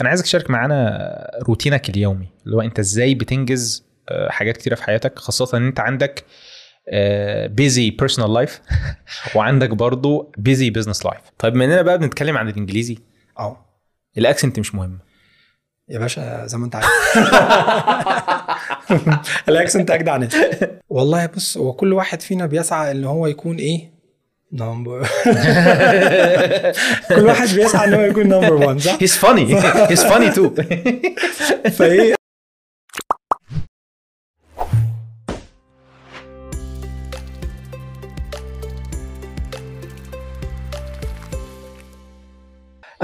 أنا عايزك تشارك معانا روتينك اليومي اللي هو أنت إزاي بتنجز آه، حاجات كتيرة في حياتك خاصة إن أنت عندك busy personal life وعندك برضو busy business life طيب مننا بقى بنتكلم عن الإنجليزي آه. ال accent مش مهم. يا باشا زي ما أنت عارف. ال accent أجدع ناس والله بص هو كل واحد فينا بيسعى إن هو يكون إيه؟ number كل واحد بيسعى ان هو يكون number 1 صح؟ he's funny he's funny too فايه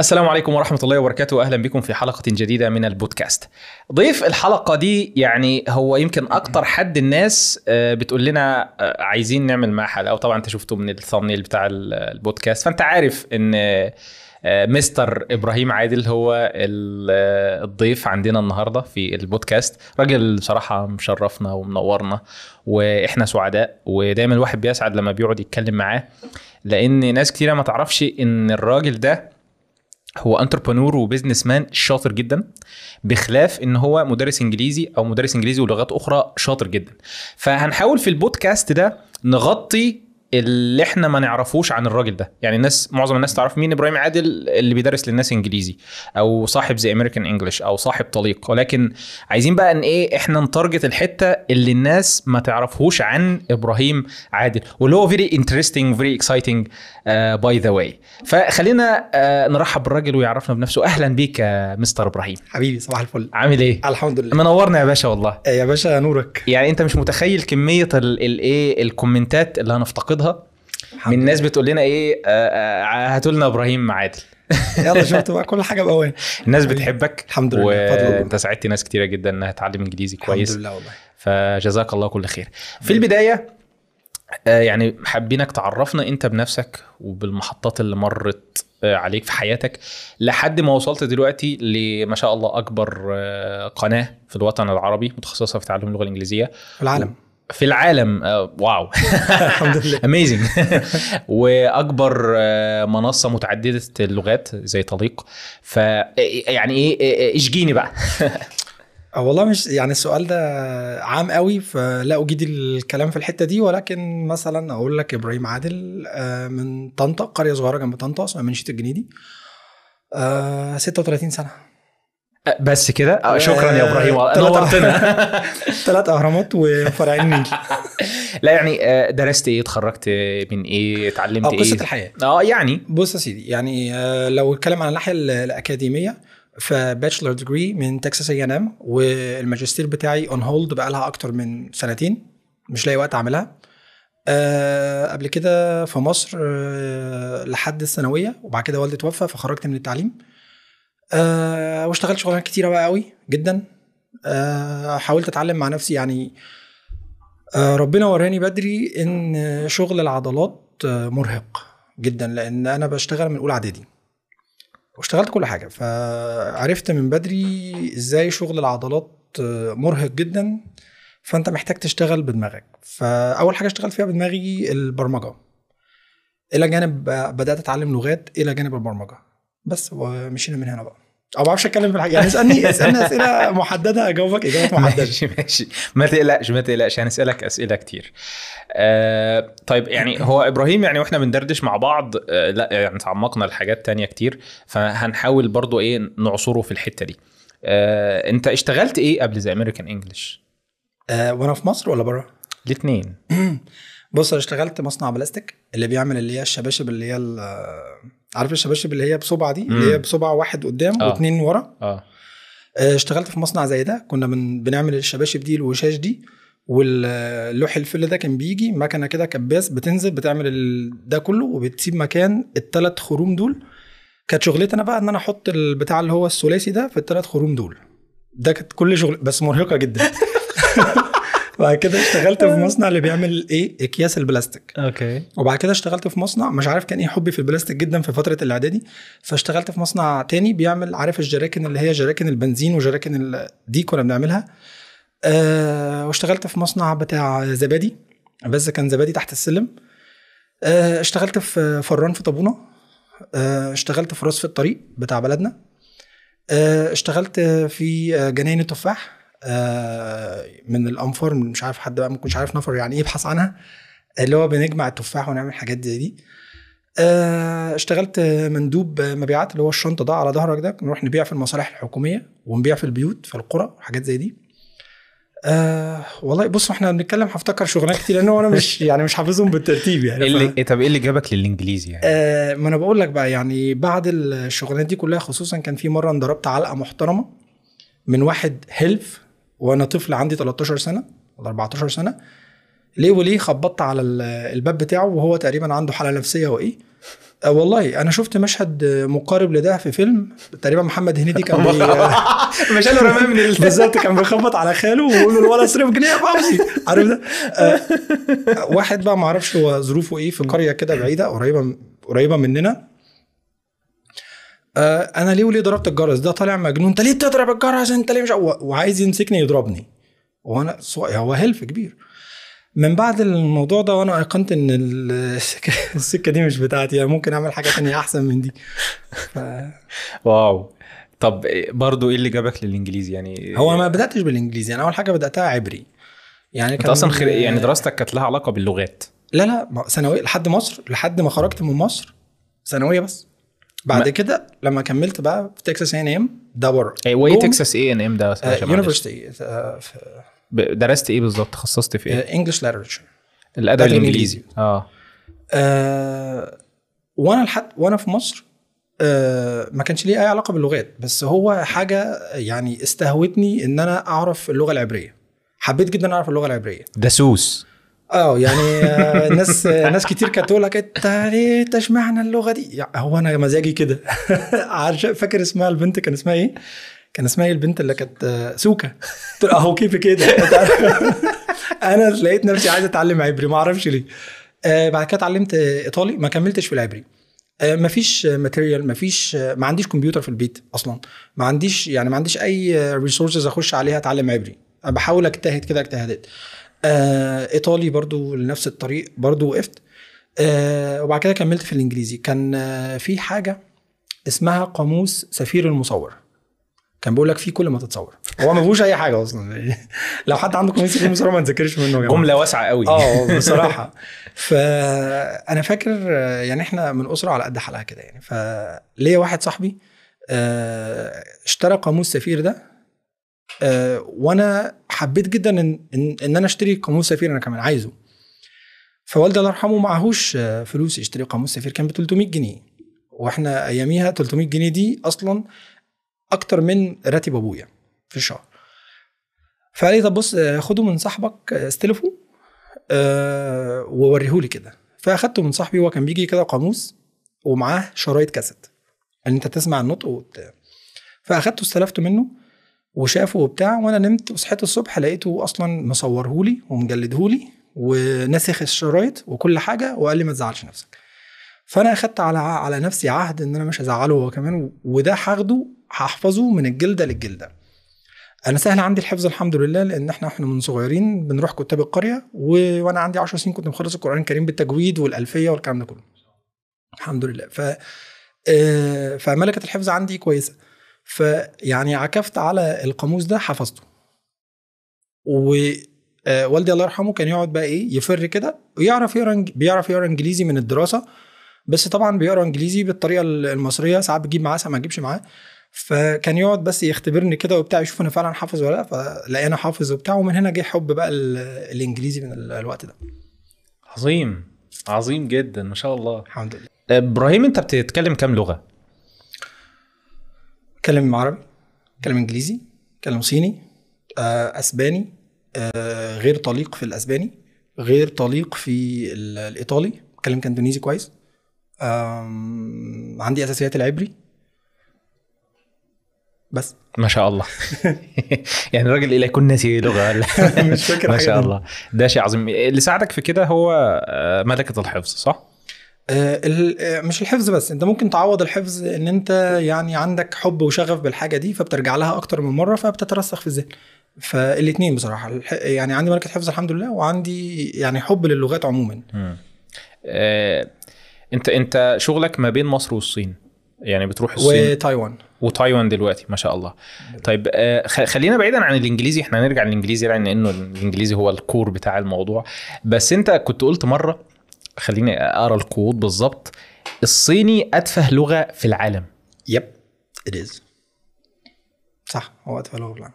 السلام عليكم ورحمة الله وبركاته. أهلا بكم في حلقة جديدة من البودكاست. ضيف الحلقة دي يعني هو يمكن أكتر حد الناس آه، بتقول لنا آه، عايزين نعمل معاه حلقة. وطبعا أنت شفته من ال thumbnail بتاع ال- البودكاست. فأنت عارف إن آه، مستر إبراهيم عادل هو ال- الضيف عندنا النهاردة في البودكاست. راجل بصراحة مشرفنا ومنورنا وإحنا سعداء. ودايما الواحد بيسعد لما بيقعد يتكلم معاه لأن ناس كتيرة ما تعرفش إن الراجل ده هو entrepreneur و business man شاطر جدا بخلاف إن هو مدرس إنجليزي أو مدرس إنجليزي ولغات أخرى شاطر جدا. فهنحاول في البودكاست ده نغطي اللي إحنا ما نعرفوش عن الراجل ده. يعني الناس معظم الناس تعرف مين إبراهيم عادل اللي بيدرس للناس إنجليزي أو صاحب ZAmerican English أو صاحب طليق. ولكن عايزين بقى إن إيه إحنا ن target الحتة اللي الناس ما تعرفهوش عن إبراهيم عادل. واللي هو very interesting very exciting by the way فخلينا آه، نرحب بالراجل ويعرفنا بنفسه. أهلا بيك يا مستر إبراهيم. حبيبي صباح الفل. عامل إيه؟ الحمد لله منورنا يا باشا والله. يا باشا نورك. يعني أنت مش متخيل كمية الايه الكومنتات اللي هنفتقدها الحمد من ناس بتقول لنا إيه آه، آه، هاتوا لنا إبراهيم عادل يلا شفت بقى كل حاجة باوان الناس. بتحبك. الحمد لله وأنت ساعدت ناس كتيرة جدا إنها تتعلم إنجليزي الحمد كويس. لله والله. فجزاك الله كل خير. في البداية آه، يعني حابينك تعرفنا أنت بنفسك وبالمحطات اللي مرت عليك في حياتك لحد ما وصلت دلوقتي لما شاء الله أكبر قناة في الوطن العربي متخصصة في تعلم اللغة الإنجليزية. في العالم. في العالم آه، واو. الحمد لله. اميزنج وأكبر آه، منصة متعددة اللغات زي طليق. ف يعني إيه إشجيني بقى. والله مش يعني السؤال ده عام قوي فلا أجيد الكلام في الحتة دي. ولكن مثلا أقول لك إبراهيم عادل آه، من طنطا قرية صغيرة جنب طنطا اسمها منشيه الجنيدي. آه، 36 سنة. بس كده. آه، شكرا يا إبراهيم. آه، نورتنا. ثلاث أهرامات وفرعين النيل لا يعني آه، درست إيه؟ اتخرجت من إيه؟ اتعلمت أو إيه؟ قصه الحياة. آه يعني. بص يا سيدي يعني آه، لو اتكلم عن الناحية ال- الأكاديمية ف bachelor degree من Texas A&M والماجستير بتاعي on hold بقى لها أكتر من سنتين مش لاقي وقت أعملها. أه قبل كده في مصر أه لحد الثانوية وبعد كده والدي توفى فخرجت من التعليم. أه واشتغلت شغلانات كتيرة بقى قوي جدا. أه حاولت أتعلم مع نفسي يعني أه ربنا وراني بدري إن شغل العضلات آه، مرهق جدا لأن أنا بشتغل من أولى إعدادي. واشتغلت كل حاجة فعرفت من بدري إزاي شغل العضلات آه، مرهق جدا فأنت محتاج تشتغل بدماغك. فأول حاجة اشتغلت فيها بدماغي البرمجة. إلى جانب آه، بدأت أتعلم لغات إلى جانب البرمجة. بس ومشينا من هنا بقى. أو ما بعرفش أتكلم في الحاجة. يعني اسألني اسألني أسئلة محددة أجاوبك إجابات محددة. ماشي ماشي. ما تقلقش ما تقلقش. هنسألك أسئلة كتير. آه طيب يعني هو إبراهيم يعني وإحنا بندردش مع بعض آه لا يعني تعمقنا لحاجات تانية كتير. فهنحاول برضو إيه نعصره في الحتة دي. آه أنت اشتغلت إيه قبل زي امريكان انجلش وأنا في مصر ولا بره الاثنين بص أنا اشتغلت مصنع بلاستيك اللي بيعمل اللي هي الشباشب اللي هي عارف الشباشب اللي هي بصبع دي اللي هي. بصبع واحد قدام آه. واثنين ورا آه آه، اشتغلت في مصنع زي ده كنا من بنعمل الشباشب دي الوشاش دي واللوح الفل ده كان بيجي مكنة كده كباس بتنزل بتعمل. ده كله وبتسيب مكان الثلاث خروم دول كانت شغلتي أنا بقى إن أنا أحط البتاع اللي هو الثلاثي ده في الثلاث خروم دول ده كانت كل شغل بس مرهقة جدا بعد كده اشتغلت في مصنع اللي بيعمل إيه؟ أكياس البلاستيك. okay. وبعد كده اشتغلت في مصنع مش عارف كان إيه حبي في البلاستيك جدا في فترة الإعدادي. فاشتغلت في مصنع تاني بيعمل عارف الجراكن اللي هي جراكن البنزين وجراكن دي كنا بنعملها. أه واشتغلت في مصنع بتاع زبادي. بس كان زبادي تحت السلم. أه اشتغلت في فران في طابونة. أه اشتغلت في راس في الطريق بتاع بلدنا. آه، اشتغلت في آه، جناين التفاح. آه، من الأنفار من مش عارف حد بقى ممكن مش عارف نفر يعني إيه يبحث عنها اللي هو بنجمع التفاح ونعمل حاجات زي دي. آه، اشتغلت مندوب مبيعات اللي هو الشنطة ده على ظهرك ده نروح نبيع في المصالح الحكومية ونبيع في البيوت في القرى وحاجات زي دي. آه والله بص إحنا بنتكلم هفتكر شغلانات كتير لأن أنا مش يعني مش حافظهم بالترتيب يعني ف- اللي إيه طب إيه اللي جابك للإنجليزي يعني؟ آه ما أنا بقول لك بقى يعني بعد الشغلانات دي كلها خصوصا كان في مرة انضربت علقة محترمة من واحد هيلف وأنا طفل عندي 13 سنة ولا 14 سنة ليه وليه خبطت على ال- الباب بتاعه وهو تقريبا عنده حالة نفسية وإيه؟ آه والله أنا شفت مشهد مقارب لده في فيلم تقريبا محمد هنيدي كان بي مش رماه من ال... بالظبط كان بيخبط على خاله ويقول له الولد اصرف جنيه يا فوزي عارف ده؟ آه واحد بقى ما أعرفش هو ظروفه إيه في قرية كده بعيدة قريبة قريبة مننا. آه أنا ليه وليه ضربت الجرس؟ ده طالع مجنون. أنت ليه بتضرب الجرس؟ أنت ليه مش وعايز يمسكني يضربني. وأنا هو هلف كبير. من بعد الموضوع ده وأنا أيقنت إن السكه, السكة دي مش بتاعتي يعني ممكن أعمل حاجة تانية أحسن من دي. ف... wow. طب برضو إيه اللي جابك للإنجليزي؟ يعني هو ما بدأتش بالإنجليزي. أنا أول حاجة بدأتها عبري. يعني أنت كان- أصلا خير يعني دراستك كانت لها علاقة باللغات. لا لا ثانويه لحد مصر لحد ما خرجت من مصر. ثانوية بس. بعد ما- كده لما كملت بقى في Texas A&M ده بره. إيه وإيه Texas A&M ده. university ب- درست إيه بالظبط؟ تخصصت في إيه؟ English literature الأدب الإنجليزي. آه وأنا لحد وأنا في مصر آه، ما كانش ليه أي علاقة باللغات بس هو حاجة يعني استهوتني إن أنا أعرف اللغة العبرية. حبيت جدا أعرف اللغة العبرية. دسوس. آه يعني آه، ناس ناس كتير كانت تقول لك انت ليه انت اشمعنى اللغة دي؟ يعني هو أنا مزاجي كده. عارف فاكر اسمها البنت كان اسمها إيه؟ كان اسمها إيه البنت اللي كانت آه، سوكا. قلت أهو كيف كده. أنا لقيت نفسي عايز أتعلم عبري ما أعرفش ليه. آه بعد كده اتعلمت إيطالي ما كملتش في العبري. آه مفيش material مفيش آه، ما عنديش كمبيوتر في البيت أصلا. ما عنديش يعني ما عنديش أي resources أخش عليها أتعلم عبري. بحاول أجتهد كده اجتهادات آه إيطالي برضو لنفس الطريق برضو وقفت. آه وبعد كده كملت في الإنجليزي. كان آه في حاجة اسمها قاموس سفير المصور. كان بيقول لك فيه كل ما تتصور. هو ما فيهوش أي حاجة أصلا. لو حد عنده قاموس سفير المصور ما تذاكرش منه يا جماعة واسعة قوي. آه بصراحة. فأنا فاكر آه، يعني إحنا من أسرة على قد حالها كده يعني. فليا واحد صاحبي آه، اشترى قاموس سفير ده. آه، وأنا حبيت جدا ان ان, إن أنا أشتري قاموس سفير أنا كمان عايزه. فوالدي الله يرحمه معهوش آه، فلوس يشتري قاموس سفير كان ب 300 جنيه. وإحنا أياميها 300 جنيه دي أصلا أكتر من راتب أبويا في الشهر. فقال لي طب بص آه، خده من صاحبك استلفه أه ووريهولي كده. فأخدته من صاحبي هو كان بيجي كده قاموس ومعاه شرايط كاسيت. ان أنت تسمع النطق وبتاع. فأخدته استلفته منه وشافه وبتاع وأنا نمت وصحيت الصبح لقيته أصلا مصورهولي ومجلدهولي وناسخ الشرايط وكل حاجة وقال لي ما تزعلش نفسك. فأنا أخدت على على نفسي عهد إن أنا مش هزعله هو كمان وده هاخده هحفظه من الجلدة للجلدة. أنا سهل عندي الحفظ الحمد لله لأن إحنا إحنا من صغيرين بنروح كتاب القرية و... وأنا عندي 10 سنين كنت مخلص القرآن الكريم بالتجويد والألفية والكلام ده كله. الحمد لله. ف آه، فملكة الحفظ عندي كويسة. فيعني عكفت على القاموس ده حفظته. ووالدي الله يرحمه كان يقعد بقى إيه يفر كده ويعرف يقرأ بيعرف يقرأ إنجليزي من الدراسة. بس طبعا بيقرأ إنجليزي بالطريقة المصرية ساعات بتجيب معاه ساعات ما تجيبش معاه. فكان يقعد بس يختبرني كده وبتاع يشوف أنا فعلا حافظ ولا لأ فلاقينا حافظ وبتاع ومن هنا جه حب بقى ال- الإنجليزي من ال- الوقت ده. عظيم عظيم جدا ما شاء الله. الحمد لله. إبراهيم أنت بتتكلم كام لغة؟ اتكلم عربي اتكلم إنجليزي اتكلم صيني آه، أسباني آه، غير طليق في الأسباني غير طليق في ال- الإيطالي اتكلم كاندونيزي كويس. عندي أساسيات العبري. بس. ما شاء الله. يعني الراجل إلى يكون ناسي لغة. مش فاكر ما شاء. الله. ده شيء عظيم. اللي ساعدك في كده هو آه، ملكة الحفظ صح؟ مش الحفظ بس انت ممكن تعوض الحفظ ان انت يعني عندك حب وشغف بالحاجة دي فبترجع لها أكتر من مرة فبتترسخ في الذهن. فالاثنين بصراحة يعني عندي ملكة حفظ الحمد لله وعندي يعني حب للغات عموما. آه، انت انت شغلك ما بين مصر والصين يعني بتروح الصين؟ وتايوان. وتايوان دلوقتي ما شاء الله. طيب آه، خلينا بعيدا عن الإنجليزي إحنا هنرجع للإنجليزي لأن انه الإنجليزي هو الكور بتاع الموضوع. بس انت كنت قلت مرة خليني أقرأ القوود بالظبط الصيني أتفه لغة في العالم. يب ات از صح هو أتفه لغة بالعالم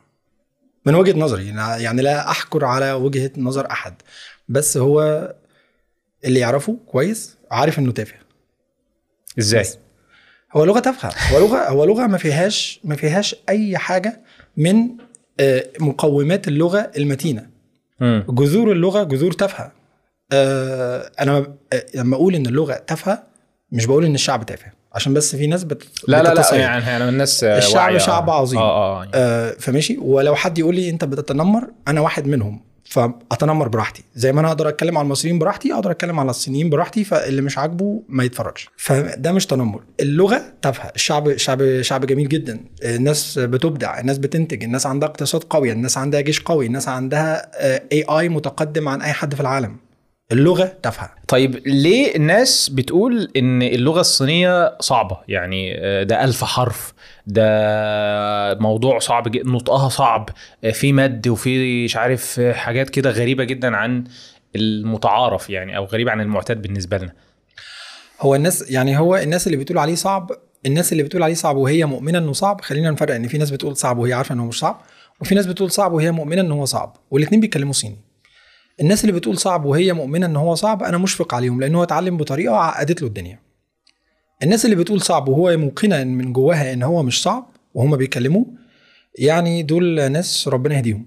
من وجهة نظري يعني لا احكر على وجهة نظر أحد بس هو اللي يعرفه كويس عارف إنه تافه. إزاي؟ بس. هو لغة تافهة. هو لغة هو لغة ما فيهاش ما فيهاش أي حاجة من آه، مقومات اللغة المتينة. مم. جذور اللغة جذور تافهة. آه، أنا آه، لما أقول إن اللغة تافهة مش بقول إن الشعب تافه. عشان بس في ناس بت... لا لا لا. يعني أنا من الناس آه، الشعب واعية. شعب عظيم. آه آه آه، فماشي. ولو حد يقول لي أنت بتتنمر أنا واحد منهم فأتنمر براحتي. زي ما أنا أقدر أتكلم على المصريين براحتي أقدر أتكلم على الصينيين براحتي فاللي مش عاجبه ما يتفرجش. فده مش تنمر. اللغة تافهة. الشعب شعب شعب جميل جدا. الناس بتبدع الناس بتنتج الناس عندها اقتصاد قوي الناس عندها جيش قوي الناس عندها اي اي متقدم عن أي حد في العالم. اللغة تافهة. طيب ليه الناس بتقول إن اللغة الصينية صعبة؟ يعني آه، ده ألف حرف ده موضوع صعب جدا نطقها صعب آه، في مد وفي مش عارف آه، حاجات كده غريبة جدا عن المتعارف يعني أو غريبة عن المعتاد بالنسبة لنا. هو الناس يعني هو الناس اللي بتقول عليه صعب الناس اللي بتقول عليه صعب وهي مؤمنة إنه صعب خلينا نفرق إن في ناس بتقول صعب وهي عارفة إنه مش صعب وفي ناس بتقول صعب وهي مؤمنة ان هو صعب والاثنين بيتكلموا صيني. الناس اللي بتقول صعب وهي مؤمنة إن هو صعب أنا مشفق عليهم لأن هو اتعلم بطريقة عقدت له الدنيا. الناس اللي بتقول صعب وهو موقنة من جواها إن هو مش صعب وهم بيكلموه يعني دول ناس ربنا يهديهم.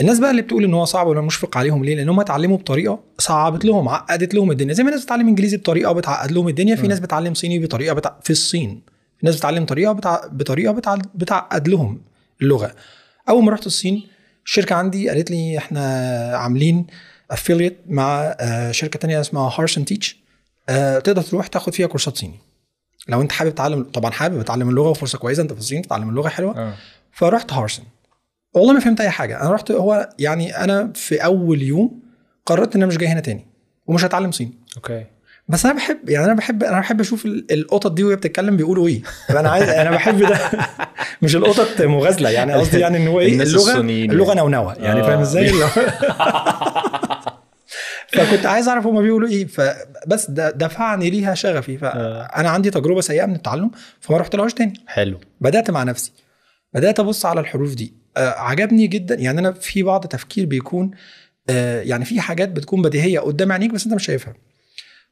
الناس بقى اللي بتقول إن هو صعب وأنا مشفق عليهم ليه؟ لأن هم اتعلموا بطريقة صعبت لهم عقدت لهم الدنيا. زي ما الناس بتتعلم إنجليزي بطريقة بتعقد لهم الدنيا في ناس بتتعلم صيني بطريقة بتع... في الصين. في ناس بتتعلم طريقة بتع... بطريقة بتع... بتعقد لهم اللغة. أول ما رحت الصين الشركة عندي قالت لي إحنا عاملين affiliate مع آه، شركة تانية اسمها هارس اند تيتش تقدر تروح تاخد فيها كورسات صيني. لو أنت حابب تتعلم طبعا حابب تتعلم اللغة وفرصة كويسة أنت في الصين تتعلم اللغة حلوة. فرحت هارسن والله ما فهمت أي حاجة. أنا رحت هو يعني أنا في أول يوم قررت إن أنا مش جاي هنا تاني ومش هتعلم صيني. okay. بس أنا بحب يعني أنا بحب أنا بحب أشوف ال- القطط دي وهي بتتكلم بيقولوا إيه. أنا عايز أنا بحب ده. مش القطط مغازلة يعني قصدي يعني إن هو إيه؟ اللغة اللغة يعني. نونوة يعني آه. فاهم إزاي؟ هو- فكنت عايز أعرف هما بيقولوا إيه. فبس ده دفعني ليها شغفي. فانا عندي تجربة سيئة من التعلم فما رحت لهاش تاني. حلو. بدأت مع نفسي. بدأت أبص على الحروف دي. آه عجبني جدا. يعني أنا في بعض تفكير بيكون آه يعني في حاجات بتكون بديهية قدام عينيك بس أنت مش شايفها.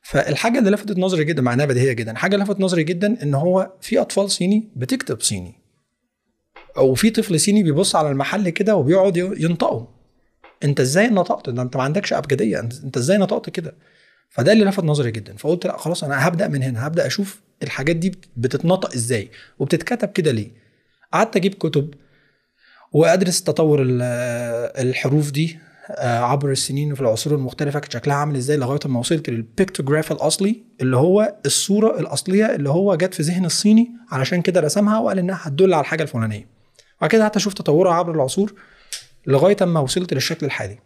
فالحاجة اللي لفتت نظري جدا مع انها بديهية جدا. اللي لفتت نظري جدا إن هو في أطفال صيني بتكتب صيني. أو في طفل صيني بيبص على المحل كده وبيقعد ينطقه. أنت إزاي نطقت ده أنت ما عندكش أبجدية. أنت, إزاي نطقت كده؟ فده اللي لفت نظري جدا. فقلت لأ خلاص أنا هبدأ من هنا. هبدأ أشوف الحاجات دي بتتنطق إزاي وبتتكتب كده ليه. قعدت أجيب كتب وأدرس تطور ال- الحروف دي. عبر السنين وفي العصور المختلفة كانت شكلها عامل إزاي لغاية ما وصلت للبيكتوجراف الاصلي اللي هو الصورة الأصلية اللي هو جت في ذهن الصيني علشان كده رسمها وقال إنها هتدل على الحاجة الفلانية. وبعد كده قعدت أشوف تطورها عبر العصور لغاية ما وصلت للشكل الحالي.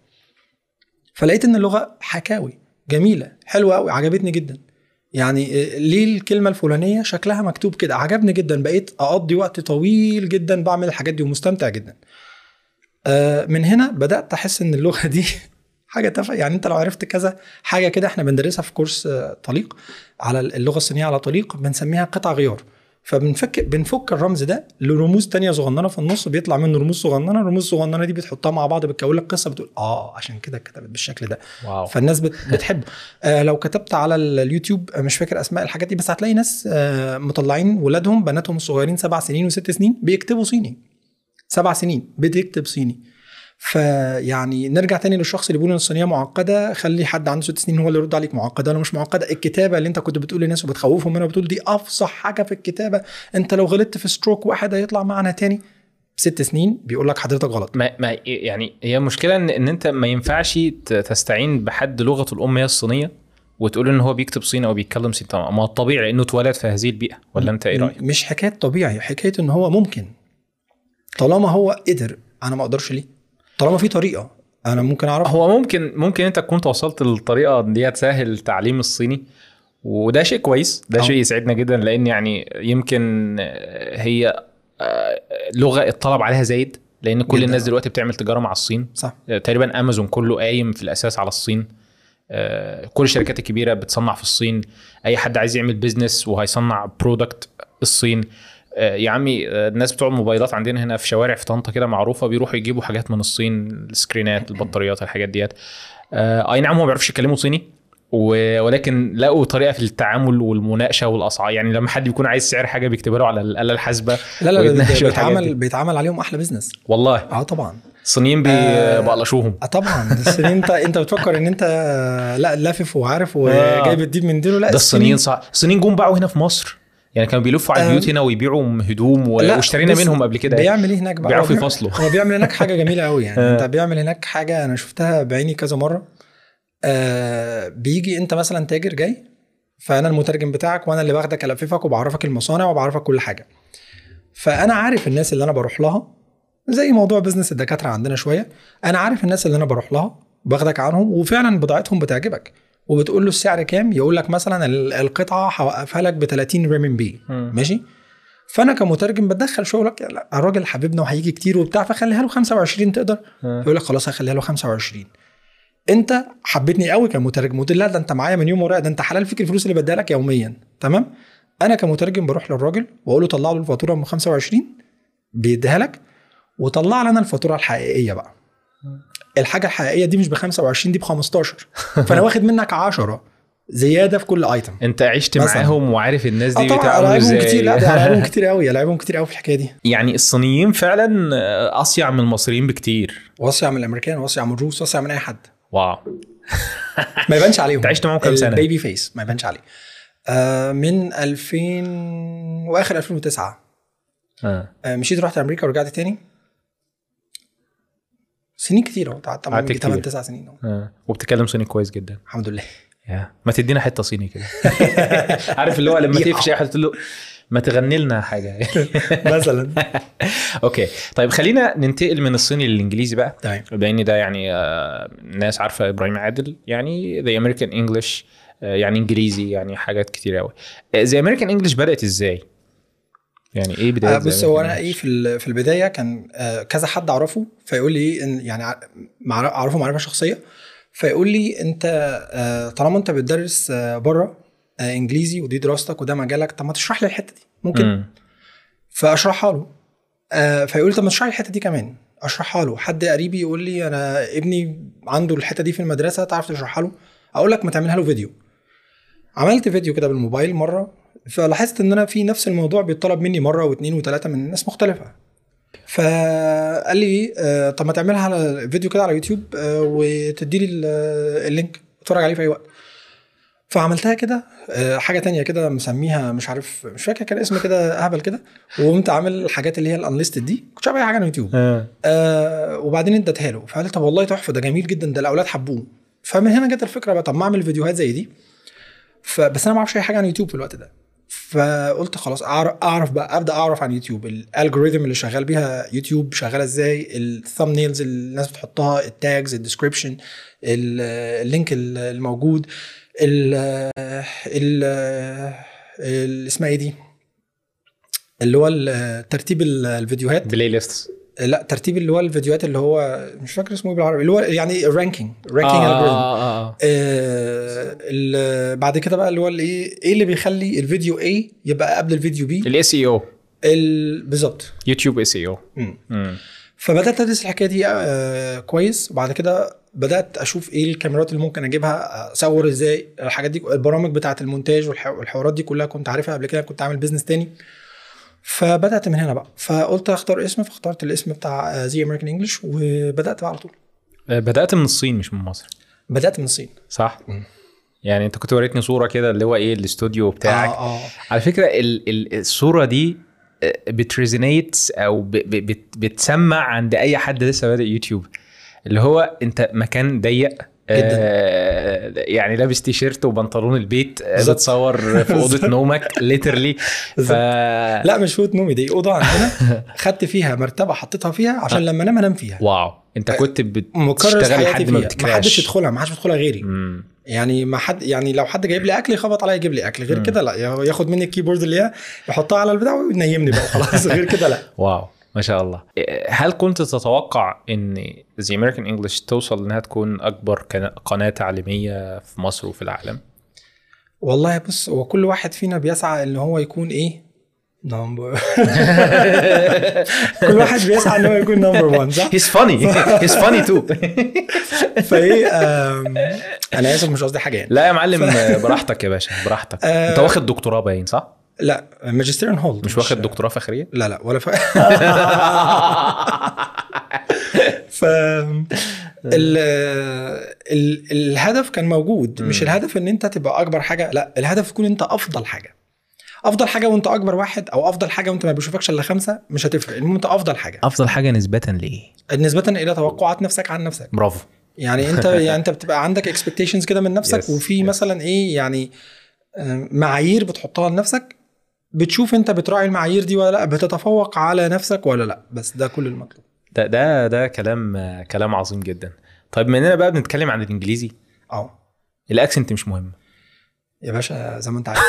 فلقيت إن اللغة حكاوي جميلة حلوة قوي عجبتني جدا. يعني آه، ليه الكلمة الفلانية شكلها مكتوب كده؟ عجبني جدا بقيت أقضي وقت طويل جدا بعمل الحاجات دي ومستمتع جدا. آه، من هنا بدأت أحس إن اللغة دي حاجة تافهة. يعني أنت لو عرفت كذا حاجة كده إحنا بندرسها في كورس آه، طليق على اللغة الصينية على طليق بنسميها قطع غيار. فبنفك بنفك الرمز ده لرموز تانية صغننة. في النص بيطلع منه رموز صغننة. الرموز الصغننة دي بتحطها مع بعض بتكون لك قصة بتقول آه عشان كده اتكتبت بالشكل ده. واو. فالناس بت- بتحب. آه لو كتبت على ال- اليوتيوب آه، مش فاكر أسماء الحاجات دي بس هتلاقي ناس آه مطلعين ولادهم بناتهم الصغيرين سبع سنين وست سنين بيكتبوا صيني. سبع سنين بتكتب صيني. فيعني نرجع تاني للشخص اللي بيقول إن الصينية معقدة خلي حد عنده ست سنين هو اللي يرد عليك معقدة ولا مش معقدة. الكتابة اللي انت كنت بتقول للناس وبتخوفهم منها وبتقول دي أفصح حاجة في الكتابة. انت لو غلطت في ستروك واحد هيطلع معنا تاني. ست سنين بيقول لك حضرتك غلط. ما, ما يعني هي مشكله إن, إن انت ما ينفعش تستعين بحد لغته الأم هي الصينية وتقول إن هو بيكتب صيني أو بيتكلم صيني. طبعا ما هو الطبيعي لأنه اتولد في هذه البيئة ولا أنت إيه رأيك؟ مش حكاية طبيعي حكاية إن هو ممكن. طالما هو قدر أنا ما أقدرش ليه؟ طالما في طريقة أنا ممكن أعرف. هو ممكن ممكن أنت كنت وصلت للطريقة هي تسهل تعليم الصيني وده شيء كويس ده آه. شيء يسعدنا جدا لأن يعني يمكن هي آه، لغة الطلب عليها زايد لأن كل جداً. الناس دلوقتي بتعمل تجارة مع الصين. صح. آه، تقريبا أمازون كله قايم في الأساس على الصين. آه، كل الشركات الكبيرة بتصنع في الصين. أي حد عايز يعمل business وهيصنع product الصين. يا عمي آه، الناس بتوع الموبايلات عندنا هنا في شوارع في طنطا كده معروفة بيروحوا يجيبوا حاجات من الصين السكرينات البطاريات الحاجات ديت. آه، أي نعم هم ما بيعرفوش يتكلموا صيني ولكن لقوا طريقة في التعامل والمناقشة والاسعار يعني لما حد بيكون عايز سعر حاجة بيكتبها له على الاله الحاسبة لا لا. بيتعمل بيتعمل عليهم أحلى business والله. آه طبعا. الصينيين آه، بيبقلشوهم. آه طبعا. إن انت أنت بتفكر إن أنت لا لافف وعارف آه. وجاي بتجيب من ديله لا ده الصينيين صح الصينيين جم باعوا هنا في مصر. يعني كانوا بيلفوا على. البيوت هنا ويبيعوا هدوم واشترينا منهم قبل كده بيعمل إيه هناك بقى بيعرفوا يفصلوا. هو بيعمل هناك حاجة جميلة قوي يعني آه. أنت بيعمل هناك حاجة أنا شفتها بعيني كذا مرة آه بيجي أنت مثلا تاجر جاي فأنا المترجم بتاعك وأنا اللي باخدك ألففك وبعرفك المصانع وبعرفك كل حاجة فأنا عارف الناس اللي أنا بروح لها زي موضوع بزنس الدكاترة عندنا شوية أنا عارف الناس اللي أنا بروح لها باخدك عنهم وفعلا بضاعتهم بتعجبك وبتقول له السعر كام يقول لك مثلا ال- القطعة هوقفها لك ب 30 ريمبي مم. ماشي؟ فأنا كمترجم بدخل شغلك لا الراجل حبيبنا وهيجي كتير وبتاع فخليها له 25 تقدر. يقول لك خلاص هخليها له 25 أنت حبيتني قوي كمترجم. له لا ده أنت معايا من يوم ورايا ده أنت حلال فيك الفلوس اللي بديها لك يوميا. تمام؟ أنا كمترجم بروح للراجل وأقول له طلع له الفاتورة ب 25 بيديها لك وطلع لي أنا الفاتورة الحقيقية بقى. الحاجة الحقيقية دي مش ب 25 دي ب 15 فأنا واخد منك 10 زيادة في كل item انت عشت مثلاً. معاهم وعارف الناس دي بيتعاملوا العبهم إزاي. كتير. لا ده العبهم كتير قوي العبهم كتير قوي في الحكاية دي. يعني الصينيين فعلا أصيع من المصريين بكتير. وأصيع من الأمريكان وأصيع من الروس وأصيع من أي حد. واو. ما يبانش عليهم. انت عشت معاهم كام سنة؟ ال baby face ما يبانش عليه. آه من 2000 وآخر 2009 آه. آه مشيت رحت أمريكا ورجعت تاني. سنين كتير اهو قعدت قعدت كتير. 8 9 سنين. آه. وبتتكلم صيني كويس جدا. الحمد لله. يا. ما تدينا حتة صيني كده. عارف اللي هو لما تقفش أي حد تقول له ما تغني لنا حاجة. مثلا. okay. طيب خلينا ننتقل من الصيني للإنجليزي بقى. تمام. لأن ده يعني آه، ناس عارفة إبراهيم عادل. يعني The American English يعني إنجليزي يعني حاجات كتير قوي The American English بدأت إزاي؟ يعني إيه بداية آه بص هو أنا؟ إيه في في البداية كان آه كذا حد أعرفه فيقول لي إن يعني أعرفه معرفة شخصية فيقول لي أنت آه طالما أنت بتدرس آه بره آه إنجليزي ودي دراستك وده مجالك طب ما تشرح لي الحتة دي ممكن؟ مم. فأشرحها له. آه فيقول لي طب ما تشرح لي الحتة دي كمان. أشرحها له. حد قريبي يقول لي أنا ابني عنده الحتة دي في المدرسة تعرف تشرحها له؟ أقول لك ما تعملها له فيديو. عملت فيديو كده بالموبايل مرة فلاحظت إن أنا في نفس الموضوع بيطلب مني مرة واثنين وثلاثه من ناس مختلفة. فقال لي آه طب ما تعملها على فيديو كده على يوتيوب آه وتدي لي ال link اتفرج عليه في أي وقت. فعملتها كده آه، حاجة تانية كده مسميها مش عارف مش فاكر كان اسم كده اهبل كده. وقمت عامل الحاجات اللي هي ال unlisted دي كنت شايف أي حاجة على اليوتيوب آه. آه وبعدين اديتها له. فقال لي طب والله تحفة ده جميل جدا ده الأولاد حبوه. فمن هنا جت الفكرة بقى طب ما أعمل فيديوهات زي دي. فبس أنا ما أعرفش أي حاجة عن يوتيوب في الوقت ده. فقلت خلاص أعرف بقى أبدأ أعرف عن يوتيوب. ال algorithm اللي شغال بيها يوتيوب شغالة إزاي ال thumbnails اللي الناس بتحطها ال tags ال description ال link الموجود ال ال اسمها إيه دي؟ اللي هو ترتيب ال- الفيديوهات. playlist لا ترتيب اللي هو الفيديوهات اللي هو مش فاكر اسمه إيه بالعربي اللي هو يعني ranking آه, ranking algorithm آه, آه, آه. ال- بعد كده بقى اللي هو الايه إيه اللي بيخلي الفيديو A يبقى قبل الفيديو B ال SEO ال- بالظبط. يوتيوب SEO مم. فبدأت أدرس الحكاية دي آه كويس. وبعد كده بدأت أشوف إيه الكاميرات اللي ممكن أجيبها أصور إزاي الحاجات دي البرامج بتاعة المونتاج والح- والحوارات دي كلها كنت عارفها قبل كده كنت عامل business تاني. فبدأت من هنا بقى. فقلت أختار اسم فاخترت الاسم بتاع The American English وبدأت بقى على طول. بدأت من الصين مش من مصر. بدأت من الصين. صح؟ مم. يعني أنت كنت وريتني صورة كده اللي هو إيه الاستوديو بتاعك. آه آه. على فكرة ال ال الصورة دي بت resonate أو ب ب بت بتسمع عند أي حد لسه بادئ يوتيوب. اللي هو أنت مكان ضيق آه يعني لابس تي شيرت وبنطلون البيت آه،. بتصور في أوضة نومك literally ف لا مش أوضة نومي دي أوضة عندنا. خدت فيها مرتبة حطيتها فيها عشان لما أنام أنام فيها. واو. أنت كنت مكرس بتشتغل لحد ما فيها. ما حدش بت crash يدخلها ما حدش بيدخلها غيري. مم. يعني ما حد يعني لو حد جايب لي أكل يخبط عليا يجيب لي أكل. غير. كده لا ياخد مني ال keyboard اللي هي يحطها على البتاع وينيمني بقى خلاص. غير كده لا. واو. ما شاء الله. هل كنت تتوقع إن The American English توصل إنها تكون أكبر قناة تعليمية في مصر وفي العالم؟ والله بص هو كل واحد فينا بيسعى إن هو يكون إيه؟ نمبر كل واحد بيسعى إن هو يكون نمبر 1 صح؟ He's funny. He's funny too. فإيه أنا آسف مش قصدي حاجة يعني. لا يا معلم براحتك يا باشا براحتك. آه. أنت واخد دكتوراه باين صح؟ لا ماجستير ان هولد مش واخد دكتوراه فخريه لا لا ولا ف... ف ال... ال... الهدف كان موجود مش. الهدف إن أنت تبقى أكبر حاجة لا الهدف تكون أنت أفضل حاجة. أفضل حاجة وأنت أكبر واحد أو أفضل حاجة وأنت ما بيشوفكش إلا خمسة مش هتفرق المهم أنت أفضل حاجة. أفضل حاجة نسبة ليه نسبة إلى توقعات نفسك عن نفسك. برافو. يعني أنت يعني أنت بتبقى عندك اكسبكتيشنز كده من نفسك Yes, وفي yes. مثلا إيه يعني آه، معايير بتحطها لنفسك بتشوف انت بتراعي المعايير دي ولا لا؟ بتتفوق على نفسك ولا لا؟ بس ده كل المطلوب. ده ده ده كلام كلام عظيم جدا. طيب مننا بقى بنتكلم عن الإنجليزي. آه. ال accent مش مهم. يا باشا زي ما انت عارف.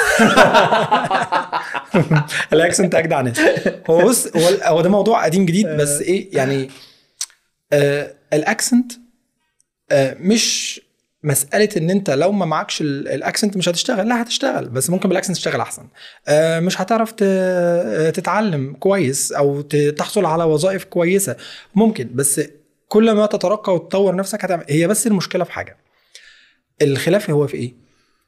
ال accent أجدع ناس. هو بص هو هو ده موضوع قديم جديد بس إيه يعني آه ال accent آه مش مسألة إن أنت لو ما معكش ال- ال accent مش هتشتغل. لا هتشتغل بس ممكن بال accent تشتغل أحسن. آه مش هتعرف آه، تتعلم كويس أو تحصل على وظائف كويسة. ممكن بس كل ما تترقى وتطور نفسك هتعمل هي بس المشكلة في حاجة. الخلاف هو في إيه؟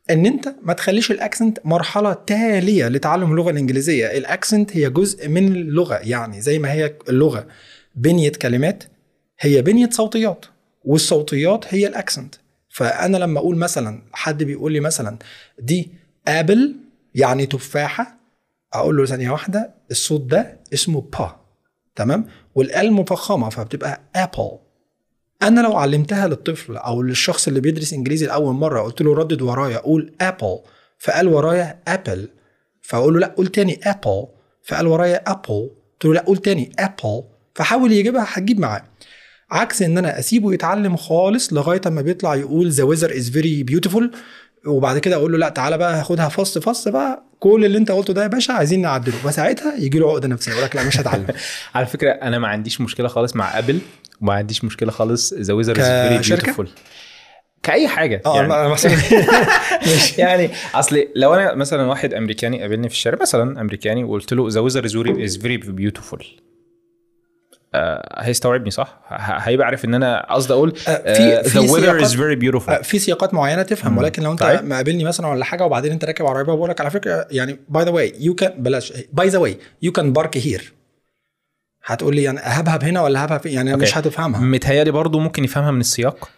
إن أنت ما تخليش ال accent مرحلة تالية لتعلم اللغة الإنجليزية. ال accent هي جزء من اللغة يعني زي ما هي اللغة. بنية كلمات هي بنية صوتيات والصوتيات هي ال accent. فأنا لما أقول مثلا حد بيقول لي مثلا دي apple يعني تفاحة؟ أقول له ثانية واحدة الصوت ده اسمه با تمام؟ وال L مفخمة فبتبقى apple أنا لو علمتها للطفل أو للشخص اللي بيدرس إنجليزي لأول مرة قلت له ردد ورايا قول apple فقال ورايا apple فأقول له لا قول تاني apple فقال ورايا apple قلت له لا قول تاني apple فحاول يجيبها هتجيب معاه. عكس إن أنا أسيبه يتعلم خالص لغاية أما بيطلع يقول the weather is very beautiful وبعد كده أقول له لا تعالى بقى هاخدها فص فص بقى كل اللي أنت قلته ده يا باشا عايزين نعدله. فساعتها يجي له عقدة نفسية يقول لك لا مش هتعلم. على فكرة أنا ما عنديش مشكلة خالص مع apple وما عنديش مشكلة خالص the weather is very؟ beautiful كأي حاجة آه يعني. أنا يعني أصل لو أنا مثلا واحد أمريكاني قابلني في الشارع مثلا أمريكاني وقلت له the weather is very beautiful هيستوعبني صح؟ هيبقى عارف إن أنا قصدي أقول آه، في- في the weather is سياقات- very beautiful آه، في سياقات معينة تفهم. ولكن لو أنت طيب. مقابلني مثلا ولا حاجة وبعدين أنت راكب عربية بقول لك على فكرة يعني by the way you can بلاش by the way you can park here هتقول لي يعني هبهب هنا ولا هبهب يعني okay. مش هتفهمها متهيألي برضو ممكن يفهمها من السياق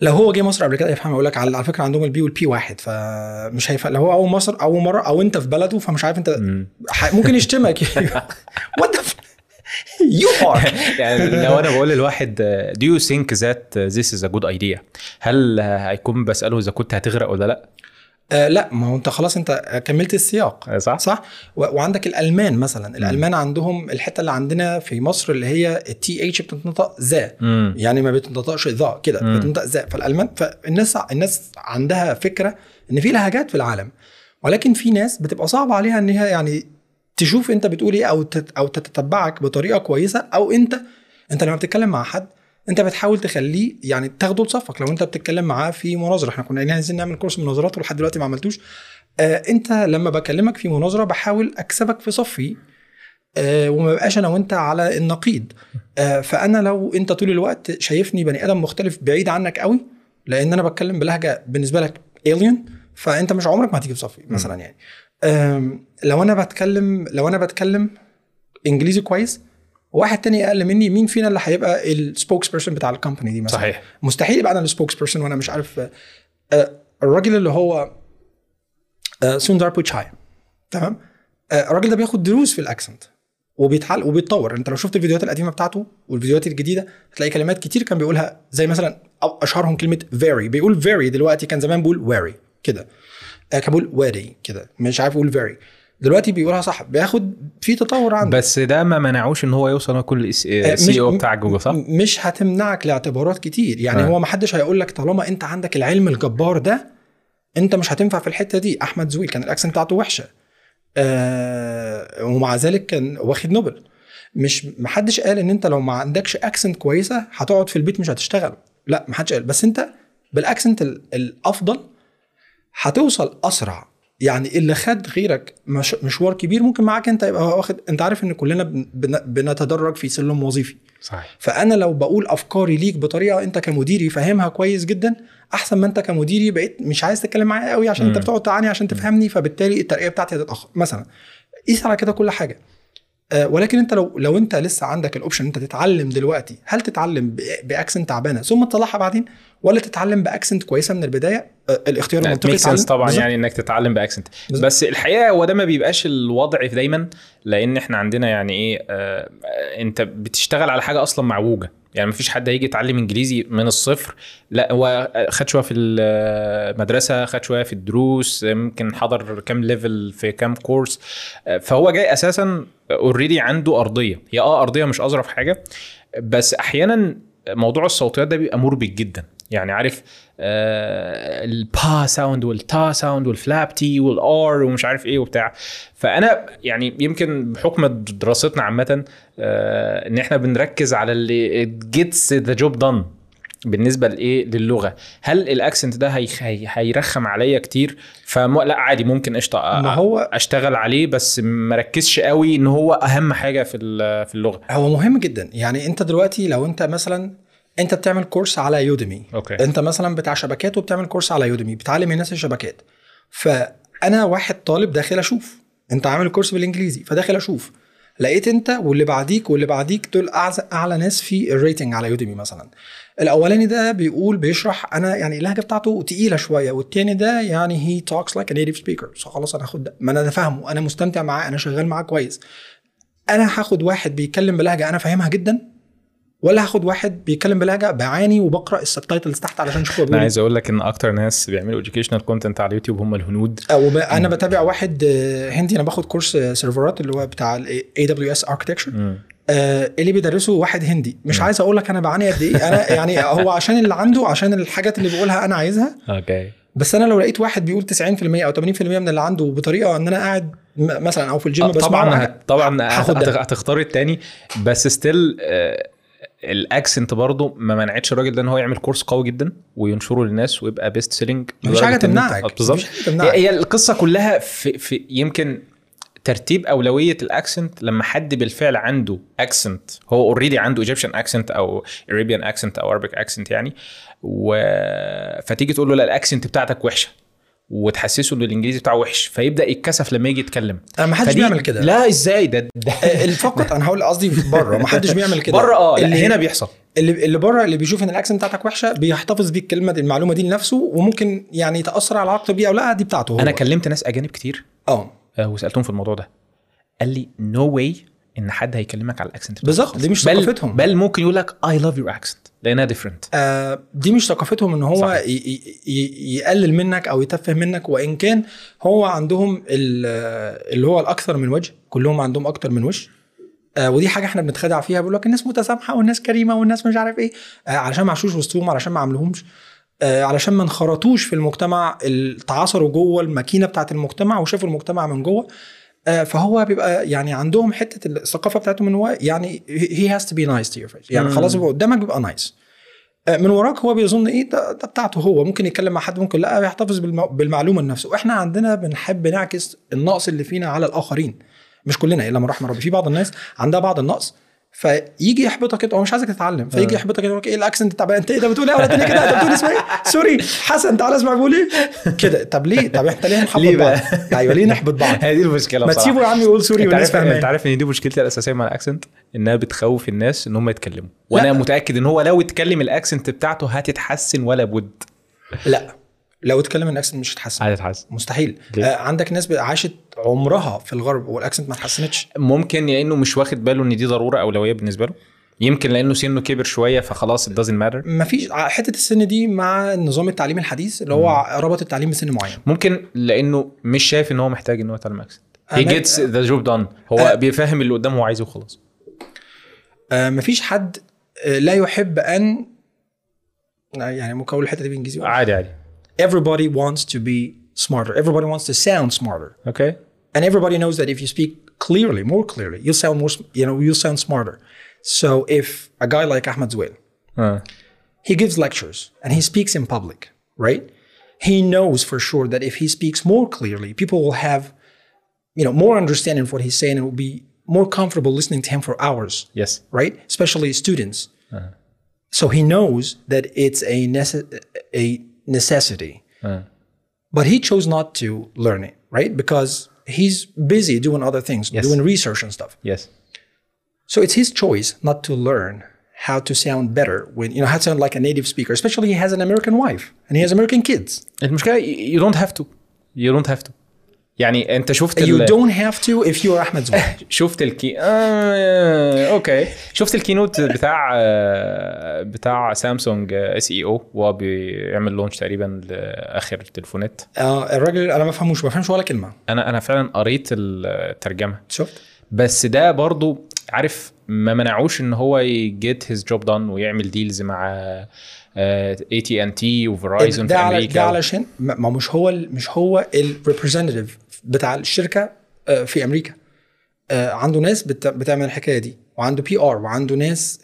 لو هو جه مصر قبل كده يفهم يقول لك على فكرة عندهم ال P وال B واحد فمش هيفهم لو هو أول مصر أول مرة أو أنت في بلده فمش عارف أنت ممكن يشتمك what you are يعني لو أنا بقول للواحد do you think that this is a good idea? هل هيكون بسأله إذا كنت هتغرق ولا لأ؟ آه لأ ما هو أنت خلاص أنت كملت السياق. صح؟ صح؟ و- وعندك الألمان مثلا. الألمان عندهم الحتة اللي عندنا في مصر اللي هي ال TH بتنطق ذا. يعني ما بتنطقش ذا كده. بتنطق ذا. فالألمان فالناس الناس عندها فكرة إن في لهجات في العالم ولكن في ناس بتبقى صعب عليها إن هي يعني تشوف انت بتقول إيه أو أو تتتبعك بطريقة كويسة أو انت انت لما بتتكلم مع حد انت بتحاول تخليه يعني تاخده لصفك. لو انت بتتكلم معاه في مناظرة إحنا كنا قايلين عايزين نعمل كورس مناظرات ولحد دلوقتي ما عملتوش. آه انت لما بكلمك في مناظرة بحاول اكسبك في صفي آه وما بقاش أنا وانت على النقيض. آه فانا لو انت طول الوقت شايفني بني آدم مختلف بعيد عنك قوي لأن أنا بتكلم بلهجة بالنسبة لك الين فانت مش عمرك ما هتيجي في صفي مثلا يعني. لو أنا بتكلم لو أنا بتكلم إنجليزي كويس واحد تاني أقل مني مين فينا اللي هيبقى ال spokesperson بتاع ال company دي مثلا؟ صحيح. مستحيل يبقى أنا ال spokesperson وأنا مش عارف آه، الراجل اللي هو سوندار بيتشاي تمام؟ الراجل ده بياخد دروس في ال accent وبيتحل وبيتطور. انت لو شفت الفيديوهات القديمة بتاعته والفيديوهات الجديدة هتلاقي كلمات كتير كان بيقولها زي مثلا أشهرهم كلمة very. بيقول very دلوقتي كان زمان بيقول very كده. كان بيقول very كده. مش عارف يقول very. دلوقتي بيقولها صح. بياخد في تطور عنده. بس ده ما منعوش إن هو يوصل كل آه، CEO بتاع جوجل صح؟ مش هتمنعك لاعتبارات كتير. يعني آه. هو ما حدش هيقول لك طالما أنت عندك العلم الجبار ده أنت مش هتنفع في الحتة دي. أحمد زويل كان ال accent بتاعته وحشة. آه ومع ذلك كان واخد نوبل. مش ما حدش قال إن أنت لو ما عندكش accent كويسة هتقعد في البيت مش هتشتغل. لا ما حدش قال. بس أنت بال accent ال- الأفضل هتوصل أسرع. يعني اللي خد غيرك مش مشوار كبير ممكن معاك أنت يبقى واخد أنت عارف إن كلنا بن- بن- بنتدرج في سلم وظيفي. صحيح. فأنا لو بقول أفكاري ليك بطريقة أنت كمديري فاهمها كويس جدا أحسن ما أنت كمديري بقيت مش عايز تتكلم معايا قوي عشان أنت مم. بتقعد تعاني عشان تفهمني فبالتالي الترقية بتاعتي هتتاخر مثلا قيس على كده كل حاجة. ولكن انت لو لو انت لسه عندك ال option انت تتعلم دلوقتي هل تتعلم ب accent تعبانة؟ ثم تصلحها بعدين ولا تتعلم ب accent كويسة من البداية؟ آه، الاختيار المنطقي sense طبعا بالظبط. يعني إنك تتعلم ب accent. بس الحقيقة هو ده ما بيبقاش الوضع دايما لأن إحنا عندنا يعني إيه آه أنت بتشتغل على حاجة أصلا معوجة. يعني مفيش حد هيجي يتعلم انجليزي من الصفر. لا هو خد شوية في المدرسة خد شوية في الدروس يمكن حضر كام level في كام كورس. فهو جاي أساسا already عنده أرضية. هي آه أرضية مش أظرف حاجة. بس أحيانا موضوع الصوتيات ده بيبقى مربك جدا. يعني عارف آه البا sound والتا sound وال flap T وال R ومش عارف إيه وبتاع. فأنا يعني يمكن بحكم دراستنا عامة آه إن إحنا بنركز على اللي gets the job done بالنسبة لإيه؟ للغة. هل ال accent ده هي هي هيرخم عليا كتير؟ فم لا عادي ممكن قشطة أ- ما هو أشتغل عليه بس ما ركزش قوي إن هو أهم حاجة في في اللغة. هو مهم جدا. يعني أنت دلوقتي لو أنت مثلا انت بتعمل كورس على يوديمي. okay. انت مثلا بتاع شبكات وبتعمل كورس على يوديمي بتعلم الناس الشبكات. فأنا واحد طالب داخل أشوف. انت عامل كورس بالإنجليزي فداخل أشوف. لقيت انت واللي بعديك واللي بعديك دول اعلى أعلى ناس في ال rating على يوديمي مثلا. الأولاني ده بيقول بيشرح أنا يعني اللهجة بتاعته تقيلة شوية. والتاني ده يعني he talks like native speaker خلاص أنا هاخد ده. ما أنا فاهمه. أنا مستمتع معاه. أنا شغال معاه كويس. أنا هاخد واحد بيتكلم بلهجة أنا فاهمها جدا. ولا هاخد واحد بيتكلم بلهجة بعاني وبقرأ ال subtitles تحت علشان أشوف هو أنا إيه. عايز أقول لك إن أكتر ناس بيعملوا educational content على اليوتيوب هم الهنود. أو ب- أنا بتابع واحد آه، هندي أنا باخد كورس آه، سيرفرات اللي هو بتاع ال AWS architecture اللي بيدرسه واحد هندي. مش. عايز أقول لك أنا بعاني قد إيه. أنا يعني هو عشان اللي عنده عشان الحاجات اللي بيقولها أنا عايزها. okay. بس أنا لو لقيت واحد بيقول 90% أو 80% من اللي عنده بطريقة إن أنا قاعد مثلا أو في الجيم بسمع طبعا طبعا. هتختار التاني. بس still ال accent برضه ما منعتش الراجل ده ان هو يعمل كورس قوي جدا وينشره للناس ويبقى best selling مفيش حاجة تمنعك بالظبط. مفيش حاجة تمنعك. هي هي القصة كلها في, في يمكن ترتيب أولوية ال accent لما حد بالفعل عنده accent هو already عنده Egyptian accent أو Arabian accent أو Arabic accent يعني و... فتيجي تقول له لا ال accent بتاعتك وحشة. وتحسسه إن الإنجليزي بتاعه وحش فيبدأ يتكسف لما يجي يتكلم. أنا ما حدش بيعمل كده. لا إزاي؟ ده, ده آه، الفقط أنا هقول قصدي بره ما حدش بيعمل كده. بره آه اللي هنا بيحصل. اللي اللي بره اللي بيشوف إن ال accent بتاعتك وحشة بيحتفظ بيه الكلمة دي المعلومة دي لنفسه وممكن يعني يتأثر على علاقته بيه أو لا دي بتاعته هو. أنا كلمت ناس أجانب كتير آه. آه، وسألتهم في الموضوع ده. قال لي نو no واي إن حد هيكلمك على ال accent بالظبط دي مش بل ثقافتهم. بل ممكن يقول لك I love your accent لانها different آه دي مش ثقافتهم إن هو. ي- ي- يقلل منك أو يتفه منك وإن كان هو عندهم ال- اللي هو الأكثر من وجه كلهم عندهم أكتر من وش آه ودي حاجة إحنا بنتخدع فيها بيقول لك الناس متسامحة والناس كريمة والناس مش عارف إيه. آه علشان ما عاشوش وسطهم علشان ما عملوهمش آه علشان ما انخرطوش في المجتمع ال- تعاصروا جوه الماكينة بتاعت المجتمع وشافوا المجتمع من جوه. فهو بيبقى يعني عندهم حتة الثقافة بتاعتهم إن هو يعني has to be nice to your face يعني. خلاص هو قدامك بيبقى nice آه، من وراك هو بيظن إيه ده, ده بتاعته هو. ممكن يتكلم مع حد ممكن لا بيحتفظ بالم- بالمعلومة لنفسه. وإحنا عندنا بنحب نعكس النقص اللي فينا على الآخرين. مش كلنا إلا من رحم ربي. في بعض الناس عندها بعض النقص فيجي يحبطك كده هو مش عايزك تتعلم. فيجي آه. يحبطك يقول لك إيه ال accent؟ بتاع أنت إيه؟ ده بتقول إيه؟ ولا تاني كده. انت بتقول اسمه إيه؟ sorry. حسن تعالى اسمع بيقول إيه؟ كده. طب ليه؟ طب إحنا ليه نحبط ليه بعض؟ أيوه ليه نحبط بعض؟ هي دي المشكلة ما. تسيبه يا عم يقول sorry والناس عارف أنت عارف إن دي مشكلتي الأساسية مع ال accent؟ إنها بتخوف الناس إن هم يتكلموا. وأنا متأكد إن هو لو اتكلم ال accent بتاعته هتتحسن ولا بد. لا. لو اتكلم ال accent مش هتحسن هتتحسن مستحيل؟ آه عندك ناس عاشت عمرها في الغرب وال accent ما اتحسنتش؟ ممكن لأنه مش واخد باله ان دي ضرورة اولوية بالنسبة له. يمكن لأنه سنه كبر شوية فخلاص it doesn't matter. ما فيش حتة السن دي مع نظام التعليم الحديث اللي هو ربط التعليم بسن معين. ممكن لأنه مش شايف ان هو محتاج ان هو يتعلم accent. أنا- gets the job done. هو أه. بيفهم اللي قدامه هو عايزه وخلاص. آه ما فيش حد آه لا يحب أن آه، يعني ممكن أقول الحتة دي بالانجليزي عادي عادي. everybody wants to be smarter. Everybody wants to sound smarter. Okay. And everybody knows that if you speak clearly, more clearly, you'll sound more, you know, you'll sound smarter. So if a guy like Ahmed Zouel, uh. he gives lectures and he speaks in public, right? He knows for sure that if he speaks more clearly, people will have, you know, more understanding of what he's saying and will be more comfortable listening to him for hours. Yes. Right? Especially students. Uh. So he knows that it's a, nece- a necessity, اه but he chose not to learn it, right? Because he's busy doing other things, Yes. doing research and stuff. يس So it's his choice not to learn how to sound better when you know how to sound like a native speaker. Especially he has an American wife and he has American kids. المشكله you don't have to you don't have to يعني انت شفت You ال... don't have to if you're Ahmed's wife. شفت ال key آه... okay. شفت ال keynote بتاع آه، بتاع سامسونج CEO وهو بيعمل launch تقريبا لآخر التليفونات آه الراجل أنا ما بفهموش ما بفهمش ولا كلمة. أنا أنا فعلا قريت الترجمة. شفت؟ بس ده برضو عارف ما منعوش إن هو ي get his job done ويعمل deals مع AT&T و Verizon في أمريكا ده علشان ما مش هو مش هو ال representative بتاع الشركة آه، في أمريكا. آه، عنده ناس بت- بتعمل الحكاية دي وعنده PR وعنده ناس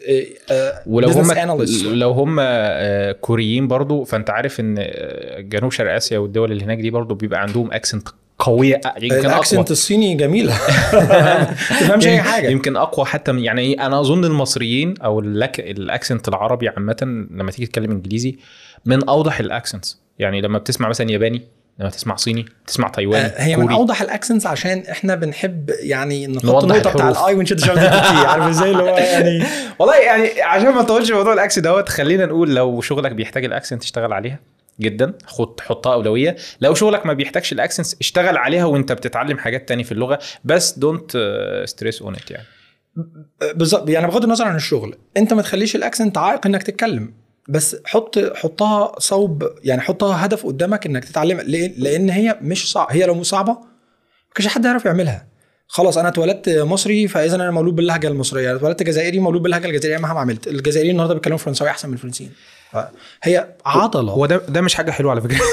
ولو business هم. لو هم آه، كوريين برضو فأنت عارف إن آه، جنوب شرق آسيا والدول اللي هناك دي برضو بيبقى عندهم accent قوية يمكن ال accent الصيني جميله تفهمش أي حاجة. يمكن أقوى حتى من يعني إيه، أنا أظن المصريين أو ال accent العربي عامة لما تيجي تتكلم إنجليزي من أوضح ال accents يعني لما بتسمع مثلا ياباني لما تسمع صيني تسمع تايواني آه، هي من كوري. أوضح ال accents عشان إحنا بنحب يعني نحط النقطه بتاع. ال i ونشد ال t عارف إزاي؟ اللي هو يعني والله يعني عشان ما نطولش موضوع ال accent دوت خلينا نقول لو شغلك بيحتاج ال accent اشتغل عليها جدا خد حطها أولوية. لو شغلك ما بيحتاجش ال accents اشتغل عليها وأنت بتتعلم حاجات تاني في اللغة بس don't stress on it يعني. بالظبط يعني بغض النظر عن الشغل أنت ما تخليش الاكسنت عائق إنك تتكلم. بس حط حطها صوب يعني حطها هدف قدامك إنك تتعلم ليه؟ لأن هي مش صعب هي لو مش صعبه ما كانش حد يعرف يعملها. خلاص أنا اتولدت مصري فإذا أنا مولود باللهجة المصرية اتولدت جزائري مولود باللهجة الجزائرية مهما عملت. الجزائريين النهارده بيتكلموا فرنساوي أحسن من الفرنسيين. هي عضلة. هو ده ده مش حاجة حلوة على فكرة.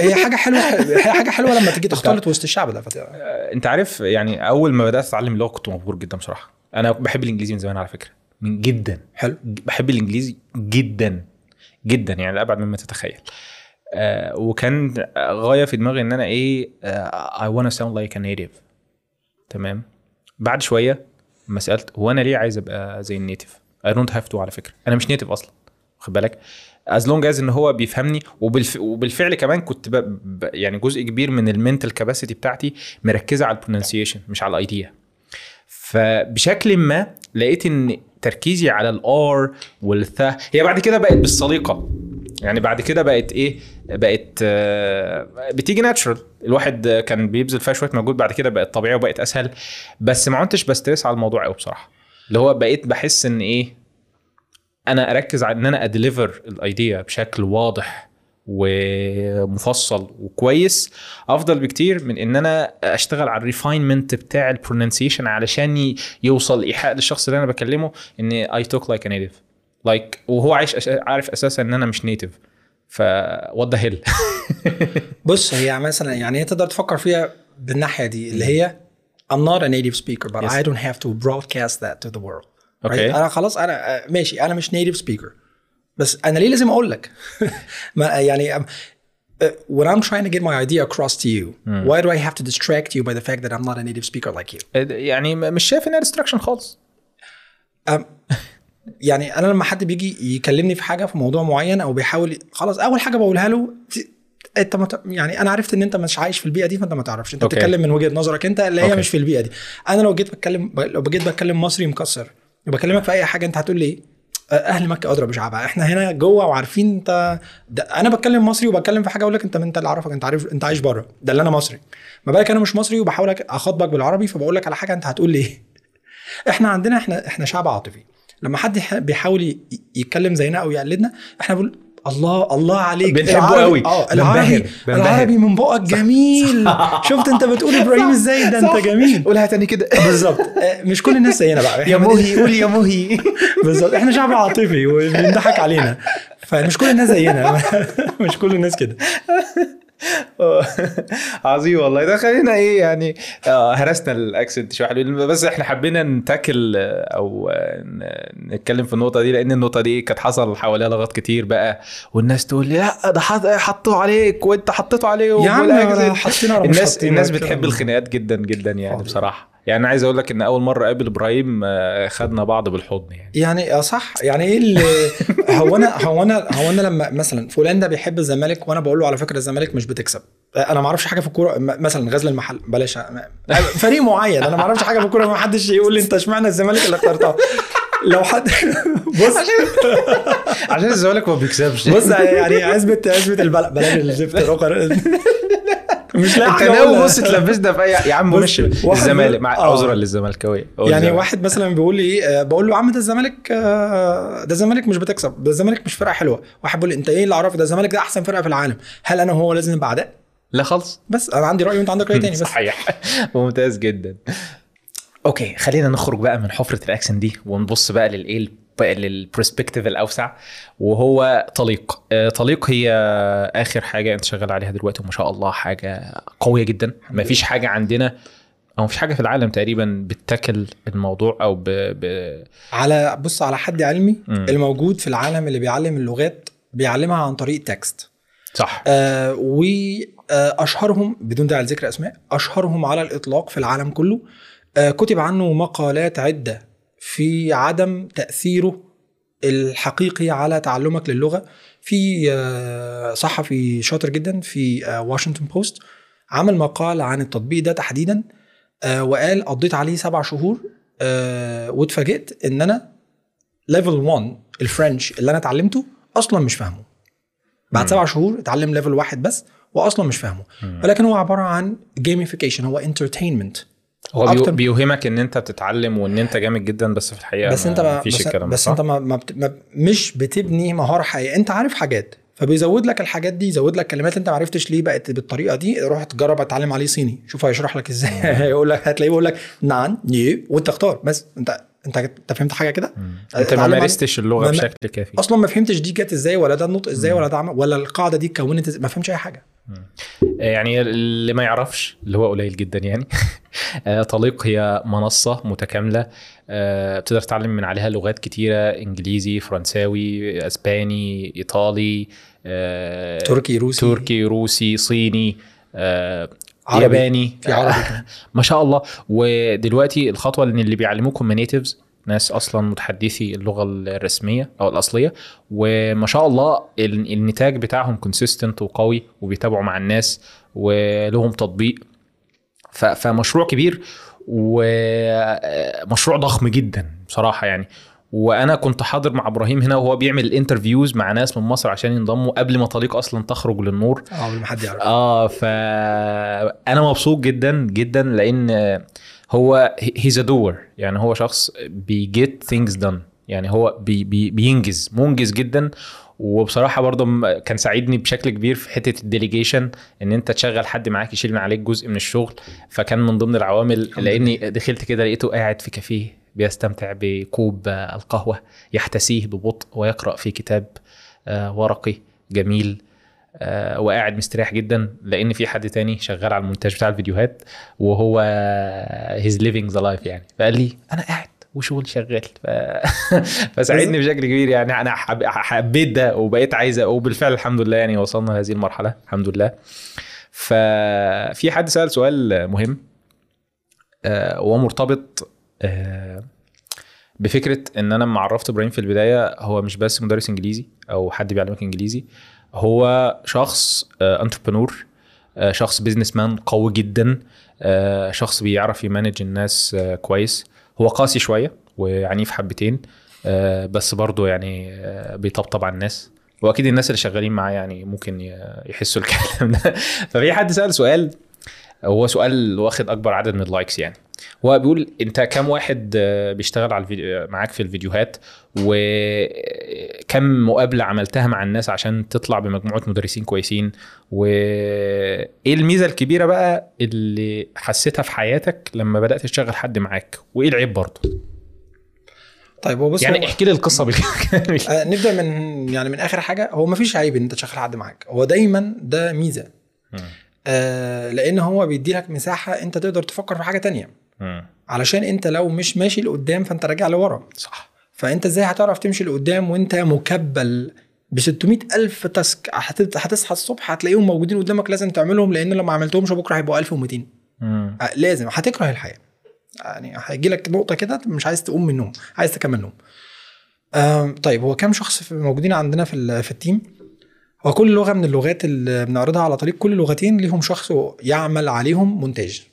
هي حاجة حلوة هي حاجة حلوة لما تيجي تختلط وسط الشعب ده فت- أنت عارف يعني أول ما بدأت أتعلم اللغة كنت مبهور جدا بصراحة. أنا بحب الإنجليزي من زمان على فكرة. من جدا. حلو. بحب الإنجليزي جدا. جدا يعني لأبعد مما تتخيل. آه وكان غاية في دماغي إن أنا إيه I sound like a native. تمام؟ بعد شوية ما سألت هو أنا ليه عايز أبقى زي ال native I don't have to على فكرة. أنا مش native أصلا. واخد بالك؟ as long as إن هو بيفهمني. وبالف... وبالفعل كمان كنت ب... ب... يعني جزء كبير من ال mental capacity بتاعتي مركزة على ال pronunciation مش على ال idea فبشكل ما لقيت إن تركيزي على ال R وال th هي بعد كده بقت بالسليقة. يعني بعد كده بقت إيه؟ بقت آه، بتيجي natural الواحد كان بيبذل فيها شوية مجهود بعد كده بقت طبيعي وبقت أسهل. بس ما كنتش ب stress على الموضوع قوي بصراحة. اللي هو بقيت بحس إن إيه؟ أنا أركز على إن أنا ا deliver ال idea بشكل واضح. ومفصل وكويس. أفضل بكتير من إن أنا أشتغل على ال refinement بتاع ال pronunciation علشان يوصل إيحاء للشخص اللي أنا بكلمه إن I talk like a native like وهو عايش عارف أساسا إن أنا مش نيتيف ف وات the hell بص هي مثلا يعني هي تقدر تفكر فيها بالناحية دي اللي هي I'm not a native speaker but Yes. I don't have to broadcast that to the world. Right? Okay. أنا خلاص أنا آه، ماشي أنا مش native speaker. بس أنا ليه لازم أقول لك؟ ما يعني uh, when I'm trying to get my idea across to you why do I have to distract you by the fact that I'm not a native speaker like you? يعني مش شايف إنها distraction خالص. um, يعني أنا لما حد بيجي يكلمني في حاجة في موضوع معين أو بيحاول خلاص أول حاجة بقولها له أنت مت... يعني أنا عرفت إن أنت مش عايش في البيئة دي فأنت ما تعرفش. أنت okay. بتتكلم من وجهة نظرك أنت اللي هي okay. مش في البيئة دي. أنا لو جيت بتكلم لو جيت بتكلم مصري مكسر وبكلمك في أي حاجة أنت هتقول لي إيه؟ أهل مكة أدرى بشعبها. إحنا هنا جوه وعارفين أنت ده أنا بتكلم مصري وبتكلم في حاجة أقول لك أنت انت اللي عارفك أنت عارف أنت عايش بره. ده اللي أنا مصري. ما بالك أنا مش مصري وبحاول اخاطبك بالعربي فبقول لك على حاجة أنت هتقول لي إيه؟ إحنا عندنا إحنا إحنا شعب عاطفي. لما حد يح- بيحاول يتكلم زينا أو يقلدنا إحنا بنقول الله الله عليك. بنحبه قوي. آه. العربي. العربي من بقك جميل. شفت انت بتقول إبراهيم إزاي؟ ده انت جميل. قولها تاني كده. بالظبط. آه، مش كل الناس زينا بقى. يا مهي قول يا مهي. بالظبط. إحنا شعب عاطفي وبيضحك علينا. فمش كل الناس زينا. مش كل الناس كده. عظيم والله. ده خلينا إيه يعني آه هرسنا الأكسنت شوية حلوين. بس إحنا حبينا نتاكل آه، أو آه، نتكلم في النقطة دي لأن النقطة دي كانت حصل حواليها لغط كتير بقى. والناس تقول لي لا ده حط- حطوا عليك وأنت حطيته عليهم يا عم الناس الناس. بتحب الخناقات جدا جدا يعني. بصراحة. يعني عايز أقول لك إن أول مرة اقابل إبراهيم آه، خدنا بعض بالحضن يعني. يعني آه صح. يعني إيه اللي هو أنا هو أنا هو أنا لما مثلا فلان ده بيحب الزمالك وأنا بقول له على فكرة الزمالك مش بتكسب. أنا ما أعرفش حاجة في الكورة مثلا غزل المحل بلاش فريق معين. أنا ما أعرفش حاجة في الكورة ما حدش يقول لي أنت إشمعنى الزمالك اللي اخترتها. لو حد بص. عشان الزمالك ما بيكسبش. بص يعني عزبة عزبة البلد بلاش الزفت مش لاقي انت ناوي. بص تلبسنا في اي يا عم مش الزمالك مع آه. عذرا للزملكاويه قول يعني. واحد مثلا بيقول لي إيه آه، بقول له يا عم ده الزمالك آه، ده الزمالك مش بتكسب ده الزمالك مش فرقة حلوة. واحد بيقول لي انت إيه اللي عرفه ده الزمالك ده أحسن فرقة في العالم. هل أنا وهو لازم نبقى أعداء؟ لا خالص. بس أنا عندي رأي وأنت عندك رأي تاني بس. صحيح. ممتاز جدا. okay خلينا نخرج بقى من حفرة ال accent دي ونبص بقى للإيه؟ لل perspective الأوسع وهو طليق آه، طليق هي آخر حاجة أنت شغال عليها دلوقتي وما شاء الله حاجة قوية جدا. ما فيش حاجة عندنا أو مفيش حاجة في العالم تقريبا بتاكل الموضوع أو ب... ب... على بص على حد علمي مم. الموجود في العالم اللي بيعلم اللغات بيعلمها عن طريق تكست صح. آه واشهرهم بدون داعي لذكر أسماء أشهرهم على الإطلاق في العالم كله. آه كتب عنه مقالات عدة في عدم تأثيره الحقيقي على تعلمك للغة في آه صحفي شاطر جدا في آه واشنطن بوست عمل مقال عن التطبيق ده تحديدا آه وقال قضيت عليه سبع شهور آه واتفاجئت إن أنا level 1 ال French اللي أنا اتعلمته أصلا مش فاهمه بعد. سبع شهور اتعلم level واحد بس واصلا مش فاهمه. ولكن هو عبارة عن gamification هو entertainment هو أكتر- بيوهمك إن أنت بتتعلم وإن أنت جامد جدا بس في الحقيقة بس أنت ما فيش بس, الكلام بس صح؟ أنت ما, ما, بت ما مش بتبني مهارة حقيقية. أنت عارف حاجات فبيزود لك الحاجات دي يزود لك كلمات أنت ما عرفتش ليه بقت بالطريقة دي. روح تجرب أتعلم عليه صيني شوف هيشرح لك إزاي. هيقول لك هتلاقيه بيقول لك نعم ني وانت اختار بس أنت انت انت فهمت حاجة كده؟ مم. انت ما مارستش اللغة ما- بشكل كافي. أصلا ما فهمتش دي جت إزاي ولا ده النطق إزاي. ولا ده عمل ولا القاعدة دي اتكونت ما فهمتش أي حاجة. يعني اللي ما يعرفش اللي هو قليل جدا يعني. آه، طليق هي منصة متكاملة آه، بتقدر تتعلم من عليها لغات كتيرة إنجليزي فرنساوي إسباني إيطالي آه، تركي روسي. تركي روسي صيني آه، عربي. ياباني. في عربي كمان. ما شاء الله. ودلوقتي الخطوة ان اللي بيعلموكم natives ناس أصلا متحدثي اللغة الرسمية أو الأصلية وما شاء الله ال- النتاج بتاعهم consistent وقوي وبيتابعوا مع الناس ولهم تطبيق. فمشروع كبير ومشروع ضخم جدا بصراحة يعني. وأنا كنت حاضر مع إبراهيم هنا وهو بيعمل interviews مع ناس من مصر عشان ينضموا قبل ما طريق أصلا تخرج للنور. آه قبل ما حد يعرف. آه فانا مبسوط جدا جدا لأن هو he's a doer يعني هو شخص بي get things done يعني هو بي بي بينجز منجز جدا. وبصراحة برضه كان ساعدني بشكل كبير في حتة ال delegation إن أنت تشغل حد معاك يشيل من عليك جزء من الشغل. فكان من ضمن العوامل لأني دخلت كده لقيته قاعد في كافيه. بيستمتع بكوب القهوة يحتسيه ببطء ويقرأ في كتاب آه، ورقي جميل آه، وقاعد مستريح جدا لأن في حد تاني شغال على المونتاج بتاع الفيديوهات وهو he's living the life يعني. فقال لي أنا قاعد وشغل شغال. ف... فساعدني بشكل كبير يعني. أنا حب... حبيت ده وبقيت عايز وبالفعل الحمد لله يعني وصلنا لهذه المرحلة الحمد لله. ففي حد سأل سؤال مهم آه، وهو مرتبط آه، بفكرة إن أنا لما عرفت إبراهيم في البداية هو مش بس مدرس إنجليزي أو حد بيعلمك إنجليزي هو شخص entrepreneur شخص businessman قوي جدا آه، شخص بيعرف ي manage الناس آه، كويس. هو قاسي شوية وعنيف حبتين آه، بس برضه يعني آه، بيطبطب على الناس. وأكيد الناس اللي شغالين معاه يعني ممكن يحسوا الكلام ده. ففي حد سأل سؤال هو سؤال واخد أكبر عدد من اللايكس يعني. هو بيقول انت كم واحد آه، بيشتغل على الفيديو معاك في الفيديوهات وكم مقابلة عملتها مع الناس عشان تطلع بمجموعة مدرسين كويسين؟ وايه الميزة الكبيرة بقى اللي حسيتها في حياتك لما بدأت تشتغل حد معاك؟ وإيه العيب برضه؟ طيب هو بص يعني هو- احكي لي القصة بالكامل. آه، نبدأ من يعني من آخر حاجة. هو ما فيش عيب إن أنت تشغل حد معاك. هو دايما ده ميزة. آه لأن هو بيدي لك مساحة أنت تقدر تفكر في حاجة تانية. مم. علشان انت لو مش ماشي لقدام فانت راجع لورا. صح. فانت إزاي هتعرف تمشي لقدام وانت مكبل ب 600 ألف تاسك؟ هت- هتصحى الصبح هتلاقيهم موجودين قدامك لازم تعملهم لأن لو ما عملتهمش بكرة هيبقوا 1200 مم. آه، لازم. هتكره الحياة. يعني هيجي لك نقطة كده مش عايز تقوم من النوم عايز تكمل نوم طيب هو كام شخص موجودين عندنا في في ال team؟ هو كل لغة من اللغات اللي بنعرضها على طريق كل لغتين ليهم شخص يعمل عليهم مونتاج.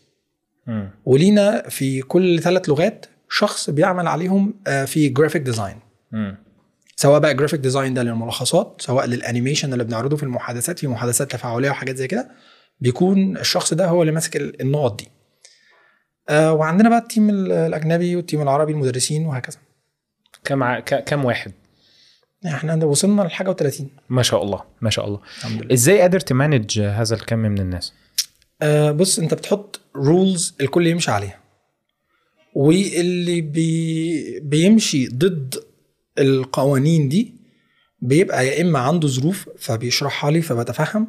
ولينا في كل ثلاث لغات شخص بيعمل عليهم آه، في graphic design. سواء بقى graphic design ده للملخصات سواء لل animation اللي بنعرضه في المحادثات في محادثات تفاعلية وحاجات زي كده بيكون الشخص ده هو اللي ماسك ال- النقط دي. آه وعندنا بقى ال team ال- الأجنبي وال team العربي المدرسين وهكذا. كم ع... ك... كم واحد؟ إحنا وصلنا لحاجة و30 ما شاء الله ما شاء الله. الحمد لله. إزاي قادر ت manage هذا الكم من الناس؟ آه بص انت بتحط rules الكل يمشي عليها. واللي بي بيمشي ضد القوانين دي بيبقى يا إما عنده ظروف فبيشرحها لي فبتفهم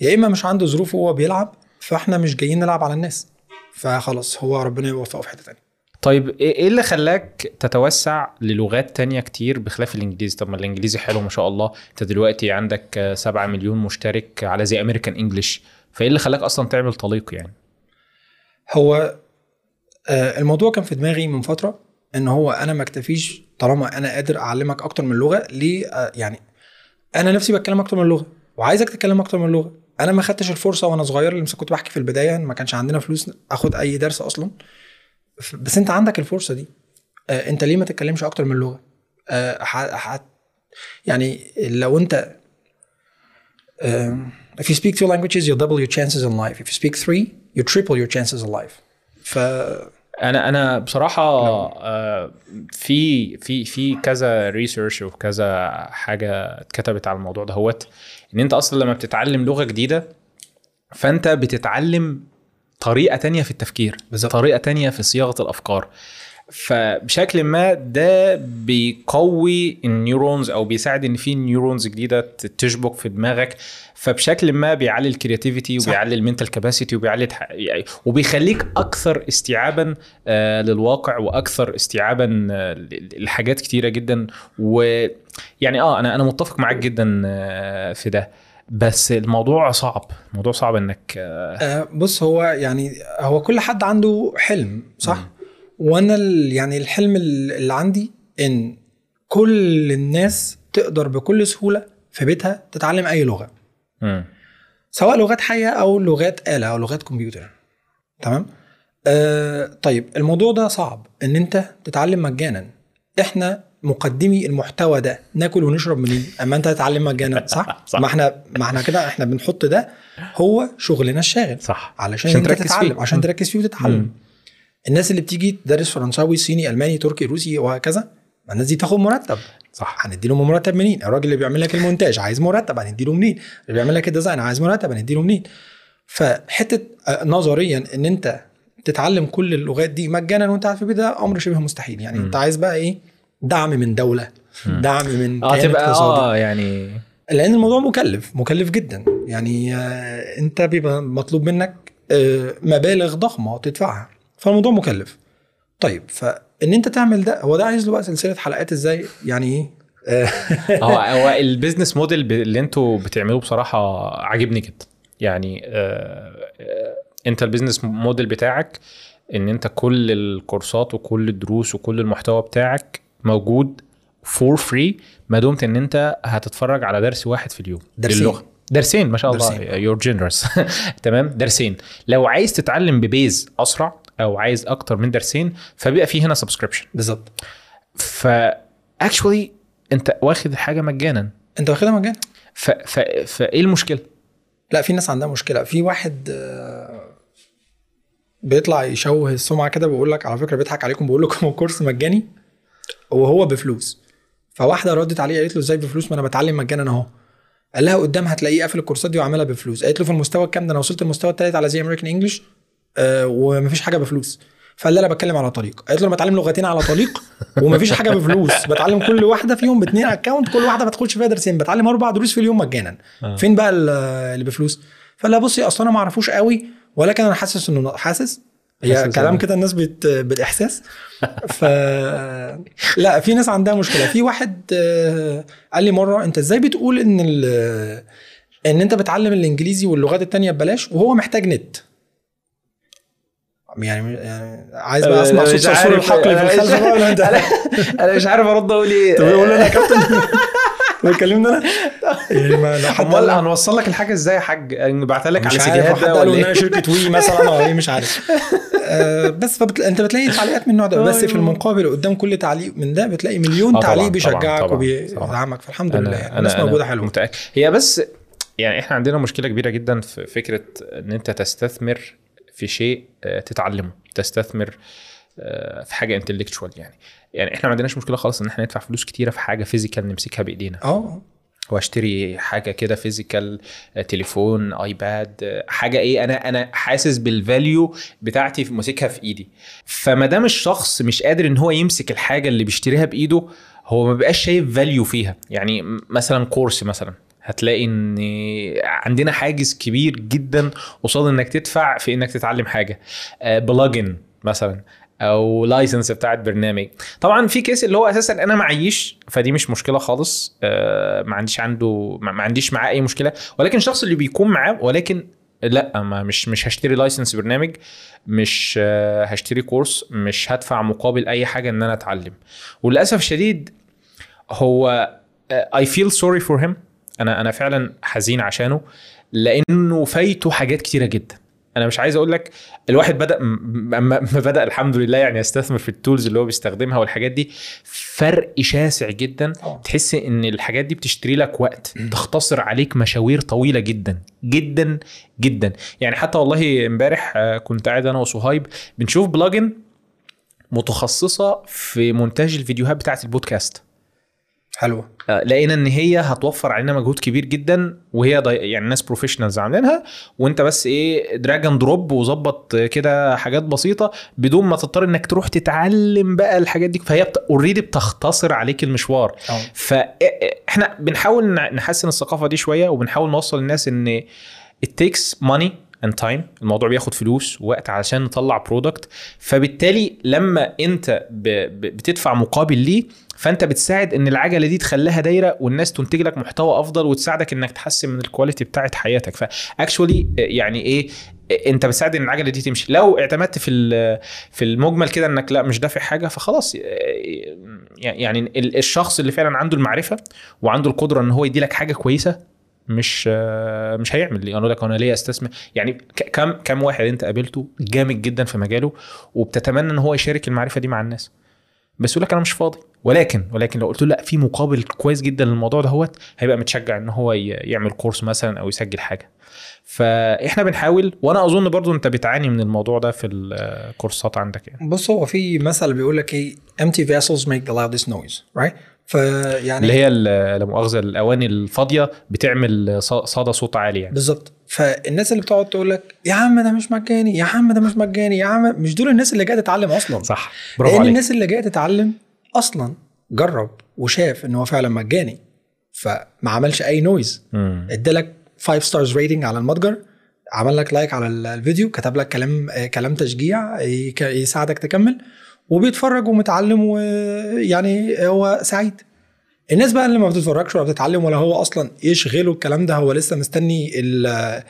يا إما مش عنده ظروف وهو بيلعب فإحنا مش جايين نلعب على الناس. فخلاص هو ربنا يوفقه في حتة تانية. طيب إيه إيه اللي خلاك تتوسع للغات تانية كتير بخلاف الانجليزي طب ما الإنجليزي حلو ما شاء الله. أنت دلوقتي عندك آه، 7 مليون مشترك على زي امريكان انجلش فإيه اللي خلاك أصلا تعمل طليق يعني؟ هو آه، الموضوع كان في دماغي من فترة إن هو أنا ما اكتفيش طالما أنا قادر أعلمك أكتر من لغة ليه؟ آه، يعني أنا نفسي بتكلم أكتر من لغة وعايزك تتكلم أكتر من لغة. أنا ما خدتش الفرصة وأنا صغير لما كنت بحكي في البداية ما كانش عندنا فلوس أخد أي درس أصلا. بس أنت عندك الفرصة دي. آه، أنت ليه ما تتكلمش أكتر من لغة؟ يعني لو أنت if you speak two languages you double your chances in life. If you speak three you triple your chances in life. ف أنا أنا بصراحة آه، في في في كذا research وكذا حاجة اتكتبت على الموضوع دهوت إن أنت أصلا لما بتتعلم لغة جديدة فأنت بتتعلم طريقة تانية في التفكير بالظبط. طريقة تانية في صياغة الأفكار. فبشكل ما ده بيقوي ال neurons أو بيساعد إن في neurons جديدة تشبك في دماغك. فبشكل ما بيعلي ال creativity. وبيعلي ال mental capacity وبيعلي يعني وبيخليك أكثر استيعابا آه، للواقع وأكثر استيعابا آه، لحاجات كتيرة جدا. ويعني آه أنا أنا متفق معاك جدا آه، في ده. بس الموضوع صعب. الموضوع صعب إنك آه، بص هو يعني هو كل حد عنده حلم صح؟ وأنا يعني الحلم ال- اللي عندي ان كل الناس تقدر بكل سهولة في بيتها تتعلم أي لغة مم. سواء لغات حية أو لغات آلة أو لغات كمبيوتر تمام آه طيب الموضوع ده صعب إن أنت تتعلم مجانا إحنا مقدمي المحتوى ده ناكل ونشرب منين أما أنت تتعلم مجانا صح, صح. ما إحنا ما إحنا كده إحنا بنحط ده هو شغلنا الشاغل صح علشان, عشان تركز تتعلم فيه. عشان. تركز فيه وتتعلم مم. الناس اللي بتيجي تدرس فرنساوي صيني ألماني تركي روسي وهكذا الناس دي تاخد مرتب. صح. هندي له مرتب منين؟ الراجل اللي بيعمل لك المونتاج عايز مرتب هندي له منين؟ اللي بيعمل لك ال design عايز مرتب هندي له منين؟ فحتة آه، نظريا إن أنت تتعلم كل اللغات دي مجانا وأنت قاعد في البيت ده أمر شبه مستحيل. يعني مم. انت عايز بقى إيه؟ دعم من دولة. دعم من آه تبقى. آه يعني لأن الموضوع مكلف مكلف جدا. يعني آه، أنت بيبقى مطلوب منك آه، مبالغ ضخمة تدفعها. فالموضوع مكلف. طيب فإن أنت تعمل ده هو ده عايز له بقى سلسلة حلقات إزاي؟ يعني إيه؟ هو هو ال business model اللي أنتوا بتعملوه بصراحة عاجبني جدا. يعني آه، آه، أنت ال business model بتاعك إن أنت كل الكورسات وكل الدروس وكل المحتوى بتاعك موجود for free ما دمت إن أنت هتتفرج على درس واحد في اليوم. درسين. للغة. درسين ما شاء الله. you're generous تمام؟ درسين. لو عايز تتعلم ب pace أسرع أو عايز أكتر من درسين فبيبقى في هنا subscription بالظبط. ف actually أنت واخد الحاجة مجانا. أنت واخدها مجانا؟ ف... ف... فايه المشكلة؟ لا في ناس عندها مشكلة. في واحد آه، بيطلع يشوه السمعة كده بيقول لك على فكرة بيضحك عليكم بقول لكم الكورس مجاني وهو بفلوس. فواحدة ردت عليه قالت له إزاي بفلوس؟ ما أنا بتعلم مجانا أهو. قال لها قدام هتلاقيه قافل الكورسات دي وعاملها بفلوس. قالت له في المستوى الكام ده؟ أنا وصلت المستوى الثالث على ZAmerican English ومفيش حاجة بفلوس. فقال لها أنا بتكلم على طريق. قالت له أنا بتعلم لغتين على طريق ومفيش حاجة بفلوس. بتعلم كل واحدة فيهم باتنين account كل واحدة بتخش فيها درسين. بتعلم أربع دروس في اليوم مجانا. آه. فين بقى ال- اللي بفلوس؟ فقال لها بصي أصل أنا ما أعرفوش قوي ولكن أنا حاسس إنه حاسس. هي كلام إنه- كده الناس بت... بالإحساس. ف لا في ناس عندها مشكلة. في واحد آه، قال لي مرة أنت إزاي بتقول إن ال... إن أنت بتعلم الإنجليزي واللغات التانية ببلاش وهو محتاج نت؟ يعني يعني عايز بقى أسمع صوت صرصور الحقل في الخلف بقى ولا انت أنا مش عارف أرد أقول إيه. طب يقول أنا يا كابتن. بيكلمني أنا يعني ما لو حد أمال هنوصل لك الحاجة إزاي يا حاج؟ نبعتها لك على سيديهات ده ولا إيه؟ شركة وي مثلا أو إيه مش عارف. آه، بس فبت... أنت بتلاقي تعليقات من النوع ده. بس في أيوه. المقابل قدام كل تعليق من ده بتلاقي مليون آه، تعليق بيشجعك وبيدعمك. فالحمد لله. يعني الناس موجودة حلوة. متأكد. هي بس يعني إحنا عندنا مشكلة كبيرة جدا في فكرة إن أنت تستثمر في شيء آه، تتعلمه تستثمر آه، في حاجة intellectual يعني. يعني إحنا ما عندناش مشكلة خالص إن إحنا ندفع فلوس كتيرة في حاجة physical نمسكها بإيدينا. آه. واشتري حاجة كده physical تليفون iPad آه، حاجة إيه أنا أنا حاسس بال value بتاعتي في ماسكها في إيدي. فما دام الشخص مش قادر إن هو يمسك الحاجة اللي بيشتريها بإيده هو ما بيبقاش شايف value فيها. يعني مثلا course مثلا. هتلاقي إن عندنا حاجز كبير جدا قصاد إنك تدفع في إنك تتعلم حاجة. plugin مثلا أو license بتاعت برنامج. طبعا في case اللي هو أساسا أنا معيش فدي مش مشكلة خالص. آه، ما عنديش عنده ما ما عنديش معاه أي مشكلة. ولكن الشخص اللي بيكون معاه ولكن لأ ما مش مش هشتري license برنامج مش آه، هشتري course مش هدفع مقابل أي حاجة إن أنا أتعلم. وللأسف الشديد هو I feel sorry for him أنا أنا فعلا حزين عشانه لأنه فايته حاجات كتيرة جدا. أنا مش عايز أقول لك الواحد بدأ ما بدأ الحمد لله يعني يستثمر في ال tools اللي هو بيستخدمها والحاجات دي. فرق شاسع جدا. طبعاً. تحس إن الحاجات دي بتشتري لك وقت. تختصر عليك مشاوير طويلة جدا جدا جدا. يعني حتى والله امبارح آه، كنت قاعد أنا وصهيب بنشوف plugin متخصصة في مونتاج الفيديوهات بتاعت البودكاست. حلوة آه، لقينا إن هي هتوفر علينا مجهود كبير جدا وهي. يعني ناس professionals عاملينها وأنت بس إيه drag and drop وظبط كده حاجات بسيطة بدون ما تضطر إنك تروح تتعلم بقى الحاجات دي فهي already بتختصر عليك المشوار فاحنا بنحاول نحسن الثقافة دي شوية وبنحاول نوصل للناس إن it takes money and time الموضوع بياخد فلوس ووقت علشان نطلع product فبالتالي لما أنت. بتدفع مقابل ليه فانت بتساعد ان العجلة دي تخليها دايرة والناس تنتج لك محتوى افضل وتساعدك انك تحسن من ال quality بتاعت حياتك. ف actually يعني إيه انت بتساعد ان العجلة دي تمشي. لو اعتمدت في في المجمل كده انك لا مش دافع حاجة فخلاص يعني ال- الشخص اللي فعلا عنده المعرفة وعنده القدرة ان هو يدي لك حاجة كويسة مش مش هيعمل. ليه يقول لك أنا ليه أستثمر؟ يعني كم كم واحد انت قابلته جامد جدا في مجاله وبتتمنى ان هو يشارك المعرفة دي مع الناس. بس يقول لك أنا مش فاضي. ولكن ولكن لو قلت له لا في مقابل كويس جدا للموضوع دهوت هيبقى متشجع إن هو يعمل كورس مثلا أو يسجل حاجة. فإحنا بنحاول وأنا أظن برضو أنت بتعاني من الموضوع ده في الكورسات عندك يعني. بص هو في مثل بيقول لك إيه empty vessels make the loudest noise right فيعني اللي هي لا مؤاخذه الأواني الفاضية بتعمل صدى صوت عالي يعني. بالظبط. فالناس اللي بتقعد تقول لك يا عم ده مش مجاني يا عم ده مش مجاني يا عم مش دول الناس اللي جاية تتعلم أصلا. صح. برافو عليك. الناس اللي جاية تتعلم أصلا جرب وشاف إن هو فعلا مجاني فما عملش أي noise. ادالك 5 stars rating على المتجر عمل لك like على ال- الفيديو كتب لك كلام كلام تشجيع يساعدك تكمل وبيتفرج ومتعلم ويعني هو سعيد الناس بقى اللي ما بتتفرجش ولا بتتعلم ولا هو أصلا يشغله الكلام ده هو لسه مستني ال-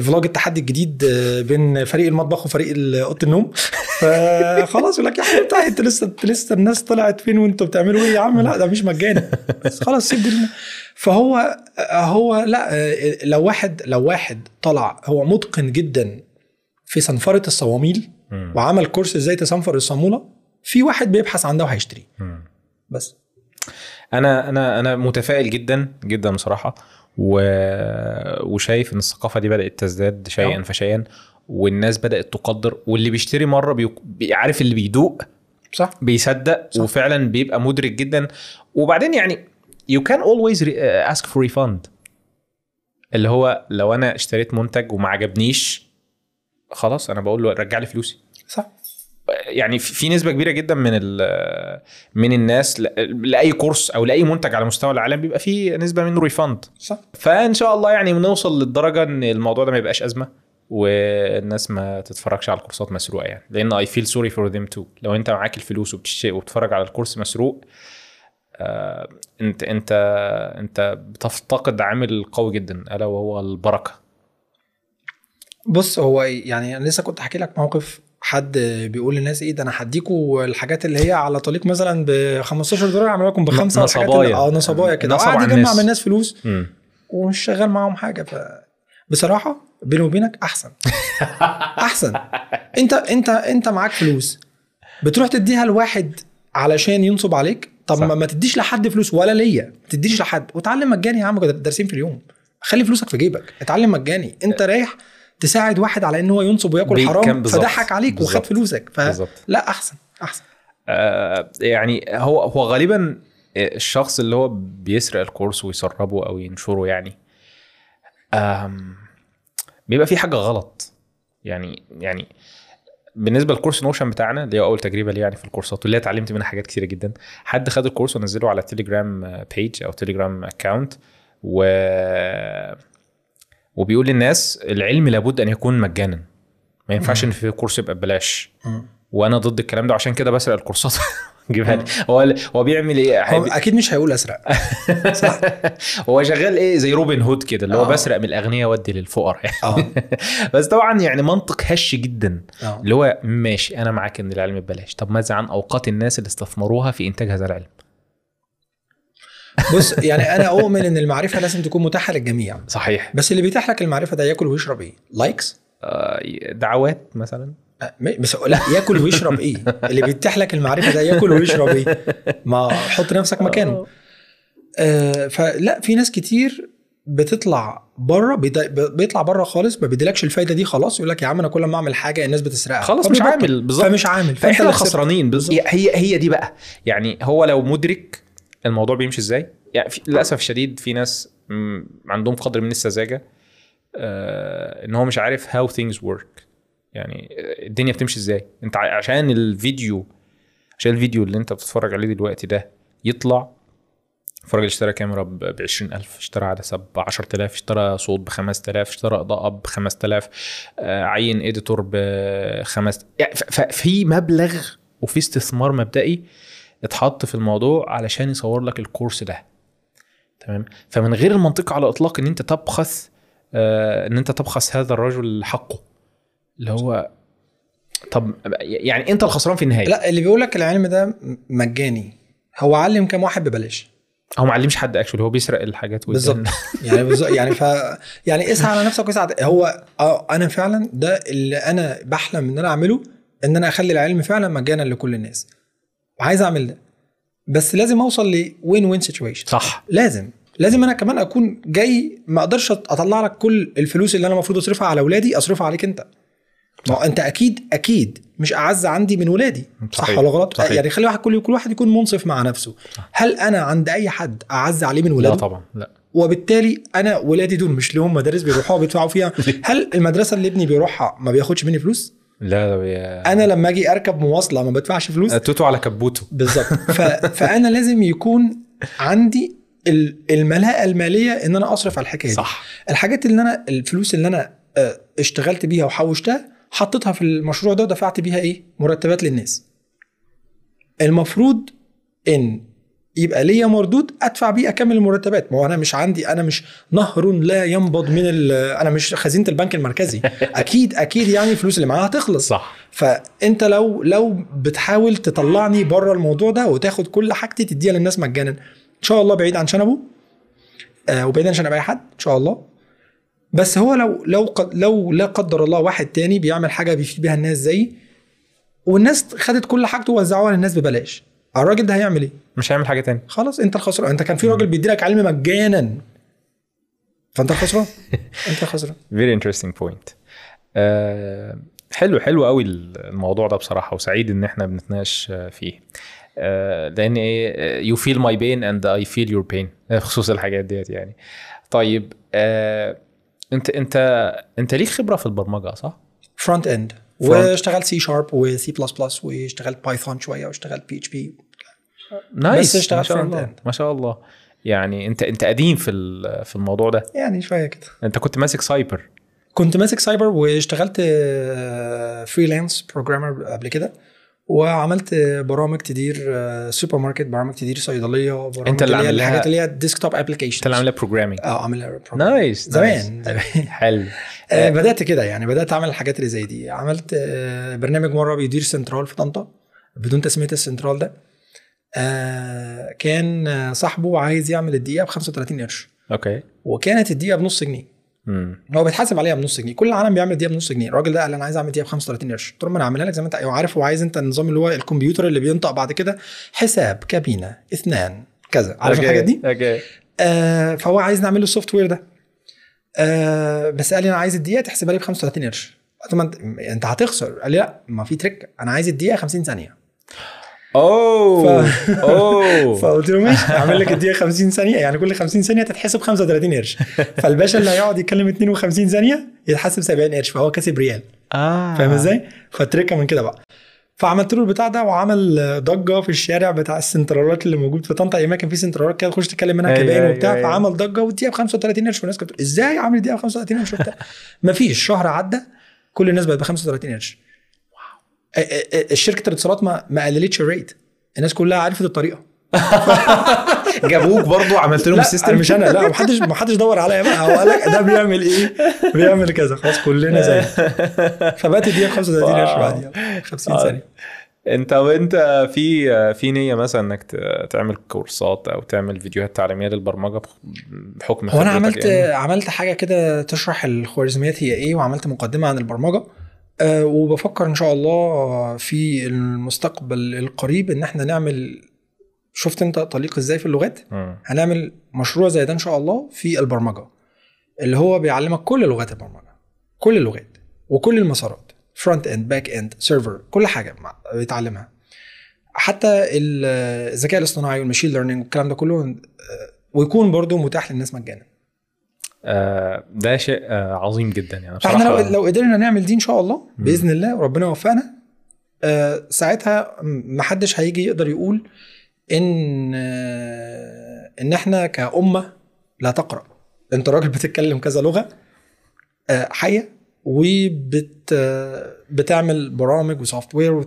vlog التحدي الجديد آه، بين فريق المطبخ وفريق أوضة النوم فخلاص يقول لك يا حبيبي انت لسه لسه الناس طلعت فين وانتوا بتعملوا إيه يا عم لا ده مش مجاني بس خلاص سيب دي. فهو هو لا آه، لو واحد لو واحد طلع هو متقن جدا في صنفرة الصواميل. وعمل كورس إزاي تصنفر الصامولة في واحد بيبحث عن ده وهيشتريه. بس أنا أنا أنا متفائل جدا جدا بصراحة و... وشايف إن الثقافة دي بدأت تزداد شيئا آه. فشيئا والناس بدأت تقدر واللي بيشتري مرة بي... بيعرف اللي بيدوق؟ صح. بيصدق صح. وفعلا بيبقى مدرك جدا. وبعدين يعني you can always re- uh, ask for refund. اللي هو لو أنا اشتريت منتج وما عجبنيش خلاص أنا بقول له رجع لي فلوسي. صح. يعني في نسبة كبيرة جدا من ال- من الناس لأي course أو لأي منتج على مستوى العالم بيبقى فيه نسبة منه refund صح. فإن شاء الله يعني نوصل للدرجة إن الموضوع ده ما يبقاش أزمة والناس ما تتفرجش على ال courseات مسروقة يعني. لأن I feel sorry for them too لو أنت معاك الفلوس وبتشتري وبتتفرج على ال course مسروق آه أنت أنت أنت بتفتقد عامل قوي جدا. ألا وهو البركة. بص هو يعني أنا لسه كنت احكي لك موقف حد بيقول للناس إيه ده أنا هديكوا الحاجات اللي هي على طريق مثلا ب 15 دولار اعمل لكم بخمسه نصبايا. آه نصبايا كده. نصب وقعد يجمع. من الناس فلوس. ومش شغال معاهم حاجة. ف بصراحة بيني وبينك أحسن. أحسن. أنت أنت أنت معاك فلوس. بتروح تديها لواحد علشان ينصب عليك؟ طب صح. ما, تديش لحد فلوس ولا ليا. ما تديش لحد. وتعلم مجاني يا عم دارسين في اليوم. خلي فلوسك في جيبك. اتعلم مجاني. أنت رايح تساعد واحد على إن هو ينصب وياكل حرام. فضحك عليك وخد. فلوسك. فلا أحسن أحسن آه، يعني هو هو غالبا الشخص اللي هو بيسرق الكورس ويسربه أو ينشره يعني بيبقى في حاجة غلط يعني يعني بالنسبة لل course Notion بتاعنا اللي هو أول تجربة لي يعني في ال courseات واللي اتعلمت منها حاجات كتيرة جدا حد خد ال course ونزله على Telegram page أو Telegram account و وبيقول للناس العلم لابد أن يكون مجانا. ما ينفعش إن في course يبقى ببلاش. وأنا ضد الكلام ده وعشان كده بسرق ال courseات. جيبها لي هو هو بيعمل إيه؟ هو أكيد مش هيقول أسرق. صح. هو شغال إيه؟ زي Robin Hood كده اللي هو آه. بسرق من الأغنياء وادي للفقراء. يعني بس طبعا يعني منطق هش جدا. آه. اللي هو ماشي أنا معاك إن العلم ببلاش. طب ماذا عن أوقات الناس اللي استثمروها في انتاج هذا العلم بص يعني أنا اؤمن إن المعرفة لازم تكون متاحة للجميع صحيح بس اللي بيتيح لك المعرفة ده ياكل ويشرب إيه؟ لايكس؟ آه، دعوات مثلا م- بس لا ياكل ويشرب إيه؟ اللي بيتيح لك المعرفة ده ياكل ويشرب إيه؟ ما حط نفسك مكانه. آه فلا في ناس كتير بتطلع بره بيطلع بره خالص ما بيديلكش الفايدة دي خلاص يقول لك يا عم أنا كل ما أعمل حاجة الناس بتسرقها خلاص مش. عامل بالظبط فمش عامل فاحنا اللي. خسرانين. بالظبط. هي هي دي بقى يعني هو لو مدرك الموضوع بيمشي إزاي؟ يعني في للأسف الشديد في ناس عندهم قدر من السذاجة آه إن هو مش عارف how things work. يعني الدنيا بتمشي إزاي؟ أنت عشان الفيديو عشان الفيديو اللي أنت بتتفرج عليه دلوقتي ده يطلع الراجل اشترى كاميرا ب 20000 اشترى عدسه ب 10000 اشترى صوت ب 5000 اشترى إضاءة ب 5000 آه، عين اديتور ب 5 يعني ففي مبلغ وفي استثمار مبدئي اتحط في الموضوع علشان يصور لك الكورس ده. تمام؟ فمن غير المنطق على الاطلاق إن أنت تبخس آه، إن أنت تبخس هذا الرجل حقه. اللي هو طب يعني أنت الخسران في النهاية. لا اللي بيقول لك العلم ده مجاني. هو علم كام واحد ببلاش؟ هو ما علمش حد actually هو بيسرق الحاجات بالظبط. يعني بالظبط يعني ف يعني اسعى على نفسك واسعى هو آه أنا فعلا ده اللي أنا بحلم إن أنا أعمله إن أنا أخلي العلم فعلا مجانا لكل الناس. عايز أعمل ده. بس لازم أوصل ل win-win situation صح. لازم. لازم أنا كمان أكون جاي ما أقدرش أطلع لك كل الفلوس اللي أنا المفروض أصرفها على اولادي أصرفها عليك أنت. ما هو أنت أكيد أكيد مش أعز عندي من ولادي. صح. ولا غلط؟ صحيح. يعني خلي واحد كل كل واحد يكون منصف مع نفسه. هل أنا عند أي حد أعز عليه من لا ولاده طبعا لا. وبالتالي أنا ولادي دول مش لهم مدارس بيروحوها بيدفعوا فيها. هل المدرسة اللي ابني بيروحها ما بياخدش مني فلوس؟ لا ده بي... أنا لما أجي أركب مواصلة ما بدفعش فلوس. توتو على كبوته بالظبط. ف... فأنا لازم يكون عندي ال- الملاءه المالية إن أنا أصرف على الحكاية دي. صح. الحاجات اللي أنا الفلوس اللي أنا آه، اشتغلت بيها وحوشتها حطيتها في المشروع ده ودفعت بيها إيه؟ مرتبات للناس. المفروض إن يبقى ليا مردود ادفع بيه اكمل المرتبات. ما هو أنا مش عندي أنا مش نهر لا ينبض من أنا مش خزينة البنك المركزي. أكيد أكيد يعني الفلوس اللي معاها هتخلص. صح. فانت لو لو بتحاول تطلعني بره الموضوع ده وتاخد كل حاجتي تديها للناس مجانا. ان شاء الله بعيد عن شنبه آه وبعيد عن شنب أي حد إن شاء الله. بس هو لو لو قد لو لا قدر الله واحد تاني بيعمل حاجة بيفيد بيها الناس زيي والناس خدت كل حاجته ووزعوها للناس ببلاش. الراجل ده هيعمل إيه؟ مش هيعمل حاجة تاني. خلاص انت الخسران. انت كان في راجل بيديلك علم مجانا. فانت الخسران. انت الخسران. very interesting point حلو حلو قوي الموضوع ده بصراحة وسعيد إن إحنا بنتناقش فيه. آه، لأن you feel my pain and I feel your pain بخصوص الحاجات ديت يعني. طيب آه، أنت أنت أنت ليك خبرة في البرمجة صح؟ front end. واشتغلت C sharp و C plus plus واشتغلت Python شوية واشتغلت PHP nice اشتغلت ما شاء الله. end. ما شاء الله. يعني انت انت قديم في في الموضوع ده. يعني شوية كده. انت كنت ماسك سايبر كنت ماسك سايبر واشتغلت freelance programmer قبل كده. وعملت برامج تدير سوبر ماركت برامج تدير صيدلية برامج انت اللي هي عامل لها- الحاجات اللي هي ال desktop application انت اللي عاملها programming آه عاملها. nice زمان حلو. آه، بدأت كده يعني بدأت أعمل الحاجات اللي زي دي. عملت آه، برنامج مرة بيدير سنترال في طنطا بدون تسمية السنترال ده آه، كان صاحبه عايز يعمل الدقيقة ب 35 قرش. okay وكانت الدقيقة بنص جنيه. امم هو بيتحاسب عليها بنص جنيه. كل العالم بيعمل دقيقة بنص جنيه. الراجل ده قال أنا عايز أعمل دقيقة ب 35 قرش. قلت له ما أنا هعملها لك زي ما انت عارف هو عايز أنت النظام اللي هو الكمبيوتر اللي بينطق بعد كده. حساب كابينة اثنان كذا. عارف okay، الحاجات دي؟ okay. آه فهو عايز نعمل له ال software ده. آه بس قال لي أنا عايز الدقيقة تحسبها لي ب 35 قرش. انت هتخسر. قال لي لا ما في trick. أنا عايز الدقيقة 50 ثانية. oh ف- oh. فقلت له ماشي هعمل لك الدقيقة 50 ثانية يعني كل 50 ثانية تتحسب 35 قرش. فالباشا اللي هيقعد يتكلم 52 ثانية يتحسب 70 قرش فهو كسب ريال. آه. فاهم إزاي؟ فال trick من كده بقى. فعملت له البتاع ده وعمل ضجة في الشارع بتاع السنترالات اللي موجود في طنطا. أيام كان في سنترالات كده تخش تتكلم منها أيوة، كباين أيوة، وبتاع أيوة. فعمل ضجة والدقيقه ب 35 قرش والناس كانت إزاي عامل دقيقة ب 35 قرش وبتاع؟ مفيش شهر عدى كل الناس بقت ب 35 قرش. الشركة الاتصالات ما ما قللتش ال rate. الناس كلها عرفت الطريقة. جابوك برضو عملت لهم ال system مش أنا لا محدش محدش دور عليا بقى. هو قال لك ده بيعمل إيه؟ بيعمل كذا. خلاص كلنا زي فبقت ب 35 قرش. بعديها 50 آه. ثانية. انت وانت في في نية مثلا انك تعمل كورسات أو تعمل فيديوهات تعليمية للبرمجة بحكم هو أنا عملت يعني؟ عملت حاجة كده تشرح الخوارزميات هي إيه وعملت مقدمة عن البرمجة. أه وبفكر إن شاء الله في المستقبل القريب إن إحنا نعمل شفت أنت طليق إزاي في اللغات؟ مم. هنعمل مشروع زي ده إن شاء الله في البرمجة اللي هو بيعلمك كل لغات البرمجة كل اللغات وكل المسارات front end back end server كل حاجة بيتعلمها. حتى ال- الذكاء الاصطناعي وال machine learning والكلام ده كله آه، ويكون برضو متاح للناس مجانا. آه ده شيء آه عظيم جدا يعني. بصراحة لو لو قدرنا نعمل دي إن شاء الله بإذن الله وربنا يوفقنا. آه، ساعتها محدش هيجي يقدر يقول إن آه، إن إحنا كأمة لا تقرأ. أنت راجل بتتكلم كذا لغة آه، حية وبت آه، بتعمل برامج وسوفت وير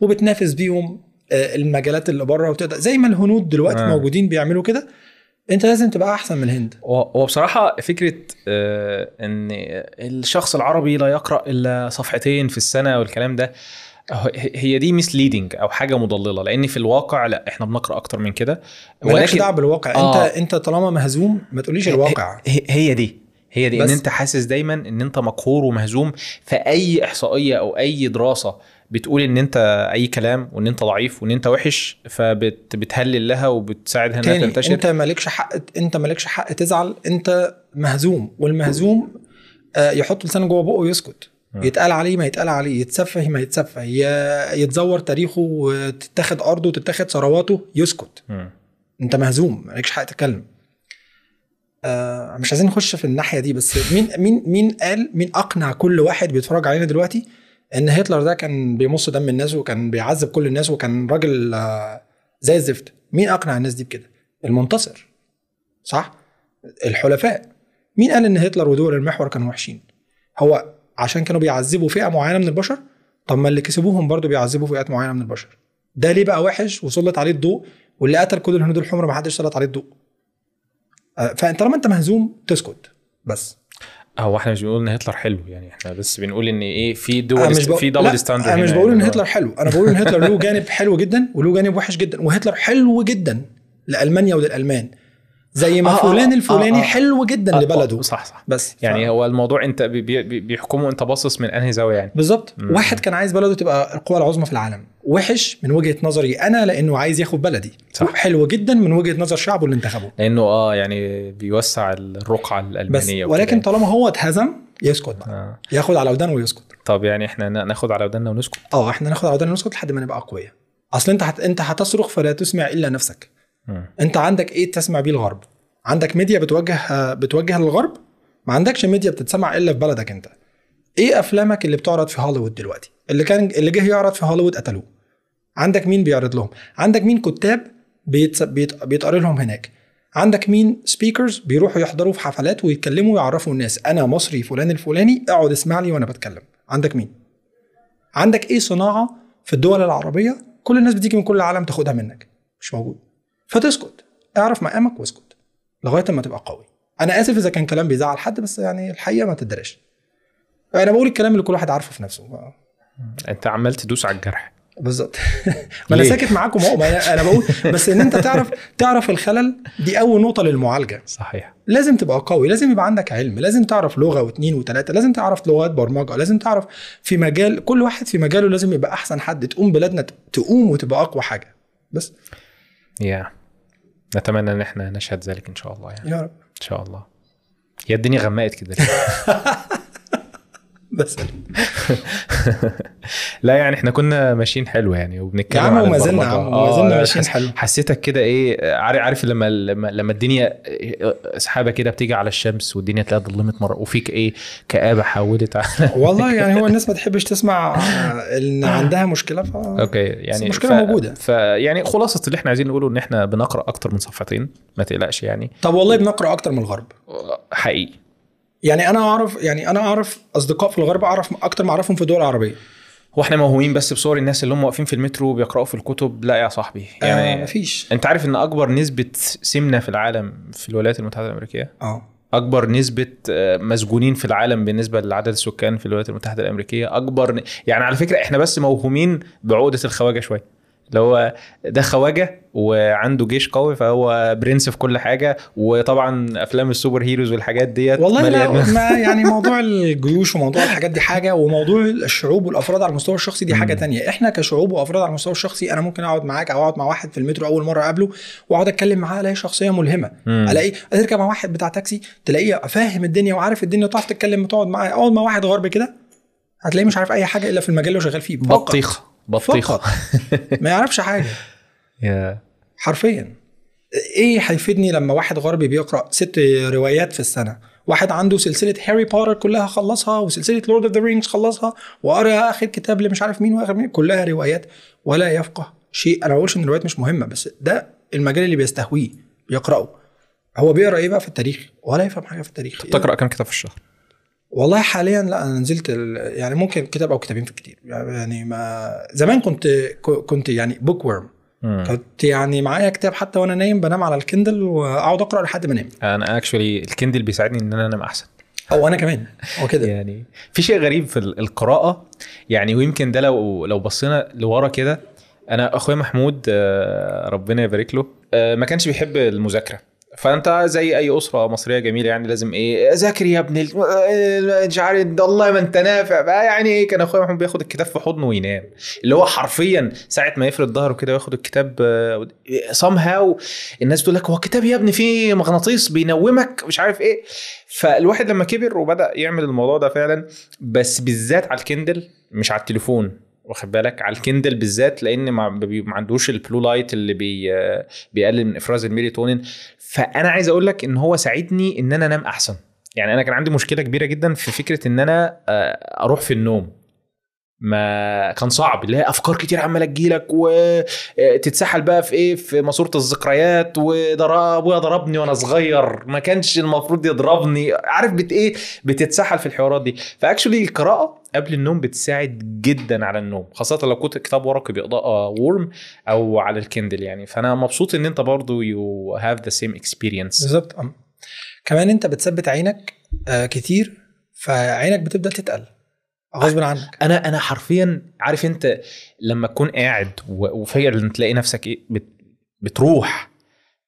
وبتنافس بيهم آه، المجالات اللي بره وتقدر. زي ما الهنود دلوقتي آه. موجودين بيعملوا كده انت لازم تبقى احسن من الهند هو بصراحة فكرة آه، إن الشخص العربي لا يقرأ إلا صفحتين في السنة والكلام ده هي دي مسليدنج أو حاجة مضللة لأن في الواقع لا إحنا بنقرأ أكتر من كده مالكش دعوة بالواقع آه. انت انت طالما مهزوم ما تقوليش الواقع هي, دي هي دي إن. أنت حاسس دايما إن أنت مقهور ومهزوم في أي إحصائية أو أي دراسة بتقول إن أنت أي كلام وإن أنت ضعيف وإن أنت وحش فبتهلل لها وبتساعدها إنها تنتشر. أنت مالكش حق أنت مالكش حق تزعل أنت مهزوم والمهزوم آه، يحط لسانه جوه بقه ويسكت. مم. يتقال عليه ما يتقال عليه يتسفه ما يتسفه يتزور تاريخه وتتاخد أرضه وتتاخد ثرواته يسكت. مم. أنت مهزوم مالكش حق تتكلم. آه مش عايزين نخش في الناحية دي بس مين مين مين قال مين أقنع كل واحد بيتفرج علينا دلوقتي؟ إن هتلر ده كان بيمص دم الناس وكان بيعذب كل الناس وكان راجل آه زي الزفت. مين أقنع الناس دي بكده؟ المنتصر. صح؟ الحلفاء. مين قال إن هتلر ودول المحور كانوا وحشين؟ هو عشان كانوا بيعذبوا فئة معينة من البشر؟ طب ما اللي كسبوهم برضو بيعذبوا فئات معينة من البشر. ده ليه بقى وحش وسلط عليه الضوء واللي قتل كل الهنود الحمر ما حدش سلط عليه الضوء؟ آه، فأنت طالما أنت مهزوم تسكت. بس. هو إحنا مش بنقول إن هتلر حلو يعني إحنا بس بنقول إن إيه في دول مش بق- في double standard أنا مش بقول إن هتلر حلو أنا بقول إن هتلر له جانب حلو جدا وله جانب وحش جدا وهتلر حلو جدا لألمانيا وللألمان. زي ما آه، آه، فلان آه، الفلاني آه. حلو جدا آه، لبلده صح صح بس يعني ف... هو الموضوع انت بي بي بيحكموا انت باصص من أنهي زاوية يعني بالظبط. واحد كان عايز بلده تبقى القوى العظمى في العالم وحش من وجهة نظري أنا لأنه عايز ياخد بلدي صح. حلو جدا من وجهة نظر شعبه اللي انتخبه لأنه آه يعني بيوسع الرقعة بس الألمانية وكده ولكن يعني. طالما هو اتهزم يسكت بقى آه. ياخد على ودانه ويسكت طب يعني إحنا نا- ناخد على ودنا ونسكت آه إحنا ناخد على ودانه ونسكت لحد ما نبقى أقوياء أصل أنت هت... أنت هتصرخ فلا تسمع إلا نفسك. انت عندك إيه تسمع بيه الغرب؟ عندك ميديا بتوجه بتوجه للغرب؟ ما عندكش ميديا بتتسمع إلا في بلدك انت. إيه افلامك اللي بتعرض في هوليوود دلوقتي؟ اللي كان اللي جه يعرض في هوليوود قتلوه. عندك مين بيعرض لهم؟ عندك مين كتاب. بيت... بيتقري لهم هناك؟ عندك مين speakers بيروحوا يحضروا في حفلات ويتكلموا ويعرفوا الناس؟ أنا مصري فلان الفلاني اقعد اسمع لي وأنا بتكلم. عندك مين؟ عندك إيه صناعة في الدول العربية؟ كل الناس بتيجي من كل العالم تاخدها منك. مش موجود. فتسكت اعرف مقامك واسكت لغاية ما تبقى قوي. أنا آسف إذا كان كلام بيزعل حد بس يعني الحقيقة ما تدريش. أنا بقول الكلام اللي كل واحد عارفه في نفسه. أنت عمال تدوس على الجرح. بالظبط. ما أنا؟ ساكت معاكم أهو. أنا بقول بس إن أنت تعرف تعرف الخلل دي أول نقطة للمعالجة. صحيح. لازم تبقى قوي. لازم يبقى عندك علم. لازم تعرف لغة واثنين وثلاثه لازم تعرف لغات برمجة. لازم تعرف في مجال كل واحد في مجاله لازم يبقى أحسن حد. تقوم بلادنا تقوم وتبقى أقوى حاجة. بس. يا نتمنى إن إحنا نشهد ذلك إن شاء الله يعني. يا رب. إن شاء الله. هي الدنيا غمقت كده ليه؟ بس. لا يعني إحنا كنا ماشيين حلو يعني وبنتكلم يا عم وما زلنا يا. عم وما زلنا آه، ماشيين حلو. حسيتك كده إيه عارف عارف لما لما لما الدنيا سحابه كده بتيجي على الشمس والدنيا تلاقيها ضلمت مرة وفيك إيه كآبة حولت على والله يعني هو الناس ما تحبش تسمع إن عندها مشكلة ف أوكي يعني المشكلة موجودة. فيعني خلاصة اللي إحنا عايزين نقوله إن إحنا بنقرأ أكتر من صفحتين ما تقلقش يعني. طب والله بنقرأ أكتر من الغرب. حقيقي. يعني أنا اعرف يعني أنا أعرف أصدقاء في الغرب أعرف أكتر ما أعرفهم في الدول العربية. هو إحنا موهومين بس بصور الناس اللي هم واقفين في المترو بيقرأوا في الكتب لا يا صاحبي. يعني يعني آه مفيش. أنت عارف إن أكبر نسبة سمنة في العالم في الولايات المتحدة الأمريكية؟ آه. أكبر نسبة آه، مسجونين في العالم بالنسبة لعدد السكان في الولايات المتحدة الأمريكية. أكبر. يعني على فكرة إحنا بس موهومين بعقدة الخواجة شوية. اللي هو ده خواجة وعنده جيش قوي فهو برنس في كل حاجة وطبعا أفلام ال superheroes والحاجات ديت والله لا ما يعني موضوع الجيوش وموضوع الحاجات دي حاجة وموضوع الشعوب والأفراد على المستوى الشخصي دي حاجة. تانية إحنا كشعوب وأفراد على المستوى الشخصي أنا ممكن أقعد معاك أو أقعد مع واحد في المترو أول مرة اقابله وأقعد أتكلم معاه الاقي شخصية ملهمة. الاقي تركب مع واحد بتاع تاكسي تلاقيه فاهم الدنيا وعارف الدنيا وتعرف تتكلم وتقعد معاه أقعد مع واحد غربي كده هتلاقيه مش عارف أي حاجة إلا في المجال اللي شغال فيه فقط. بطيخة. ما يعرفش حاجة. يا. حرفيا. إيه هيفيدني لما واحد غربي بيقرأ ست روايات في السنة؟ واحد عنده سلسلة هاري بوتر كلها خلصها وسلسلة Lord of the Rings خلصها وقرا آخر كتاب اللي مش عارف مين وآخر مين كلها روايات ولا يفقه شيء. أنا ما بقولش إن الروايات مش مهمة بس ده المجال اللي بيستهويه بيقرأه. هو بيقرأ إيه بقى في التاريخ؟ ولا يفهم حاجة في التاريخ. تقرأ كم كتاب في الشهر؟ والله حاليا لا أنا نزلت ال- يعني ممكن كتاب أو كتابين في الكتير يعني ما زمان كنت كنت يعني bookworm. كنت يعني معايا كتاب حتى وأنا نايم بنام على ال Kindle وأقعد أقرأ لحد ما أنام. أنا actually ال Kindle بيساعدني إن أنا أنام أحسن. أو أنا كمان هو كده. يعني في شيء غريب في ال- القراءة. يعني ويمكن ده لو لو بصينا لورا كده أنا أخويا محمود آه، ربنا يبارك له آه، ما كانش بيحب المذاكرة. فأنت زي أي أسرة مصرية جميلة يعني لازم إيه ذاكر يا ابني آه، مش عارف والله ما انت نافع. بقى يعني إيه كان أخويا محمود بياخد الكتاب في حضنه وينام. اللي هو حرفيا ساعة ما يفرد ظهره كده وياخد الكتاب سام هاو الناس تقول لك هو الكتاب يا ابني فيه مغناطيس بينومك مش عارف إيه. فالواحد لما كبر وبدأ يعمل الموضوع ده فعلا بس بالذات على ال Kindle مش على التليفون. واخد بالك؟ على ال Kindle بالذات لأن ما, عندوش ال blue light اللي بي بيقلل من إفراز الميلاتونين. فأنا عايز أقول لك إن هو ساعدني إن أنا أنام أحسن. يعني أنا كان عندي مشكلة كبيرة جدا في فكرة إن أنا آه، أروح في النوم. ما كان صعب اللي هي أفكار كتير عمالة تجيلك وتتسحل بقى في إيه؟ في ماسورة الذكريات وضرب ضربني وأنا صغير ما كانش المفروض يضربني عارف بت إيه؟ بتتسحل في الحوارات دي. ف actually القراءة قبل النوم بتساعد جدا على النوم خاصة لو كنت كتاب ورقي باضاءه warm أو على ال Kindle يعني. فأنا مبسوط إن أنت برضو you have the same experience بالظبط. كمان أنت بتثبت عينك آه كتير فعينك بتبدا تتقل. غصب عنك. أنا أنا حرفيا عارف أنت لما تكون قاعد وفجأة تلاقي نفسك إيه بت بتروح.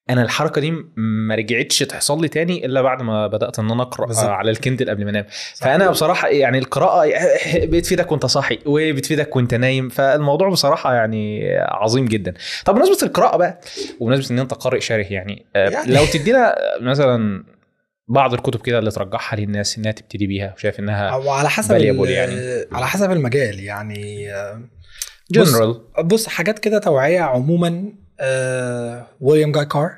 أنا الحركة دي ما رجعتش تحصل لي تاني إلا بعد ما بدأت إن أنا أقرأ. على الكندل قبل ما أنام. فأنا بصراحة يعني القراءة بتفيدك وأنت صاحي وبتفيدك وأنت نايم. فالموضوع بصراحة يعني عظيم جدا. طب بمناسبة القراءة بقى وبمناسبة إن أنت قارئ شره يعني, آه، يعني. لو تدينا مثلا بعض الكتب كده اللي ترجحها للناس إنها تبتدي بيها وشايف إنها أو على حسب يعني. على حسب المجال يعني آه، بص- جنرال بص حاجات كده توعية عموما آه، ويليام جاي كار؟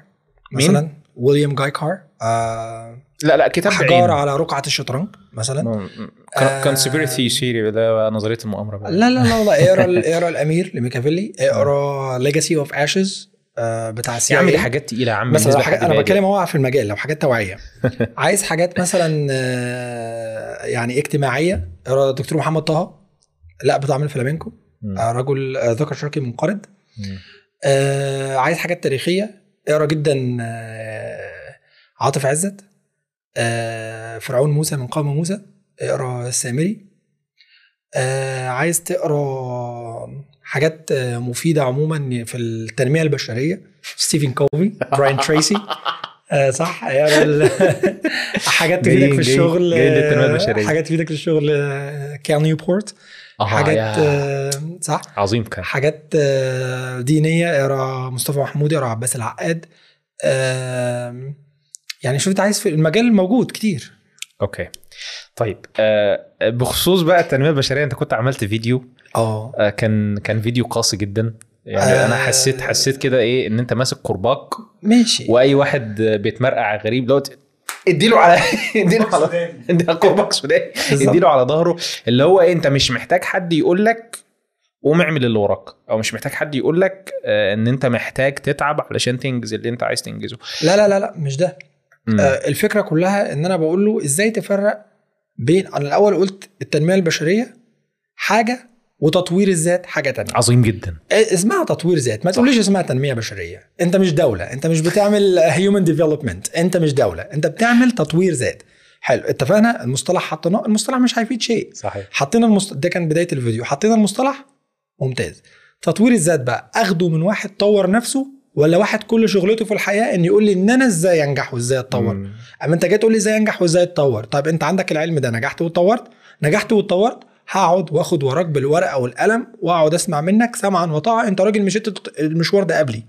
مثلا ويليام جاي كار آه، لا لا كتاب بعينه. على رقعة الشطرنج مثلا آه، conspiracy theory ده نظرية المؤامرة. لا لا لا لا اقرا اقرا الامير لميكافيلي اقرا Legacy of Ashes بتاع ال CIA دي. حاجات تقيلة يا عم مثلا حاجات أنا. بتكلم هو في المجال لو حاجات توعية. عايز حاجات مثلا آه، يعني اجتماعية. اقرا دكتور محمد طه. لأ بطعم الفلامنكو. آه، رجل آه، ذكر شرقي منقرض. آه، عايز حاجات تاريخية. اقرأ جدا آه، عاطف عزت. آه، فرعون موسى من قوم موسى. اقرأ السامري آه، عايز تقرأ حاجات آه، مفيدة عموما في التنمية البشرية. ستيفن كوفي براين تريسي. آه، صح؟ ال- حاجات تفيدك في الشغل آه،. حاجات تفيدك في الشغل آه، كال نيوبورت آه حاجات آه، صح؟ عظيم كان. حاجات آه، دينية اقرا مصطفى محمود اقرا عباس العقاد. يعني شوف أنت عايز في المجال موجود كتير. okay. طيب آه بخصوص بقى التنمية البشرية أنت كنت عملت فيديو آه. آه كان كان فيديو قاسي جدا. يعني آه. أنا حسيت حسيت كده إيه إن أنت ماسك كرباج ماشي. وأي واحد بيتمرقع غريب لو ت- اديله على اديله على كرباج سوداني. اديله على ظهره. اللي هو إيه أنت مش محتاج حد يقول لك قوم اعمل اللي وراك. أو مش محتاج حد يقول لك آه إن أنت محتاج تتعب علشان تنجز اللي أنت عايز تنجزه. لا لا لا لا مش ده. مم. آه، الفكرة كلها إن أنا بقول له إزاي تفرق بين أنا الأول قلت التنمية البشرية حاجة وتطوير الذات حاجة تانية. عظيم جدا. آه، اسمها تطوير ذات ما تقوليش اسمها تنمية بشرية. انت مش دولة. انت مش بتعمل human development انت مش دولة. انت بتعمل تطوير ذات. حلو. اتفقنا؟ المصطلح حطيناه. المصطلح مش هيفيد شيء. صحيح. حطينا المصطلح ده كان بداية الفيديو. حطينا المصطلح؟ ممتاز. تطوير الذات بقى. أخده من واحد طور نفسه ولا واحد كل شغلته في الحياة إن يقول لي إن أنا إزاي أنجح وإزاي أتطور. أما أنت جاي تقول لي إزاي أنجح وإزاي أتطور؟ طيب أنت عندك العلم ده. نجحت واتطورت؟ نجحت واتطورت؟ هقعد واخد وراك بالورقة والقلم واقعد اسمع منك سمعا وطاعه انت راجل مشيت المشوار ده قبلي.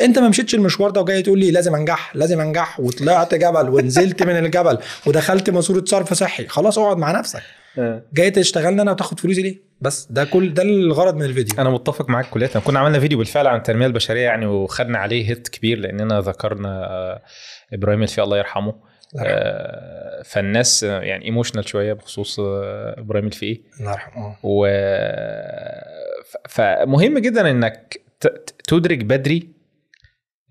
انت ما مشيتش المشوار ده وجاي تقول لي لازم انجح لازم انجح وطلعت جبل ونزلت من الجبل ودخلت ماسورة صرف صحي. خلاص اقعد مع نفسك. آه. جاي تشتغلني أنا وتاخد فلوسي ليه؟ بس ده كل ده الغرض من الفيديو. أنا متفق معاك كليا كنا عملنا فيديو بالفعل عن التنميه البشرية يعني وخدنا عليه hate كبير لاننا ذكرنا آه، إبراهيم الفقي الله يرحمه. آه، فالناس آه، يعني emotional شوية بخصوص آه، إبراهيم الفقي الله يرحمه. و ف- فمهم جدا إنك تدرك بدري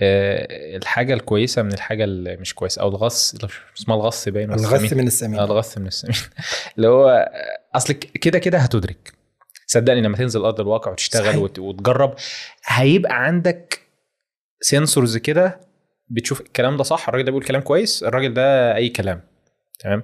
آه، الحاجة الكويسة من الحاجة اللي مش كويسة أو الغص اسمها الغص باين السمين؟ من السمين. آه، الغث من السمين. اللي هو أصل كده كده هتدرك. صدقني لما تنزل أرض الواقع وتشتغل صحيح. وت- وتجرب هيبقى عندك سنسورز كده بتشوف الكلام ده صح الراجل ده بيقول كلام كويس الراجل ده أي كلام تمام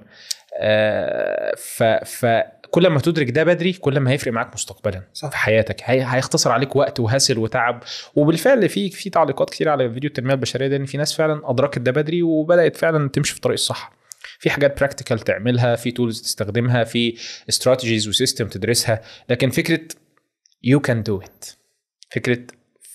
آه ف فكل ما تدرك ده بدري كل ما هيفرق معاك مستقبلا صح. في حياتك هي هيختصر عليك وقت وهسل وتعب وبالفعل في في تعليقات كتير على فيديو التنمية البشرية ده إن في ناس فعلا أدركت ده بدري وبدأت فعلا تمشي في الطريق الصح في حاجات practical تعملها في tools تستخدمها في strategies و system تدرسها لكن فكرة you can do it فكرة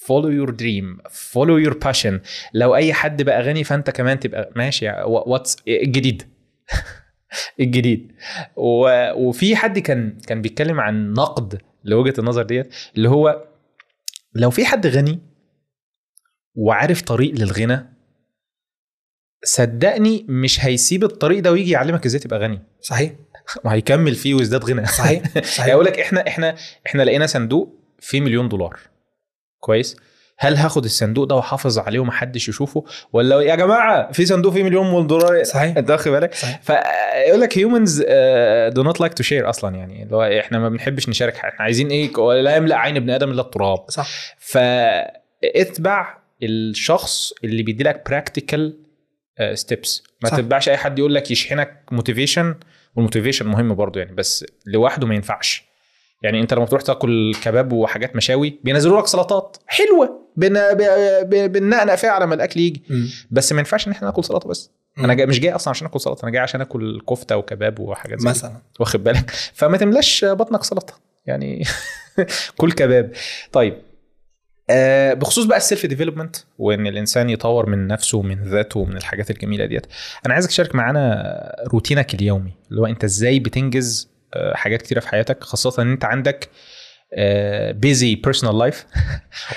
follow your dream follow your passion. لو أي حد بقى غني فأنت كمان تبقى ماشي. what's الجديد؟ الجديد. و... وفي حد كان كان بيتكلم عن نقد لوجهة النظر ديت اللي هو لو في حد غني وعارف طريق للغنى صدقني مش هيسيب الطريق ده ويجي يعلمك إزاي تبقى غني. صحيح. وهيكمل فيه ويزداد غنى. صحيح. صحيح. هيقول لك إحنا إحنا إحنا لقينا صندوق فيه مليون دولار. كويس؟ هل هاخد الصندوق ده واحافظ عليه ومحدش يشوفه؟ ولا يا جماعة في صندوق فيه مليون دولار صحيح. انت واخد بالك؟ فيقول لك humans do not like to share أصلا يعني اللي هو إحنا ما بنحبش نشارك حاجة. إحنا عايزين إيه؟ لا يملأ عين ابن آدم إلا التراب. صح. فاتبع الشخص اللي بيدي لك practical steps ما صح. تتبعش أي حد يقول لك يشحنك motivation وال motivation مهم برضو يعني بس لوحده ما ينفعش. يعني انت لما تروح تاكل كباب وحاجات مشاوي بينزلوا لك سلطات حلوة. بننقنق فيها على ما الأكل يجي. بس ما ينفعش إن إحنا ناكل سلطة بس. أنا جاي مش جاي أصلا عشان آكل سلطة أنا جاي عشان آكل كفتة وكباب وحاجات زي. مثلا. واخد بالك؟ فما تملاش بطنك سلطة. يعني كل كباب. طيب. آه بخصوص بقى ال self development وإن الإنسان يطور من نفسه ومن ذاته ومن الحاجات الجميلة ديت. أنا عايزك تشارك معانا روتينك اليومي. اللي هو أنت إزاي بتنجز حاجات كتيرة في حياتك خاصة إن أنت عندك busy personal life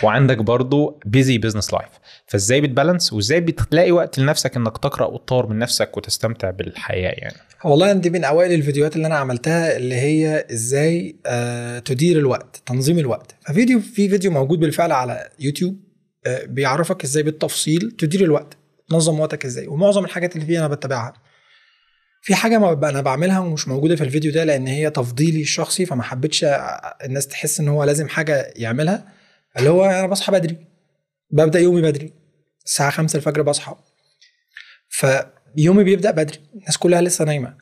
وعندك برضو busy business life فإزاي بت balance وإزاي بتلاقي وقت لنفسك إنك تقرأ وتطور من نفسك وتستمتع بالحياة يعني؟ والله دي من أوائل الفيديوهات اللي أنا عملتها اللي هي إزاي آه تدير الوقت تنظيم الوقت. ففيديو في فيديو موجود بالفعل على يوتيوب آه بيعرفك إزاي بالتفصيل تدير الوقت تنظم وقتك إزاي ومعظم الحاجات اللي فيه أنا بتبعها. في حاجة ما أنا بعملها ومش موجودة في الفيديو ده لأن هي تفضيلي الشخصي فما حبيتش الناس تحس إن هو لازم حاجة يعملها. اللي هو أنا بصحى بدري. ببدأ يومي بدري. الساعة 5 الفجر بصحى. فيومي بيبدأ بدري. الناس كلها لسه نايمة.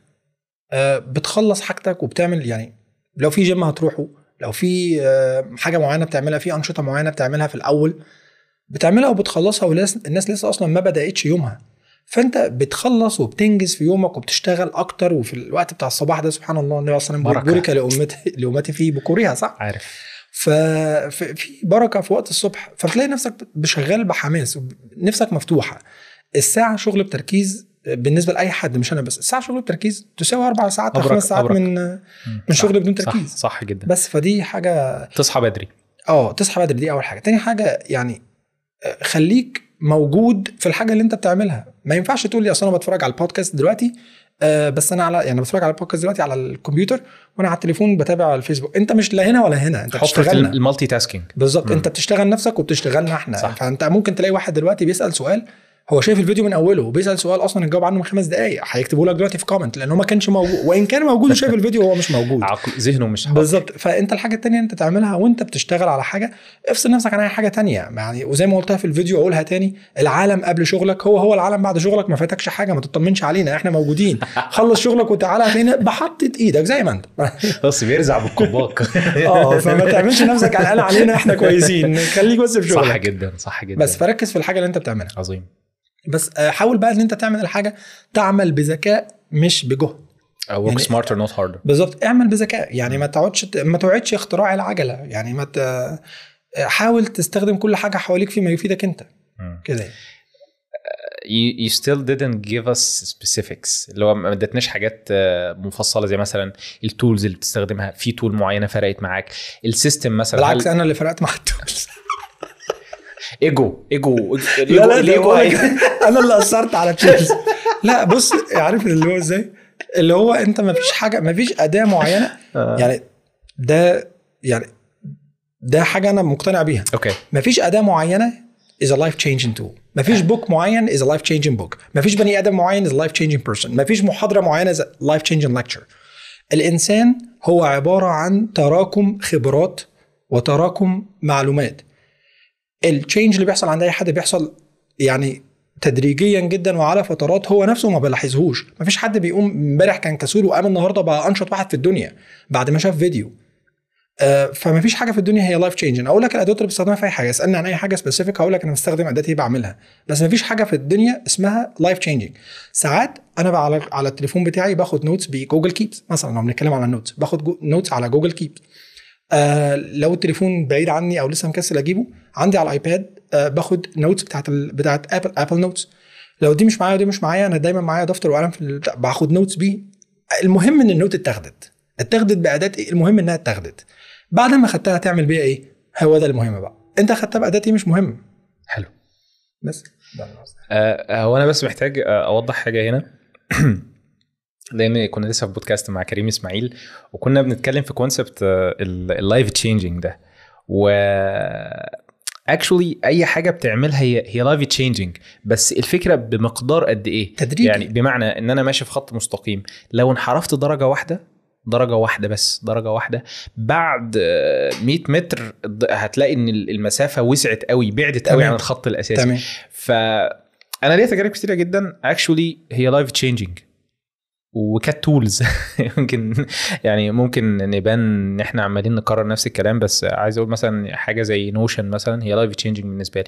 بتخلص حاجتك وبتعمل يعني لو في جيم هتروحه. لو في حاجة معينة بتعملها في أنشطة معينة بتعملها في الأول. بتعملها وبتخلصها والناس لسه أصلا ما بدأتش يومها. فانت بتخلص وبتنجز في يومك وبتشتغل أكتر وفي الوقت بتاع الصباح ده سبحان الله النبي صلى الله عليه وسلم بورك لامتي لأمتي في بكورها صح؟ عارف. ففي بركة في وقت الصبح فبتلاقي نفسك شغال بحماس نفسك مفتوحة. الساعة شغل بتركيز بالنسبة لأي حد مش أنا بس. الساعة شغل بتركيز تساوي أربع ساعات أو خمس ساعات أبرك. من من شغل بدون تركيز. صح, صح جدا. بس فدي حاجة تصحى بدري. آه تصحى بدري دي أول حاجة. تاني حاجة يعني خليك موجود في الحاجة اللي انت بتعملها. ما ينفعش تقول لي أصل أنا بتفرج على البودكاست دلوقتي آه بس أنا على يعني بتفرج على البودكاست دلوقتي على الكمبيوتر وأنا على التليفون بتابع على الفيسبوك. أنت مش لا هنا ولا هنا أنت بتشتغلنا. ال multitasking. بالظبط. أنت بتشتغل نفسك وبتشتغلنا إحنا. صح. فأنت ممكن تلاقي واحد دلوقتي بيسأل سؤال هو شايف الفيديو من أوله وبيسال سؤال أصلا الجواب عنه من خمس دقائق هيكتبوا لك دلوقتي في comment لأن هو ما كانش موجود وإن كان موجود وشايف الفيديو وهو مش موجود. ذهنه مش حاضر. بالظبط. فأنت الحاجة التانية أنت تعملها وأنت بتشتغل على حاجة افصل نفسك عن أي حاجة تانية. يعني وزي ما قلتها في الفيديو أقولها تاني العالم قبل شغلك هو هو العالم بعد شغلك ما فاتكش حاجة ما تطمنش علينا إحنا موجودين. خلص شغلك وتعالى هتلاقينا بحطة إيدك زي ما أنت. بص بيرزع بالكباك آه فما تعملش نفسك قلقان علينا إحنا كويسين. خليك بس في صح شغلك. جدا صح جدا. بس فركز في الحاجة اللي أنت بتعملها. عظيم. بس آه، حاول بقى إن أنت تعمل الحاجة تعمل بذكاء مش بجهد. work يعني- smarter not harder بالظبط. اعمل بذكاء. يعني ما تقعدش ما تعيدش اختراع العجلة. يعني ما ت... حاول تستخدم كل حاجة حواليك فيما يفيدك أنت. كده. you, you still didn't give us specifics. اللي هو ما ادتناش حاجات آه، مفصلة زي مثلا ال tools اللي بتستخدمها. في tool معينة فرقت معاك. ال system مثلا بالعكس هل- أنا اللي فرقت مع ال tools ايجو ايجو لا الإيجو لا هو أنا اللي اثرت على ال tools لا بص عارف اللي هو إزاي؟ اللي هو أنت ما فيش حاجة ما فيش أداة معينة. آه. يعني ده يعني ده حاجة أنا مقتنع بيها. okay. ما فيش أداة معينة is a life changing tool. ما فيش book معين is a life changing book. ما فيش بني آدم معين is a life changing person. ما فيش محاضرة معينة is a life changing lecture. الإنسان هو عبارة عن تراكم خبرات وتراكم معلومات. ال change اللي بيحصل عند أي حد بيحصل يعني تدريجيا جدا وعلى فترات هو نفسه ما بيلاحظهوش. ما فيش حد بيقوم امبارح كان كسول وقام النهارده بقى أنشط واحد في الدنيا بعد ما شاف فيديو. آه، فما فيش حاجة في الدنيا هي life changing أقول لك الادوات اللي بستخدمها في أي حاجة. اسألني عن أي حاجة specific هقول لك أنا بستخدم أداة إيه بعملها. بس ما فيش حاجة في الدنيا اسمها life changing ساعات أنا على على التليفون بتاعي باخد notes ب Google Keeps مثلا لو بنتكلم على ال notes باخد notes على Google Keeps آه لو التليفون بعيد عني أو لسه مكسل أجيبه عندي على ال iPad آه باخد notes بتاعت ال... بتاعت Apple Apple Notes لو دي مش معايا ودي مش معايا أنا دايما معايا دفتر وقلم في البتاع باخد notes بيه. المهم إن ال note اتاخدت. اتاخدت بأداة إيه؟ المهم إنها اتاخدت. بعد ما خدتها تعمل بيها إيه؟ هو ده المهم بقى. أنت خدتها بأداة إيه؟ مش مهم. حلو. بس. ده. آه، هو أنا بس محتاج آه، أوضح حاجة هنا. لأن كنا لسه في بودكاست مع كريم إسماعيل وكنا بنتكلم في concept ال life changing ده. و actually أي حاجة بتعملها هي هي life changing بس الفكرة بمقدار قد إيه؟ تدريجي. يعني بمعنى إن أنا ماشي في خط مستقيم. لو انحرفت درجة واحدة درجة واحدة بس درجة واحدة بعد آه، 100 متر هتلاقي إن المسافة وسعت قوي بعدت قوي. عن الخط الأساسي. تمام. فانا ليا تجارب كتيرة جدا. actually هي life changing وكانت tools يمكن يعني ممكن نبان إن إحنا عمالين نكرر نفس الكلام بس عايز أقول مثلا حاجة زي Notion مثلا هي life changing بالنسبة لي.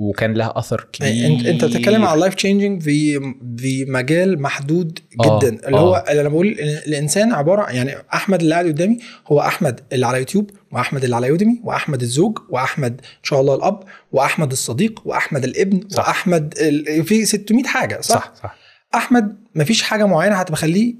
وكان لها أثر كبير أنت انت بتتكلم على لايف تشينجينج في في مجال محدود آه، جدا. اللي آه. هو اللي أنا بقول الإنسان عبارة عن- يعني أحمد اللي قاعد قدامي هو أحمد اللي على يوتيوب وأحمد اللي على Udemy وأحمد الزوج وأحمد إن شاء الله الأب وأحمد الصديق وأحمد الابن صح. وأحمد ال... في 600 حاجة صح, صح صح. أحمد مفيش حاجة معينة هتخليه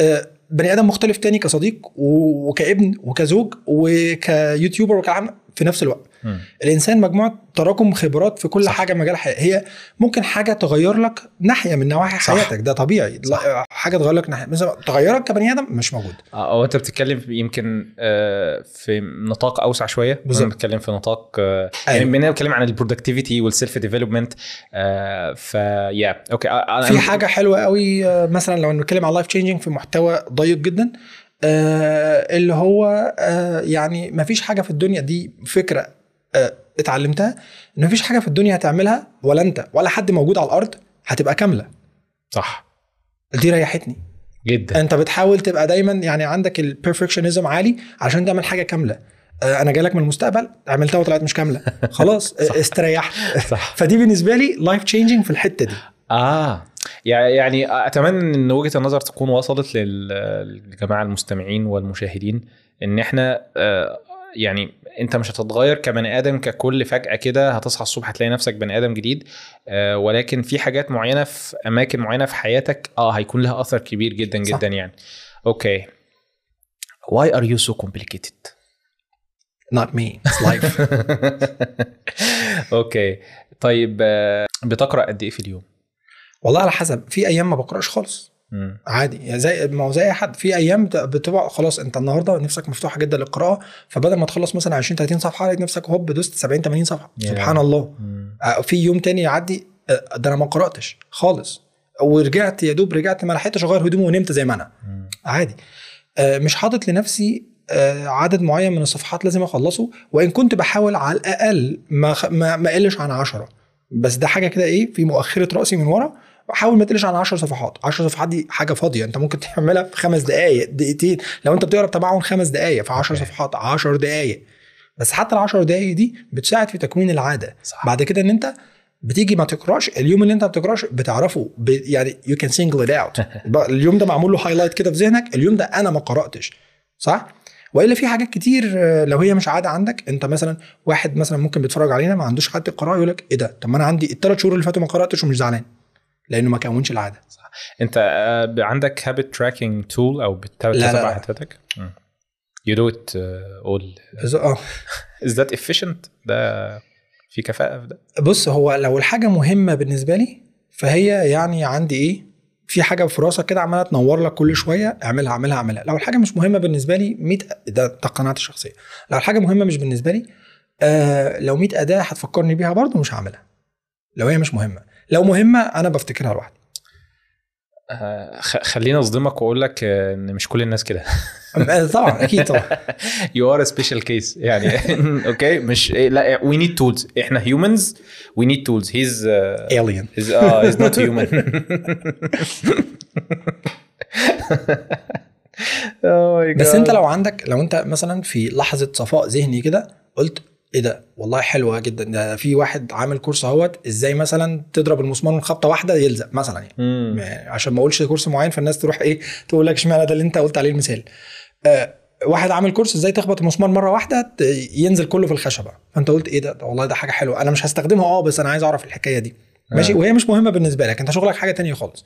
آه، بني آدم مختلف تاني كصديق وكابن وكزوج وك YouTuber وكعم في نفس الوقت مم. الإنسان مجموعة تراكم خبرات في كل صح. حاجة مجال حياتك هي ممكن حاجة تغير لك ناحية من نواحي صح. حياتك ده طبيعي صح. حاجة تغير لك ناحية مثلا تغيرك كبني آدم مش موجود أو أنت بتتكلم يمكن آه، في نطاق أوسع شوية بالظبط. أنا بتكلم في نطاق آه، أيوة. يعني بنتكلم بتكلم عن ال productivity وال self development فيا okay آه، في حاجة حلوة قوي آه، مثلا لو بنتكلم على life changing في محتوى ضيق جدا آه، اللي هو آه، يعني ما فيش حاجة في الدنيا دي فكرة آه، اتعلمتها إن ما فيش حاجة في الدنيا هتعملها ولا أنت ولا حد موجود على الأرض هتبقى كاملة. صح. دي ريحتني. جدا. أنت بتحاول تبقى دايما يعني عندك ال perfectionism عالي علشان تعمل حاجة كاملة. أنا جايلك من المستقبل عملتها وطلعت مش كاملة. خلاص استريحت. صح. فدي بالنسبة لي life changing في الحتة دي. آه. يعني أتمنى إن وجهة النظر تكون وصلت لل- للجماعة المستمعين والمشاهدين إن إحنا آه، يعني أنت مش هتتغير كبني آدم ككل فجأة كده هتصحى الصبح هتلاقي نفسك بني آدم جديد آه، ولكن في حاجات معينة في أماكن معينة في حياتك آه هيكون لها أثر كبير جدا صح. جدا يعني. Okay. Why are you so complicated? Not me. It's life. أوكي. طيب آه، بتقرأ قد إيه في اليوم؟ والله على حسب في أيام ما بقرأش خالص مم. عادي يعني زي ما هو زي اي حد في أيام بت- بتبقى خلاص أنت النهارده نفسك مفتوحة جدا للقراءة فبدل ما تخلص مثلا 20 30 صفحة لقيت نفسك هوب دوست 70 80 صفحة Yeah. سبحان الله مم. آه، في يوم تاني يعدي آه، ده أنا ما قرأتش خالص ورجعت يا دوب رجعت ما لحقتش أغير هدومي ونمت زي ما أنا مم. عادي آه، مش حاطط لنفسي عدد معين من الصفحات لازم أخلصه وإن كنت بحاول على الأقل ما ما أقلش عن 10 بس ده حاجة كده إيه في مؤخرة رأسي من ورا بحاول ما تقلش عن 10 صفحات. 10 صفحات دي حاجة فاضية انت ممكن تعملها في خمس دقائق دقيقتين. لو انت بتقرا بتبعهم خمس دقائق في 10 okay. صفحات 10 دقائق بس حتى ال 10 دقائق دي بتساعد في تكوين العادة. صح. بعد كده ان انت بتيجي ما تقراش اليوم اللي انت ما بتقراش بتعرفه ب... يعني you can single it out اليوم ده معمول له highlight كده في ذهنك اليوم ده أنا ما قرأتش. صح؟ والا في حاجات كتير آه، لو هي مش عادة عندك انت مثلا واحد مثلا ممكن بيتفرج علينا ما عندوش عاده القراءه يقول لك إيه ده؟ طب ما أنا عندي الثلاث شهور اللي فاتوا ما قرأتش ومش زعلان. لأنه ما كونش العاده. انت آه، عندك habit tracking tool أو بتتابع. عاداتك you do it all آه Is that efficient ده في كفاءة في ده؟ بص هو لو الحاجة مهمة بالنسبة لي فهي يعني عندي إيه في حاجة في راسك كده عمالة تنور لك كل شوية اعملها اعملها اعملها. لو الحاجة مش مهمة بالنسبة لي 100 ده ده قناعتي الشخصية. لو الحاجة مهمة مش بالنسبة لي آه لو 100 أداة هتفكرني بيها برضه مش هعملها. لو هي مش مهمة. لو مهمة أنا بفتكرها لوحدي. آه، خليني أصدمك وأقول لك إن مش كل الناس كده. آه، طبعا أكيد طبعا. You are special case يعني okay مش لا we need tools إحنا humans we need tools he's alien. He's آه he's not human بس أنت لو عندك لو أنت مثلا في لحظة صفاء ذهني كده قلت إيه ده؟ والله حلوة جدا. ده في واحد عامل كورس أهوت إزاي مثلا تضرب المسمار من خبطة واحدة يلزق مثلا يعني. مم. عشان ما أقولش كورس معين فالناس تروح إيه تقول لك إشمعنى ده اللي أنت قلت عليه المثال. آه واحد عامل كورس إزاي تخبط المسمار مرة واحدة ينزل كله في الخشبة. فأنت قلت إيه ده, ده والله ده حاجة حلوة. أنا مش هستخدمها آه بس أنا عايز أعرف الحكاية دي. ماشي؟ آه. وهي مش مهمة بالنسبة لك. أنت شغلك حاجة تانية خالص.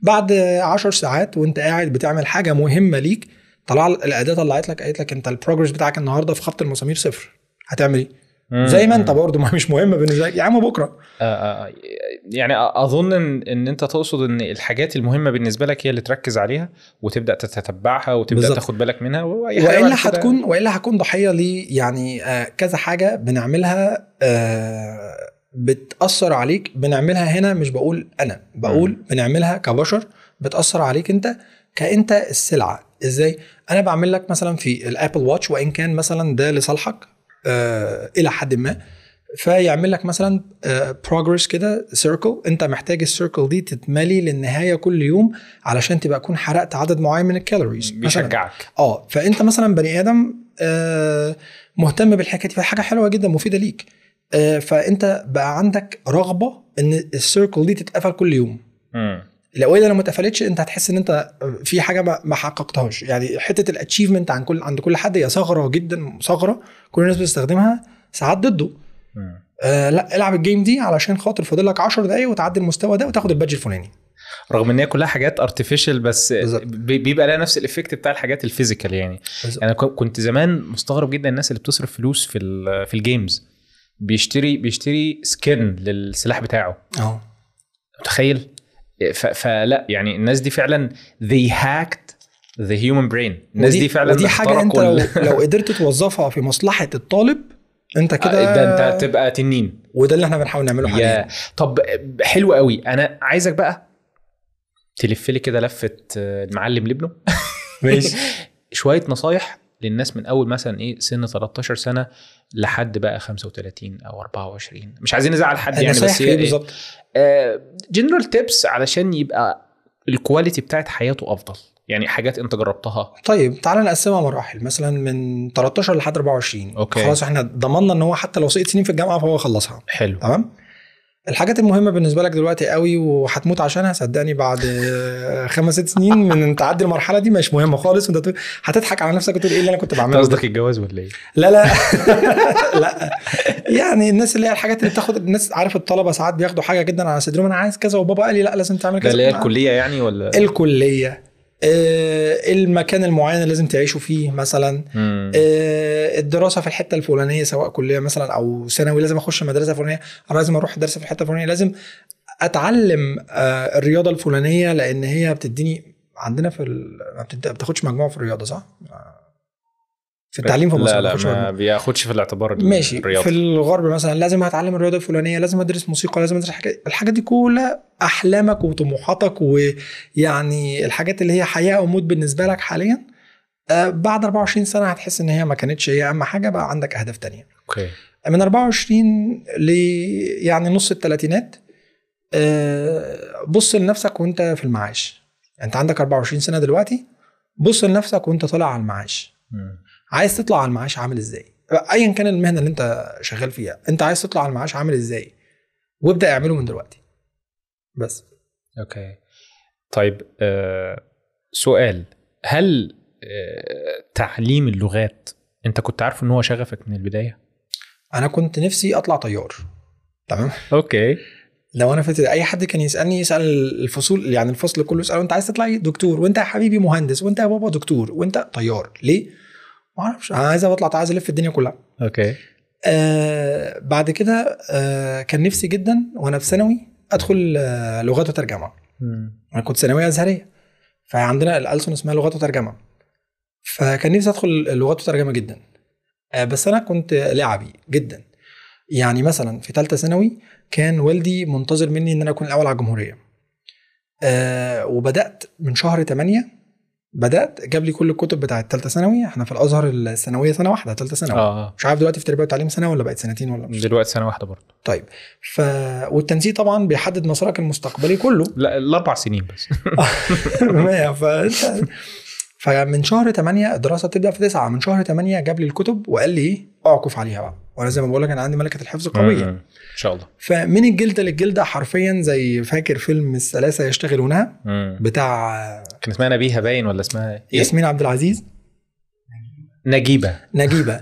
بعد عشر ساعات وأنت قاعد بتعمل حاجة مهمة ليك طلع الأداة طلعت لك قالت لك أنت البروجرس بتاعك النهارده في خبط المسامير صفر. هتعمل إيه؟ زي ما انت برضه ما مش مهمه بالنسبة لك. يا عم بكرة. آه، آه، يعني أظن ان إن أنت تقصد إن الحاجات المهمة بالنسبة لك هي اللي تركز عليها وتبدأ تتتبعها وتبدأ بالظبط. تاخد بالك منها وإلا هتكون وإلا هتكون ضحية لي. يعني آه كذا حاجة بنعملها آه بتأثر عليك. بنعملها هنا مش بقول أنا بقول مم. بنعملها كبشر بتأثر عليك أنت كأنت السلعة. إزاي؟ أنا بعمل لك مثلا في ال Apple Watch وإن كان مثلا ده لصالحك آه إلى حد ما. فيعمل لك مثلا progress كده circle أنت محتاج ال circle دي تتملي للنهاية كل يوم علشان تبقى تكون حرقت عدد معين من ال calories بيشجعك. آه فأنت مثلا بني آدم آه، مهتم بالحكاية دي فحاجة حلوة جدا مفيدة ليك. آه، فأنت بقى عندك رغبة إن ال circle دي تتقفل كل يوم. مم. لو اذا لو ما اتقفلتش انت هتحس ان انت في حاجة ما حققتهاش. يعني حتة ال achievement عن كل عند كل حد هي ثغرة جدا ثغرة كل الناس بتستخدمها ساعات ضده. آه لا العب ال game دي علشان خاطر فاضل لك 10 دقايق وتعدي المستوى ده وتاخد ال badge الفلاني. رغم إن هي كلها حاجات artificial بس بالظبط. بي- بيبقى لها نفس ال effect بتاع الحاجات ال physical يعني. بالظبط. أنا كنت زمان مستغرب جدا الناس اللي بتصرف فلوس في في الجيمز بيشتري بيشتري سكن للسلاح بتاعه. آه متخيل؟ فلا يعني الناس دي فعلا they hacked the human brain. الناس ودي- دي فعلا ودي حاجة أنت لو لو قدرت توظفها في مصلحة الطالب أنت كده ده أنت تبقى تنين. وده اللي إحنا بنحاول نعمله حاليا. يا طب حلو قوي. أنا عايزك بقى تلف لي كده لفة آه، المعلم لابنه. ماشي. شوية نصايح للناس من أول مثلا إيه سن 13 سنة لحد بقى 35 أو 24 مش عايزين نزعل حد يعني بس في هي بالظبط؟ general tips علشان يبقى ال quality بتاعت حياته أفضل. يعني حاجات أنت جربتها. طيب تعالى نقسمها مراحل. مثلا من 13 لحد 24 okay. خلاص إحنا ضمننا إن هو حتى لو سقط سنين في الجامعة فهو خلصها. حلو. تمام؟ الحاجات المهمة بالنسبة لك دلوقتي قوي وهتموت عشانها صدقني بعد خمس ست سنين من تعدي المرحلة دي مش مهمة خالص. وأنت هتضحك على نفسك وتقول إيه اللي أنا كنت بعمله ده؟ قصدك الجواز ولا إيه؟ لا لا. لا. يعني الناس اللي هي الحاجات اللي بتاخد الناس عارف الطلبة ساعات بياخدوا حاجة جدا على صدرهم أنا عايز كذا وبابا قال لي لا لازم تعمل ده كذا اللي هي الكلية يعني ولا؟ الكلية. المكان المعين اللي لازم تعيشوا فيه مثلا. آه، الدراسة في الحتة الفلانية سواء كلية مثلا أو ثانوي لازم أخش مدرسة فلانية لازم أروح درس في الحتة الفلانية لازم أتعلم آه، الرياضة الفلانية لأن هي بتديني عندنا في ال... ما بتاخدش مجموعه في الرياضة صح؟ في التعليم في مصر لا لا ما. بياخدش في الاعتبار ماشي الرياضة. في الغرب مثلا لازم هتعلم الرياضة الفلانية لازم أدرس موسيقى لازم أدرس حاجات الحاجات دي كلها أحلامك وطموحاتك ويعني الحاجات اللي هي حياة أو موت بالنسبة لك حاليا آه، بعد 24 سنة هتحس إن هي ما كانتش هي أهم حاجة بقى عندك أهداف تانية أوكي من 24 ل يعني نص الثلاثينات آه، بص لنفسك وأنت في المعاش أنت عندك 24 سنة دلوقتي بص لنفسك وأنت طالع على المعاش مم. عايز تطلع على المعاش عامل إزاي؟ ايا كان المهنة اللي أنت شغال فيها أنت عايز تطلع على المعاش عامل إزاي؟ وابدأ اعمله من دلوقتي. بس. أوكي. طيب آه سؤال. هل آه تعليم اللغات أنت كنت عارف إن هو شغفك من البداية؟ أنا كنت نفسي أطلع طيار. تمام؟ okay. لو أنا فاتت أي حد كان يسألني يسأل الفصول يعني الفصل كله يسأله أنت عايز تطلع إيه؟ دكتور. وأنت يا حبيبي مهندس. وأنت يا بابا دكتور. وأنت طيار. ليه؟ ما أعرفش. أنا عايز أطلع عايز ألف الدنيا كلها. okay. آه بعد كده آه كان نفسي جدا وأنا في ثانوي أدخل آه لغات وترجمة. مم. أنا كنت ثانوية أزهرية. فعندنا الألسن اسمها لغات وترجمة. فكان نفسي أدخل لغات وترجمة جدا. آه، بس أنا كنت لعبي جدا. يعني مثلا في ثالثه ثانوي كان والدي منتظر مني إن أنا أكون الأول على الجمهورية. آه وبدأت من شهر 8 بدأت جاب لي كل الكتب بتاعة ثالثه ثانوي إحنا في الأزهر الثانوية سنة واحدة ثالثه ثانوي. آه. مش عارف دلوقتي في تربية وتعليم سنة ولا بقت سنتين ولا مش دلوقتي سنة واحدة برضه. طيب ف والتنسيق طبعا بيحدد مسارك المستقبلي كله. لا الأربع سنين بس. فأنت فمن شهر 8 الدراسة بتبدأ في 9 من شهر 8 جاب لي الكتب وقال لي إيه اعكف عليها بقى. وأنا زي ما بقول لك أنا عندي ملكة الحفظ قويه. إن شاء الله. فمن الجلدة للجلدة حرفيا زي فاكر فيلم الثلاثه يشتغلونها. بتاع كان اسمها نبيهه باين ولا اسمها إيه؟ ياسمين عبد العزيز. نجيبة. نجيبة.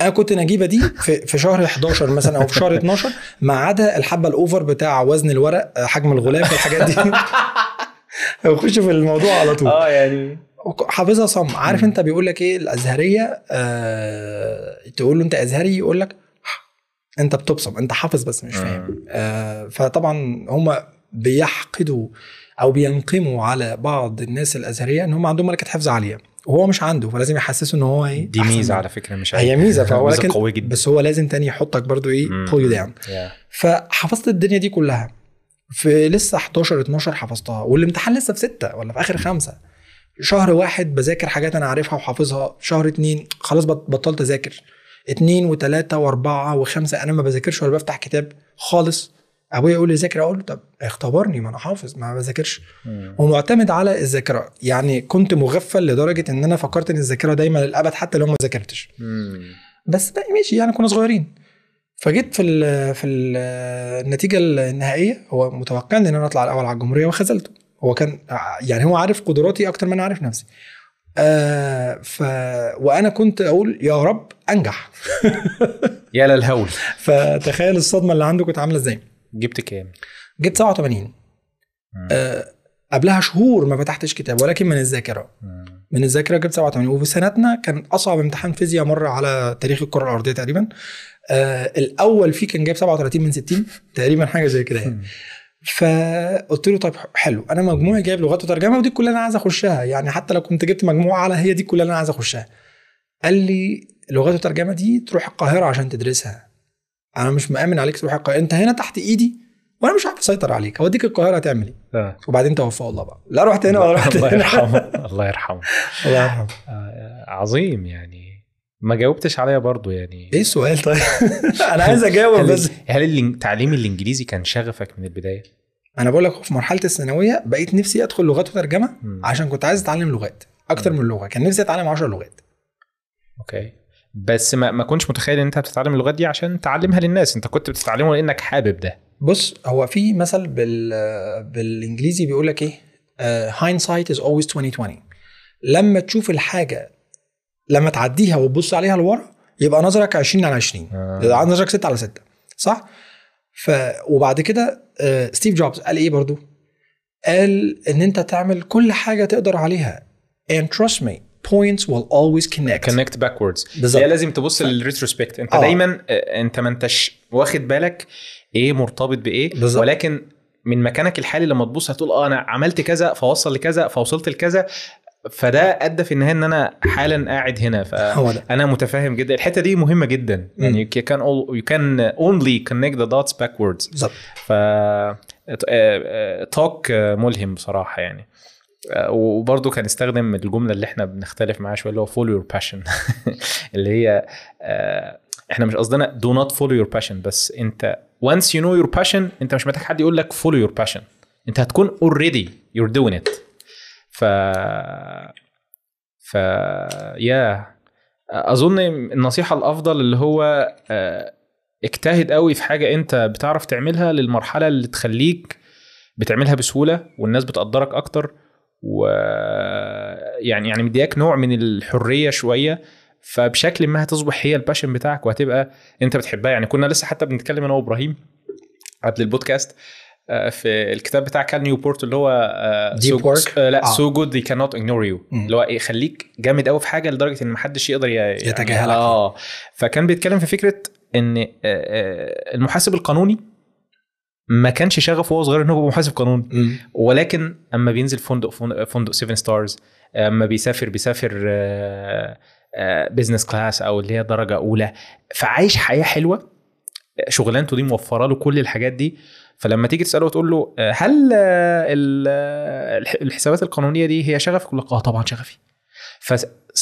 أنا كنت نجيبة دي في في شهر 11 مثلا أو في شهر 12 ما عدا الحبة الأوفر بتاع وزن الورق حجم الغلاف الحاجات دي. بخش في الموضوع على طول. آه يعني حافظها صم. عارف. انت بيقول لك إيه؟ الأزهرية آه تقول له انت أزهري يقول لك انت بتبصم انت حافظ بس مش فاهم. آه. فطبعا هم بيحقدوا أو بينقموا على بعض الناس الأزهرية إن هم عندهم ملكة حفظ عالية. وهو مش عنده فلازم يحسسه إن هو إيه؟ دي ميزة. على فكرة مش هي ميزة فهو لكن قوية جدا. بس هو لازم تاني يحطك برضو إيه؟ you down. يا. فحفظت الدنيا دي كلها. في لسه 11 12 حفظتها والامتحان لسه في 6 ولا في آخر خمسة. شهر واحد بذاكر حاجات أنا عارفها وحافظها شهر اتنين خلاص بط- بطلت أذاكر. اتنين وتلاتة واربعة وخمسة أنا ما بذاكرش ولا بفتح كتاب خالص. أبويا يقول لي ذاكر أقول له طب اختبرني ما أنا حافظ ما بذاكرش. ومعتمد على الذاكرة. يعني كنت مغفل لدرجة إن أنا فكرت إن الذاكرة دايما للأبد حتى لو ما ذاكرتش. بس ده ماشي يعني كنا صغيرين. فجيت في ال في ال النتيجة النهائية هو متوقع إن أنا أطلع الأول على الجمهورية وخذلته. هو كان يعني هو عارف قدراتي أكتر ما أنا عارف نفسي. آه ف وأنا كنت أقول يا رب أنجح. يا للهول. فتخيل الصدمة اللي عنده كنت عاملة إزاي. جبت كام؟ جبت 87 مم. آه قبلها شهور ما فتحتش كتاب ولكن من الذاكرة. من الذاكرة جبت 87 وفي سنتنا كان أصعب امتحان فيزياء مر على تاريخ الكرة الأرضية تقريبا. آه الأول فيه كان جايب 37 من 60 تقريبا حاجة زي كده يعني. فقلت له طيب حلو أنا مجموعي جايب لغات وترجمة ودي كلها أنا عايز أخشها يعني حتى لو كنت جبت مجموعة أعلى هي دي كلها أنا عايز أخشها. قال لي لغات وترجمة دي تروح القاهرة عشان تدرسها. أنا مش مأمن عليك تروح القاهرة أنت هنا تحت إيدي وأنا مش عارف أسيطر عليك أوديك القاهرة هتعمل إيه؟ آه. وبعدين توفى الله بقى. لا رحت هنا ولا رحت الله يرحمه الله يرحمه. الله يرحمه. آه، عظيم يعني. ما جاوبتش عليا برضو يعني. إيه السؤال طيب؟ أنا عايز أجاوب بس. هل تعليم الإنجليزي كان شغفك من البداية؟ أنا بقول لك في مرحلة الثانوية بقيت نفسي أدخل لغات وترجمة. عشان كنت عايز أتعلم لغات أكتر من لغة. كان نفسي أتعلم 10 لغات. أوكي. بس ما ما كنتش متخيل إن أنت بتتعلم اللغات دي عشان تعلمها للناس. أنت كنت بتتعلمه لأنك حابب ده. بص هو في مثل بال بالإنجليزي بيقول لك إيه؟ hindsight is always 2020 لما تشوف الحاجة لما تعديها وتبص عليها لورا يبقى نظرك 20 على 20 آه. نظرك 6 على 6 صح؟ ف وبعد كده آه، ستيف جوبز قال إيه برضو؟ قال إن أنت تعمل كل حاجة تقدر عليها. And trust me points will always connect. connect backwards بالظبط. هي لازم تبص لل retrospect أنت آه. دايما آه، أنت ما أنتش واخد بالك إيه مرتبط بإيه. بالظبط. ولكن من مكانك الحالي لما تبص هتقول آه أنا عملت كذا فوصل لكذا فوصلت لكذا. فده أدى في النهاية إن أنا حالا قاعد هنا. فانا متفاهم جدا. الحتة دي مهمة جدا. يعني can all, you can only connect the dots backwards. بالظبط. ف توك ملهم بصراحة يعني. آه، وبرضه كان استخدم الجملة اللي إحنا بنختلف معاها شوية اللي هو follow your passion. اللي هي آه، إحنا مش قصدنا do not follow your passion بس أنت once you know your passion أنت مش محتاج حد يقول لك follow your passion. أنت هتكون already you're doing it. ف ف يا أظن النصيحة الأفضل اللي هو آه، اجتهد قوي في حاجة أنت بتعرف تعملها للمرحلة اللي تخليك بتعملها بسهولة والناس بتقدرك أكتر. و يعني يعني مدياك نوع من الحرية شوية. فبشكل ما هتصبح هي الباشن بتاعك وهتبقى أنت بتحبها. يعني كنا لسه حتى بنتكلم أنا وإبراهيم قبل البودكاست في الكتاب بتاع كال نيوبورت اللي هو آه، Deep so- Work؟ آه، لا آه. So good cannot ignore you مم. اللي هو إيه خليك جامد قوي في حاجة لدرجة إن محدش يقدر ي- يتجاهلك. آه فكان بيتكلم في فكرة إن آه، آه، المحاسب القانوني ما كانش شغفه وهو صغير إن هو محاسب قانوني. ولكن أما بينزل فندق فندق 7 stars أما بيسافر بيسافر business class أو اللي هي درجة أولى فعايش حياة حلوة شغلانته دي موفرة له كل الحاجات دي فلما تيجي تسأله وتقول له آه، هل آه، آه، الح- الحسابات القانونية دي هي شغفك يقول لك آه طبعا شغفي. ف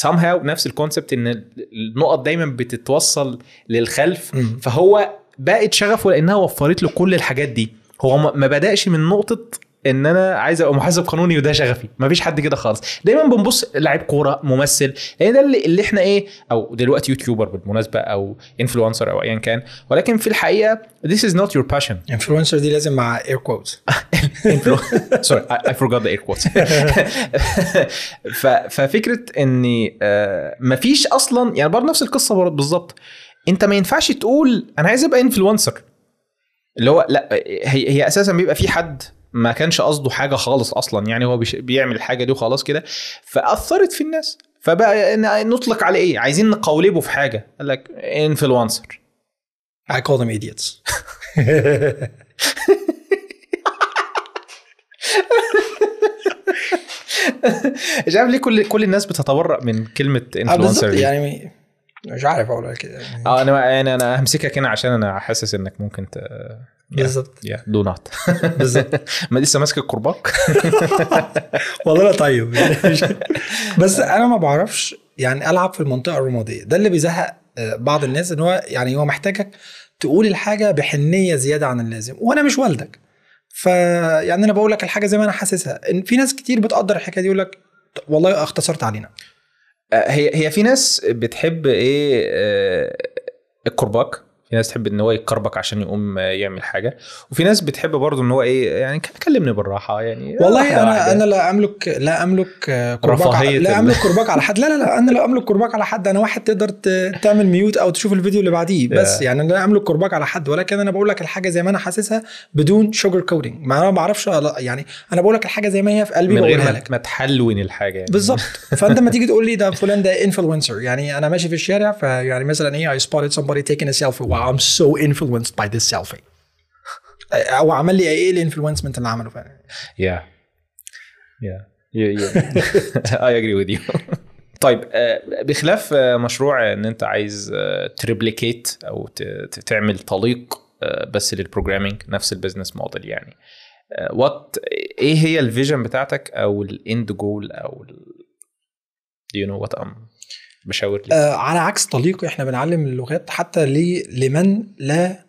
somehow نفس ال concept إن النقط دايما بتتوصل للخلف. فهو بقت شغفه لأنها وفرت له كل الحاجات دي. هو ما بدأش من نقطة إن أنا عايز أبقى محاسب قانوني وده شغفي. ما فيش حد كده خالص. دايما بنبص لعيب كورة ممثل لأن ده اللي, اللي إحنا إيه أو دلوقتي YouTuber بالمناسبة أو influencer أو ايا كان. ولكن في الحقيقة this is not your passion. influencer دي لازم مع air quotes sorry I forgot the air quotes. ف- ففكرة ان آه، مفيش أصلا يعني برضه نفس القصة بالظبط. أنت ما ينفعش تقول أنا عايز أبقى influencer اللي هو لأ هي هي أساسا بيبقى في حد ما كانش قصده حاجة خالص أصلا. يعني هو بيعمل الحاجة دي وخلاص كده. فأثرت في الناس. فبقى نطلق عليه إيه؟ عايزين نقولبه في حاجة. قال لك influencer I call them idiots. مش عارف ليه كل كل الناس بتتبرأ من كلمة آه، influencer دي. يعني مش عارف أقولها كده. يعني آه أنا يعني أنا همسكك هنا عشان أنا حاسس إنك ممكن ت بالظبط yeah do not بالظبط ما لسه ماسك الكرباج والله لا طيب. يعني بس أنا ما بعرفش يعني ألعب في المنطقة الرمادية. ده اللي بيزهق آه، بعض الناس إن هو يعني هو محتاجك تقول الحاجة بحنية زيادة عن اللازم وأنا مش والدك. فيعني أنا بقول لك الحاجة زي ما أنا حاسسها. إن في ناس كتير بتقدر الحكاية دي يقول لك والله اختصرت علينا. آه، هي هي في ناس بتحب إيه آه، الكرباج في ناس تحب إن هو يكربك عشان يقوم يعمل حاجة وفي ناس بتحب برضه إن هو إيه يعني كلمني بالراحة يعني والله أنا واحدة. أنا لا أملك لا أملك على لا أملك كرباج على حد لا لا لا أنا لا أملك كرباج على حد أنا واحد تقدر تعمل mute أو تشوف الفيديو اللي بعديه بس. يعني أنا لا أملك كرباج على حد ولكن أنا بقول لك الحاجة زي ما أنا حاسسها بدون sugar coating ما أنا ما بعرفش يعني أنا بقول لك الحاجة زي ما هي في قلبي من غير ما, لك ما تحلون الحاجة يعني. بالظبط فأنت لما تيجي تقول لي ده فلان ده influencer يعني أنا ماشي في الشارع فيعني مثلا إيه I spotted somebody taking a selfie wow I'm so influenced by this selfie أو عمل لي إيه الانفلونسمنت اللي عمله فعلا Yeah. Yeah. Yeah, yeah. I agree with you. طيب آه، بخلاف آه، مشروع إن أنت عايز تريبليكيت أو ت- ت- تعمل طليق آه، بس للبروجرامينج نفس البيزنس موديل يعني وات إيه هي الفيجن بتاعتك أو الاند جول أو دو يو نو وات ام بشاور لي آه على عكس طليق إحنا بنعلم اللغات حتى ل- لمن لا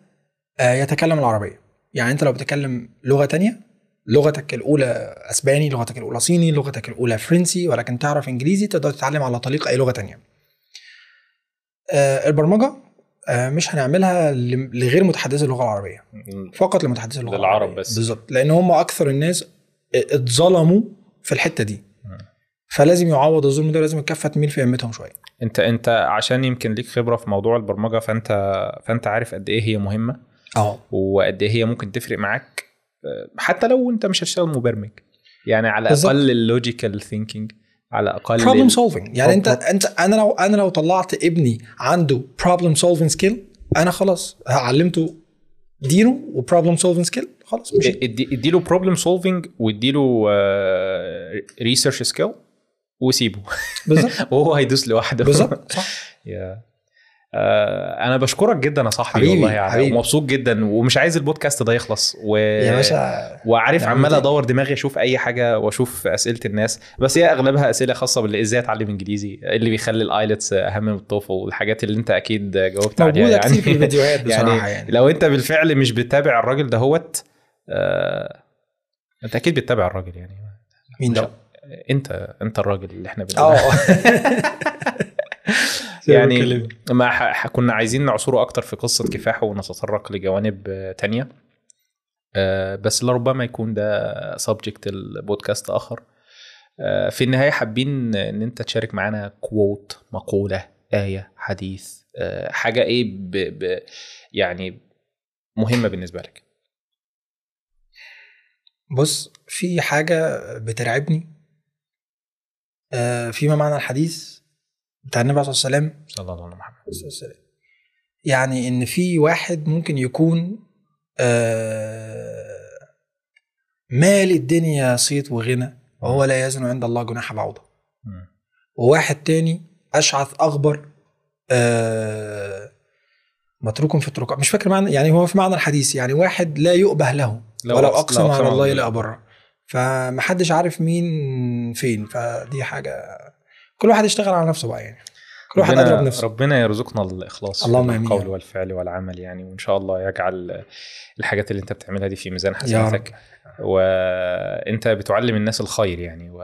آه يتكلم العربية يعني أنت لو بتتكلم لغة تانية لغتك الأولى أسباني لغتك الأولى صيني لغتك الأولى فرنسي ولكن تعرف إنجليزي تقدر تتعلم على طريق أي لغة تانية آه البرمجة آه مش هنعملها لغير متحدثي اللغة العربية فقط لمتحدثي اللغة للعرب العربية. بس. بالظبط لأن هم أكثر الناس اتظلموا في الحتة دي. فلازم يعوض الظلم ده لازم الكفة تميل في همتهم شوية. انت انت عشان يمكن ليك خبرة في موضوع البرمجة فانت فانت عارف قد إيه هي مهمة. آه. وقد إيه هي ممكن تفرق معاك آه، حتى لو انت مش هتشتغل مبرمج. يعني على بالظبط. أقل ال logical thinking على أقل problem solving يعني انت انت أنا لو أنا لو طلعت ابني عنده problem solving skill أنا خلاص علمته دينه و problem solving skill خلاص مش ادي إديله problem solving واديله research skill وسيبه. بالظبط. وهو هيدوس لوحده. بالظبط صح. يا. آه، أنا بشكرك جدا يا صاحبي حبيبي، والله يعني حبيبي. ومبسوط جدا ومش عايز البودكاست ده يخلص. و... يا باشا وعارف نعم عمال. أدور دماغي أشوف أي حاجة وأشوف أسئلة الناس. بس هي أغلبها أسئلة خاصة باللي إزاي أتعلم إنجليزي اللي بيخلي الآيلتس أهم من التوفل والحاجات اللي أنت أكيد جاوبت عليها يعني. كتير في الفيديوهات بصراحة يعني, يعني, لو أنت بالفعل مش بتتابع الراجل دهوت آه أنت أكيد بتتابع الراجل يعني. مين ده؟ انت انت الراجل اللي إحنا بنقول آه. يعني ما كنا عايزين نعصره أكتر في قصة كفاحه ونتطرق لجوانب آه، تانية. آه، بس لربما يكون ده subject لبودكاست آخر. آه، في النهاية حابين إن أنت تشارك معانا quote مقولة آية حديث آه، حاجة إيه ب... ب... يعني مهمة بالنسبة لك؟ بص في حاجة بترعبني آه، فيما معنى الحديث بتاع النبي عليه الصلاه والسلام صلى الله عليه محمد الصلاة والسلام. يعني إن في واحد ممكن يكون آه، مال الدنيا صيت وغنى وهو لا يزن عند الله جناح بعوضة. وواحد تاني أشعث أغبر آه، متروك في الطرقات مش فاكر معنى يعني هو في معنى الحديث يعني واحد لا يؤبه له لو ولو أقسم على الله على لا بره فمحدش عارف مين فين فدي حاجة كل واحد يشتغل على نفسه بقى يعني. كل واحد ربنا اضرب نفسه ربنا يرزقنا الإخلاص اللهم في آمين. القول والفعل والعمل يعني وإن شاء الله يجعل الحاجات اللي أنت بتعملها دي في ميزان حسناتك وأنت بتعلم الناس الخير يعني و...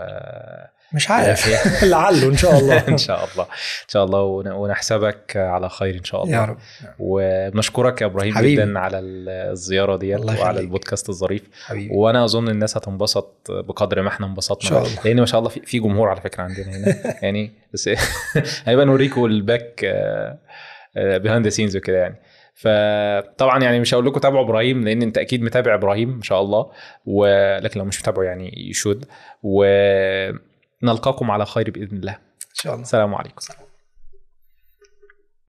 مش عارف. لعله إن شاء الله. إن شاء الله. إن شاء الله ون- ونحسبك على خير إن شاء الله. يا رب. وبنشكرك يا إبراهيم حبيبي. جدا على الزيارة ديت وعلى. البودكاست الظريف. حبيبي. وأنا أظن الناس هتنبسط بقدر ما إحنا انبسطنا إن شاء الله. لأن ما شاء الله في جمهور على فكرة عندنا هنا. يعني بس هيبقى نوريكم ال back behind the scenes وكده يعني. فطبعا يعني مش هقول لكم تابعوا إبراهيم لأن أنت أكيد متابع إبراهيم ان شاء الله. ولكن لو مش متابعه يعني يشود ونلقاكم على خير بإذن الله. إن شاء الله. السلام عليكم.